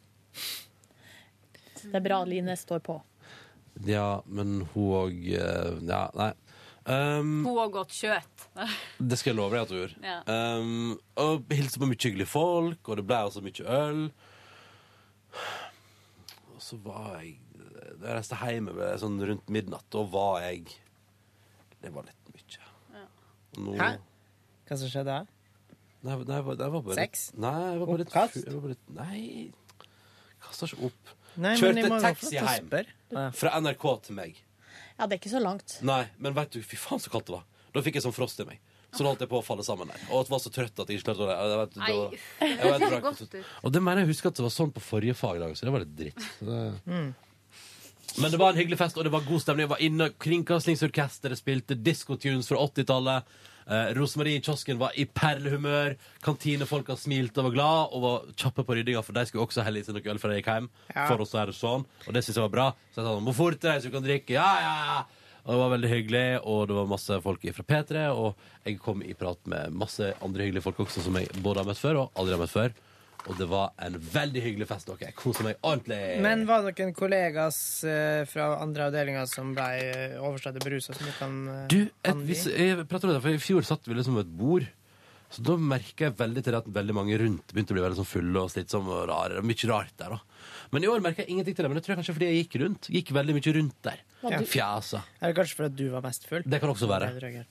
Det er bra Line står på. Ja, men hun òg Ja, nei. Um, hun og godt kjøtt. Det skal jeg love deg at hun gjorde. Ja. Um, og hilste på mye hyggelige folk, og det ble altså mye øl. Og så var jeg Da jeg reiste hjem sånn rundt midnatt, da var jeg Det var litt mye. Ja. Nå, Hæ? Hva som skjedde da? Nei, nei, jeg var, jeg var bare Sex? Nei, jeg var bare litt Oppkast? jeg var bare litt, Nei, kasta ikke opp. Nei, men jeg Kjørte må taxi hjem spørre. fra NRK til meg. Ja, det er ikke så langt. Nei, men vet du, fy faen så kaldt det var. Da fikk jeg sånn frost i meg. Så da holdt jeg på å falle sammen der. Og jeg var så trøtt at jeg ikke klarte å jeg vet, Nei, uff, det var helt så godt ut. Og det mener jeg husker at det var sånn på forrige fagdag, så det var litt dritt. Så det... Mm. Men det var en hyggelig fest, og det var god stemning. Jeg var inne, Kringkastingsorkesteret spilte diskotunes fra 80-tallet. Eh, Rosemarie i kiosken var i perlehumør. Kantinefolka smilte og var glad og var kjappe på ryddinga, for de skulle også helle i seg noe øl før de gikk hjem. Ja. For oss er det sånn. Og det syns jeg var bra. Så jeg sa sånn, må fortere, så du kan drikke. Ja, ja, ja. Og det var veldig hyggelig, og det var masse folk fra P3. Og jeg kom i prat med masse andre hyggelige folk også, som jeg både har møtt før og aldri har møtt før. Og det var en veldig hyggelig fest. dere. Jeg koser meg ordentlig. Men var det noen kollegas eh, fra andre avdelinger som ble overstått overstadig berusa, som du kan eh, Du, et, hvis, jeg prater om det, for I fjor satt vi liksom ved et bord. Så Da merka jeg veldig til det at veldig mange rundt begynte å bli veldig sånn fulle og slitsomme. og rare. Mye rart der da Men i år merka jeg ingenting til det. Men det tror jeg kanskje fordi jeg gikk rundt. Gikk veldig mye rundt der. Ja. Fjasa. Er det kanskje fordi du var mest full? Det kan også være. Det.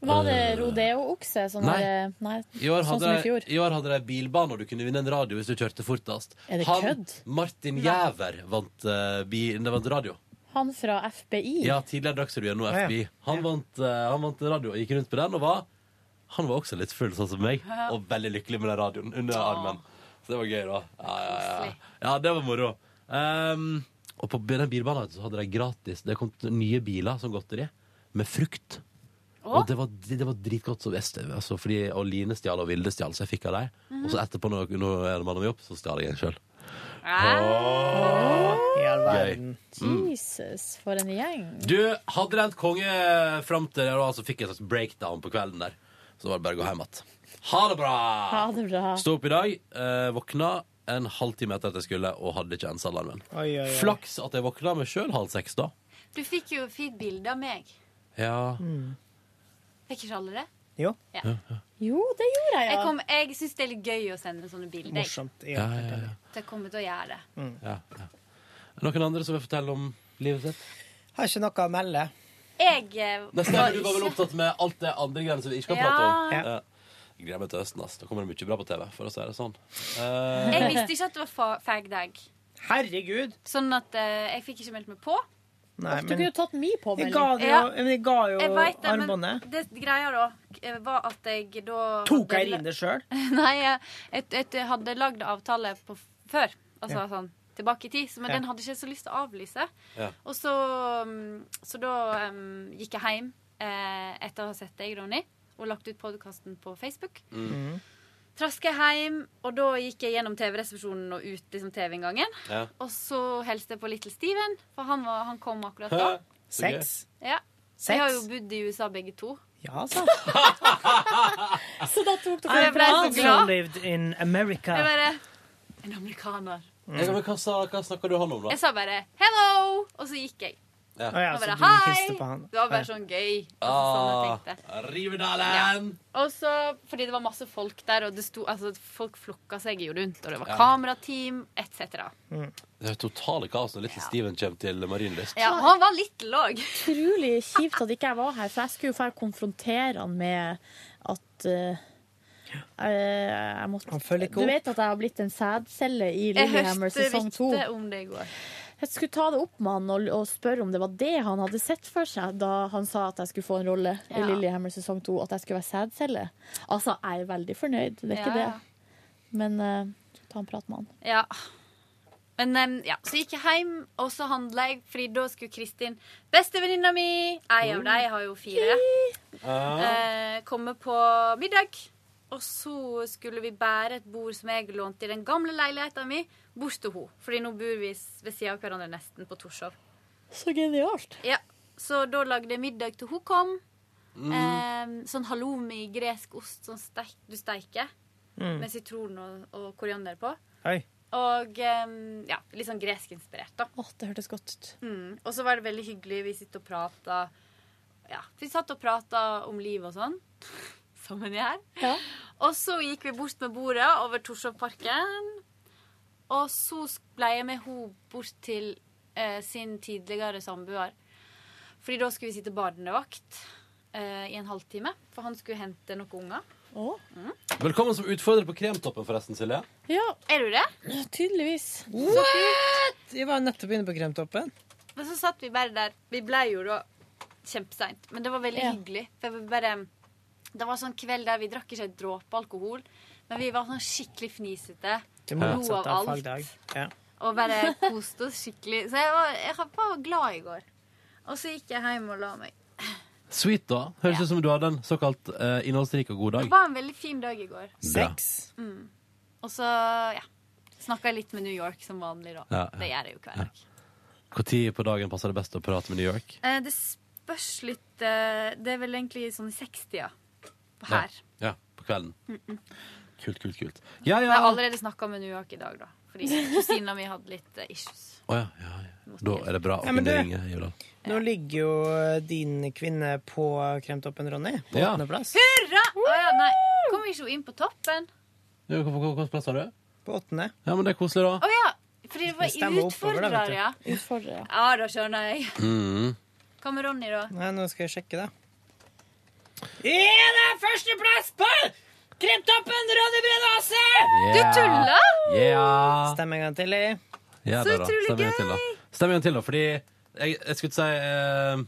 Var det Eh, rodeo-okse? Sånn Nei. der- nei. I år, sånn hadde som i de, fjor? I år hadde de bilbane, og du kunne vinne en radio hvis du kjørte fortest. Er det Han, kødd? Martin Jæver vant, uh, bil, det vant radio. Han fra FBI? Ja, tidligere Dagsrevyen, nå. FBI. Han, vant, uh, han vant radio og gikk rundt på den, og var, han var også litt full, sånn som meg. Og veldig lykkelig med den radioen under armen. Så det var gøy, da. Ja, ja, ja. ja det var moro. Um, og på den bilbanen så hadde de gratis Det kom nye biler som godteri med frukt. Og det var, det var dritgodt. som jeg, altså, fordi, og Line stjal, og Vilde stjal, så jeg fikk av dem. Mhm. Og så etterpå, når, når jeg mannet jobb så stjal jeg en sjøl. I all verden. Mm. Jesus, for en gjeng. Du hadde det rent konge fram til jeg altså fikk en slags breakdown på kvelden der. Så var det bare å gå hjem igjen. Ha det bra! Ha det bra. Stå opp i dag, eh, våkna en halvtime etter at jeg skulle, og hadde ikke oi, oi. Flaks at jeg våkna meg sjøl halv seks da. Du fikk jo fint bilde av meg. Ja. Fikk ikke alle det? Jo. Ja. Jo, det gjorde jeg, Jeg, ja. kom, jeg syns det er litt gøy å sende sånne bilder. Morsomt. Ja, ja, ja. Så jeg kommer til å gjøre det. ja, ja. Noen andre som vil fortelle om livet sitt? Har ikke noe å melde. Jeg eh, Nei, stemmer, du var vel opptatt med alt det andre greiene som vi ikke kan Ja. prate om? Ja. Jeg gleder meg til høsten. ass. Da kommer det mye bra på TV. for å si det sånn. Eh, Jeg visste ikke at det var fa- fag-dag. Herregud. Sånn at eh, jeg fikk ikke meldt meg på. Nei, Du men kunne jo tatt min jeg påmelding. ga, det jo, Ja. jeg ga jo Jeg vet det, armbåndet. men det greia da eh, var at jeg da Tok jeg inn det sjøl? [LAUGHS] Nei, jeg, jeg, jeg hadde lagd avtale på før. Altså Ja. sånn tilbake i tid. så- Men Ja. den hadde ikke så lyst til å avlyse. Ja. Og så, mm, så da um, gikk jeg hjem eh, etter å ha sett deg, Ronny, og lagt ut podkasten på Facebook. Mm. Traska hjem, og da gikk jeg gjennom TV-resepsjonen og ut liksom, TV-inngangen. Ja. Og så hilste jeg på Little Steven, for han, var, han kom akkurat da. Seks. Ja. Sex? Vi har jo bodd i USA begge to. Ja, så. [LAUGHS] Så da tok dere Jeg plan. glad. lived in America. Jeg bare En amerikaner. Jeg, men hva, sa, hva snakka du han om, da? Jeg sa bare 'hello', og så gikk jeg. Ja. Ja, Og bare du 'hei'. hilste på han. Det var bare sånn gøy. Altså, sånn jeg tenkte. Ah, Riverdalen! Og så, fordi det var masse folk der, og det sto, altså, folk flokka seg jo rundt, og det var Ja. kamerateam etc. Det er totale kaos når Little Steven kommer til Marienlyst. Ja, han var litt låg. Utrolig kjipt at ikke jeg var her, for jeg skulle jo få konfrontere han med at uh, jeg, jeg måtte, Han følger ikke Du vet at jeg har blitt en sædcelle i Jeg Lillehammer hørte sesong to. rykte om det i går. Jeg skulle ta det opp med han og, og spørre om det var det han hadde sett for seg da han sa at jeg skulle få en rolle i Ja. Lillehammer sesong to, at jeg skulle være sædcelle. Altså, jeg er veldig fornøyd, det er ikke Ja, det. Men uh, ta en prat med han. Ja. Men em, ja, så gikk jeg hjem, og så handla jeg, fordi da skulle Kristin, bestevenninna mi, ei av dem har jo fire, eh, komme på middag. Og så skulle vi bære et bord som jeg lånte i den gamle leiligheten min, bort til henne. Fordi nå bor vi ved siden av hverandre nesten på Torshov. Så genialt. Ja, Så da lagde jeg middag til hun kom. Em, sånn halloumi, gresk ost som steik, du steiker. Mm. Med sitron og, og koriander på. Hei. Og eh, ja, litt sånn greskinspirert, da. Å, det hørtes godt ut. Mm. Og så var det veldig hyggelig. Vi sitter og prata Ja, vi satt og prata om liv og sånn. Som en gjør. Ja. Og så gikk vi bort med bordet over Torshovparken. Og så ble jeg med henne bort til eh, sin tidligere samboer. Fordi da skulle vi sitte barnevakt eh, i en halvtime. For han skulle hente noen unger. Mm. Velkommen som utfordrer på Kremtoppen, forresten, Silje. ja, Er du det? Ja, tydeligvis. Vi var nettopp inne på Kremtoppen. Men så satt vi bare der. Vi ble jo da kjempeseint. Men det var veldig Ja. hyggelig. For jeg bare Det var sånn kveld der vi drakk ikke en dråpe alkohol. Men vi var sånn skikkelig fnisete. Lo av av alt. Ja. Og bare koste oss skikkelig. Så jeg var, jeg var glad i går. Og så gikk jeg hjem og la meg. Sweet, da. Høres ut som du hadde en såkalt uh, innholdsrik og god dag. Det var en veldig fin dag i går. Bra. Mm. Og så, ja. Snakka litt med New York som vanlig, da. Ja, ja. Det gjør jeg jo hver dag. Når på dagen passer det best å prate med New York? Eh, det spørs litt Uh, Det er vel egentlig sånn i 60-a her. Ja, ja på kvelden. Kult, kult, kult. Ja, Jeg har allerede snakka med New York i dag, da. Fordi kusina mi hadde litt eh, issues. Oh, ja, ja, ja. Da er det bra å Ja, kunne ringe. Jødal. Nå ligger jo din kvinne på Kremtoppen, Ronny. På Ja. åttendeplass. Hurra! Oh, ja, nei. Kom ikke hun inn på toppen? Hvilken plass har du? På åttende. Ja, men det er koselig, da. Å ja! Fordi det var Det utfordrer, ja. Utfordrer, ja. Ja, da skjønner jeg. Mm. Hva med Ronny, da? Nei, nå skal jeg sjekke, da. Er det førsteplass på Kremtoppen, Ronny Brede Du tuller? Yeah. Stem en gang til, i. Ja, Så da. utrolig Stem en gang til, da. Stem en gang til, da, fordi jeg, jeg skulle si eh,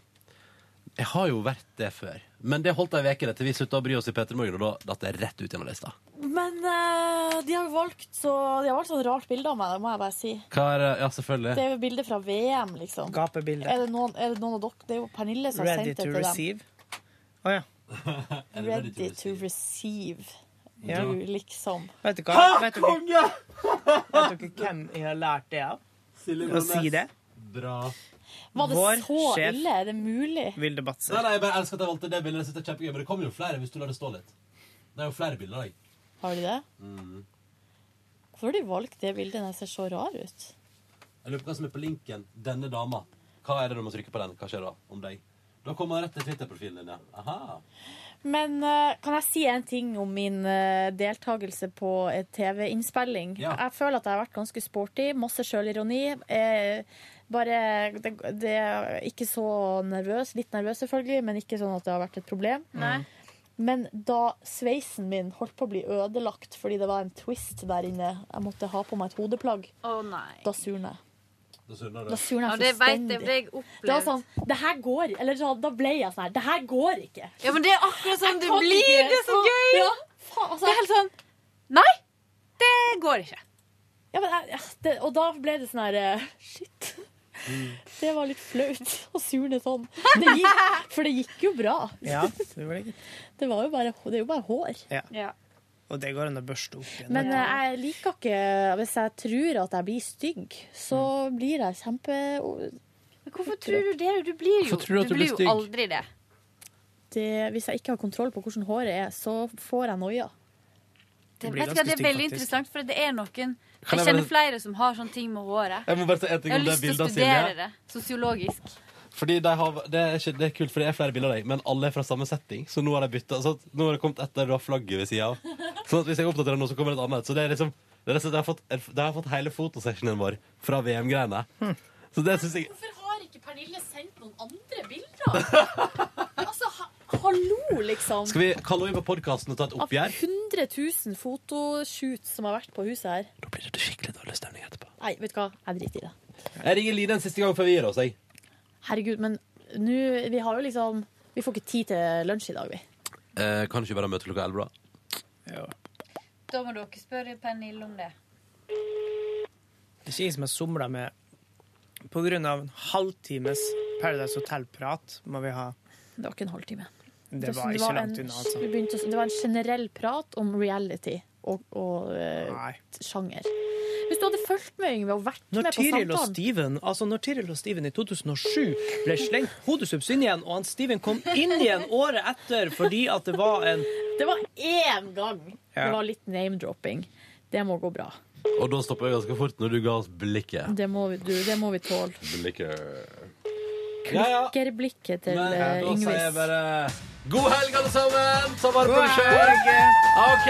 Jeg har jo vært det før. Men det holdt ei uke til vi slutta å bry oss i P3 Morgen, og da datt det rett ut gjennom lista. Men eh, de har jo valgt så De har valgt sånn rart bilde av meg, det må jeg bare si. Hva er det? Ja, selvfølgelig. Det er jo bilde fra VM, liksom. Gapebilde. Er det noen, er det noen av dere Det er jo Pernille som har Ready sendt det to til dem. receive. Å ja. [LAUGHS] Ready to receive. Ja. Du, liksom. Vet du hva? Vet dere, vet dere hvem jeg har lært det av? Å si det? Bra. Var det Vår så sjef. ille? Er det mulig? Vilde Batzer. Nei, nei, jeg bare elsker at jeg valgte det bildet. Det kjempegøy, Men det kommer jo flere hvis du lar det stå litt. Det er jo flere bilder av deg. Har de det? Mm. Hvorfor har de valgt det bildet når jeg ser så rar ut? Jeg lurer på hva som er på linken. Denne dama. Hva er det du må trykke på den? Hva skjer da om deg? Da kommer han rett til Twitter-profilen din, ja. Aha. Men uh, kan jeg si en ting om min uh, deltakelse på et TV-innspilling? Ja. Jeg føler at jeg har vært ganske sporty. Masse sjølironi. Eh, bare det, det er ikke så nervøs. Litt nervøs, selvfølgelig, men ikke sånn at det har vært et problem. Nei. Men da sveisen min holdt på å bli ødelagt fordi det var en twist der inne, jeg måtte ha på meg et hodeplagg, oh, nei. da surna jeg. Da surner Da surna jeg det fullstendig. det Det var opplevd. sånn Det her går Eller sånn, da ble jeg sånn her Det her går ikke. Ja, men det er akkurat sånn det blir. Det er så gøy. Ja, faen, altså. Det er helt sånn Nei, det går ikke. Ja, men jeg, ja, det, og da ble det sånn her uh, Shit. Det var litt flaut å surne sånn. Det gikk, for det gikk jo bra. Ja, det var det. Det, var jo bare, det er jo bare hår. Ja. Og det går an å børste opp igjen. Men jeg liker ikke Hvis jeg tror at jeg blir stygg, så blir jeg kjempe... Men hvorfor tror du det? Du blir jo, du du blir blir jo aldri det. Det, hvis jeg ikke har kontroll på hvordan håret er, så får jeg noia. Det, det, vet det er veldig faktisk. interessant, for det er noen Jeg jeg kjenner bare- flere som har sånne ting med håret. Jeg må bare si Jeg har lyst til å studere det sosiologisk. Fordi de har, det, er ikke, det er kult, for det er flere bilder av deg, men alle er fra samme setting. Så nå har de bytta. Så nå har det kommet etter du har flagget ved sida av. Sånn at hvis jeg oppdaterer nå, så kommer det et annet. Så det er liksom det er, har fått, de har fått hele fotosessionen vår fra VM-greiene. Så det syns jeg Hvorfor har ikke Pernille sendt noen andre bilder? [LAUGHS] altså, ha, hallo, liksom. Skal vi kalle henne på podkasten og ta et Av oppgjør? 100 000 fotoshoot som har vært på huset her. Da blir det skikkelig dårlig stemning etterpå. Nei, vet du hva? Jeg driter i det. Jeg ringer Line en siste gang før vi gir oss. Jeg. Herregud, men nå Vi har jo liksom Vi får ikke tid til lunsj i dag, vi. Eh, kan ikke bare møte klokka elleve, da? Da må dere spørre Pernille om det. Det er ikke jeg som har somla med På grunn av en halvtimes Paradise Hotel-prat må vi ha Det var ikke en halvtime. Det var ikke langt unna, altså. begynte Det var en generell prat om reality og, og uh, sjanger. Hvis du hadde fulgt med, Yngve, og vært Når med på Tiril samtalen Steven altså når Tiril og Steven i 2007 ble slengt hodesubs inn igjen, og han Steven kom inn igjen året etter fordi at det var en Det var én gang Ja. det var litt name-dropping. Det må gå bra. Og da stoppa jeg ganske fort når du ga oss blikket. Det må vi, du, det må vi tåle. Blikket Ja, ja. Klikkerblikket til Men eh, da sier jeg Yngvis. bare God helg, alle sammen! Ta vare på dere sjøl. OK.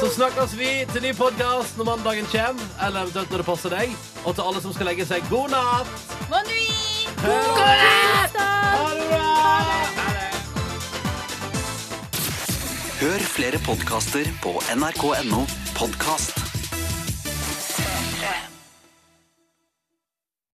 Så snakkes vi til ny podkast når mandagen kommer, eller eventuelt når det passer deg. Og til alle som skal legge seg, god natt! Bon nuit! God natt! Ha det bra! Hør flere podkaster på nrk.no podkast.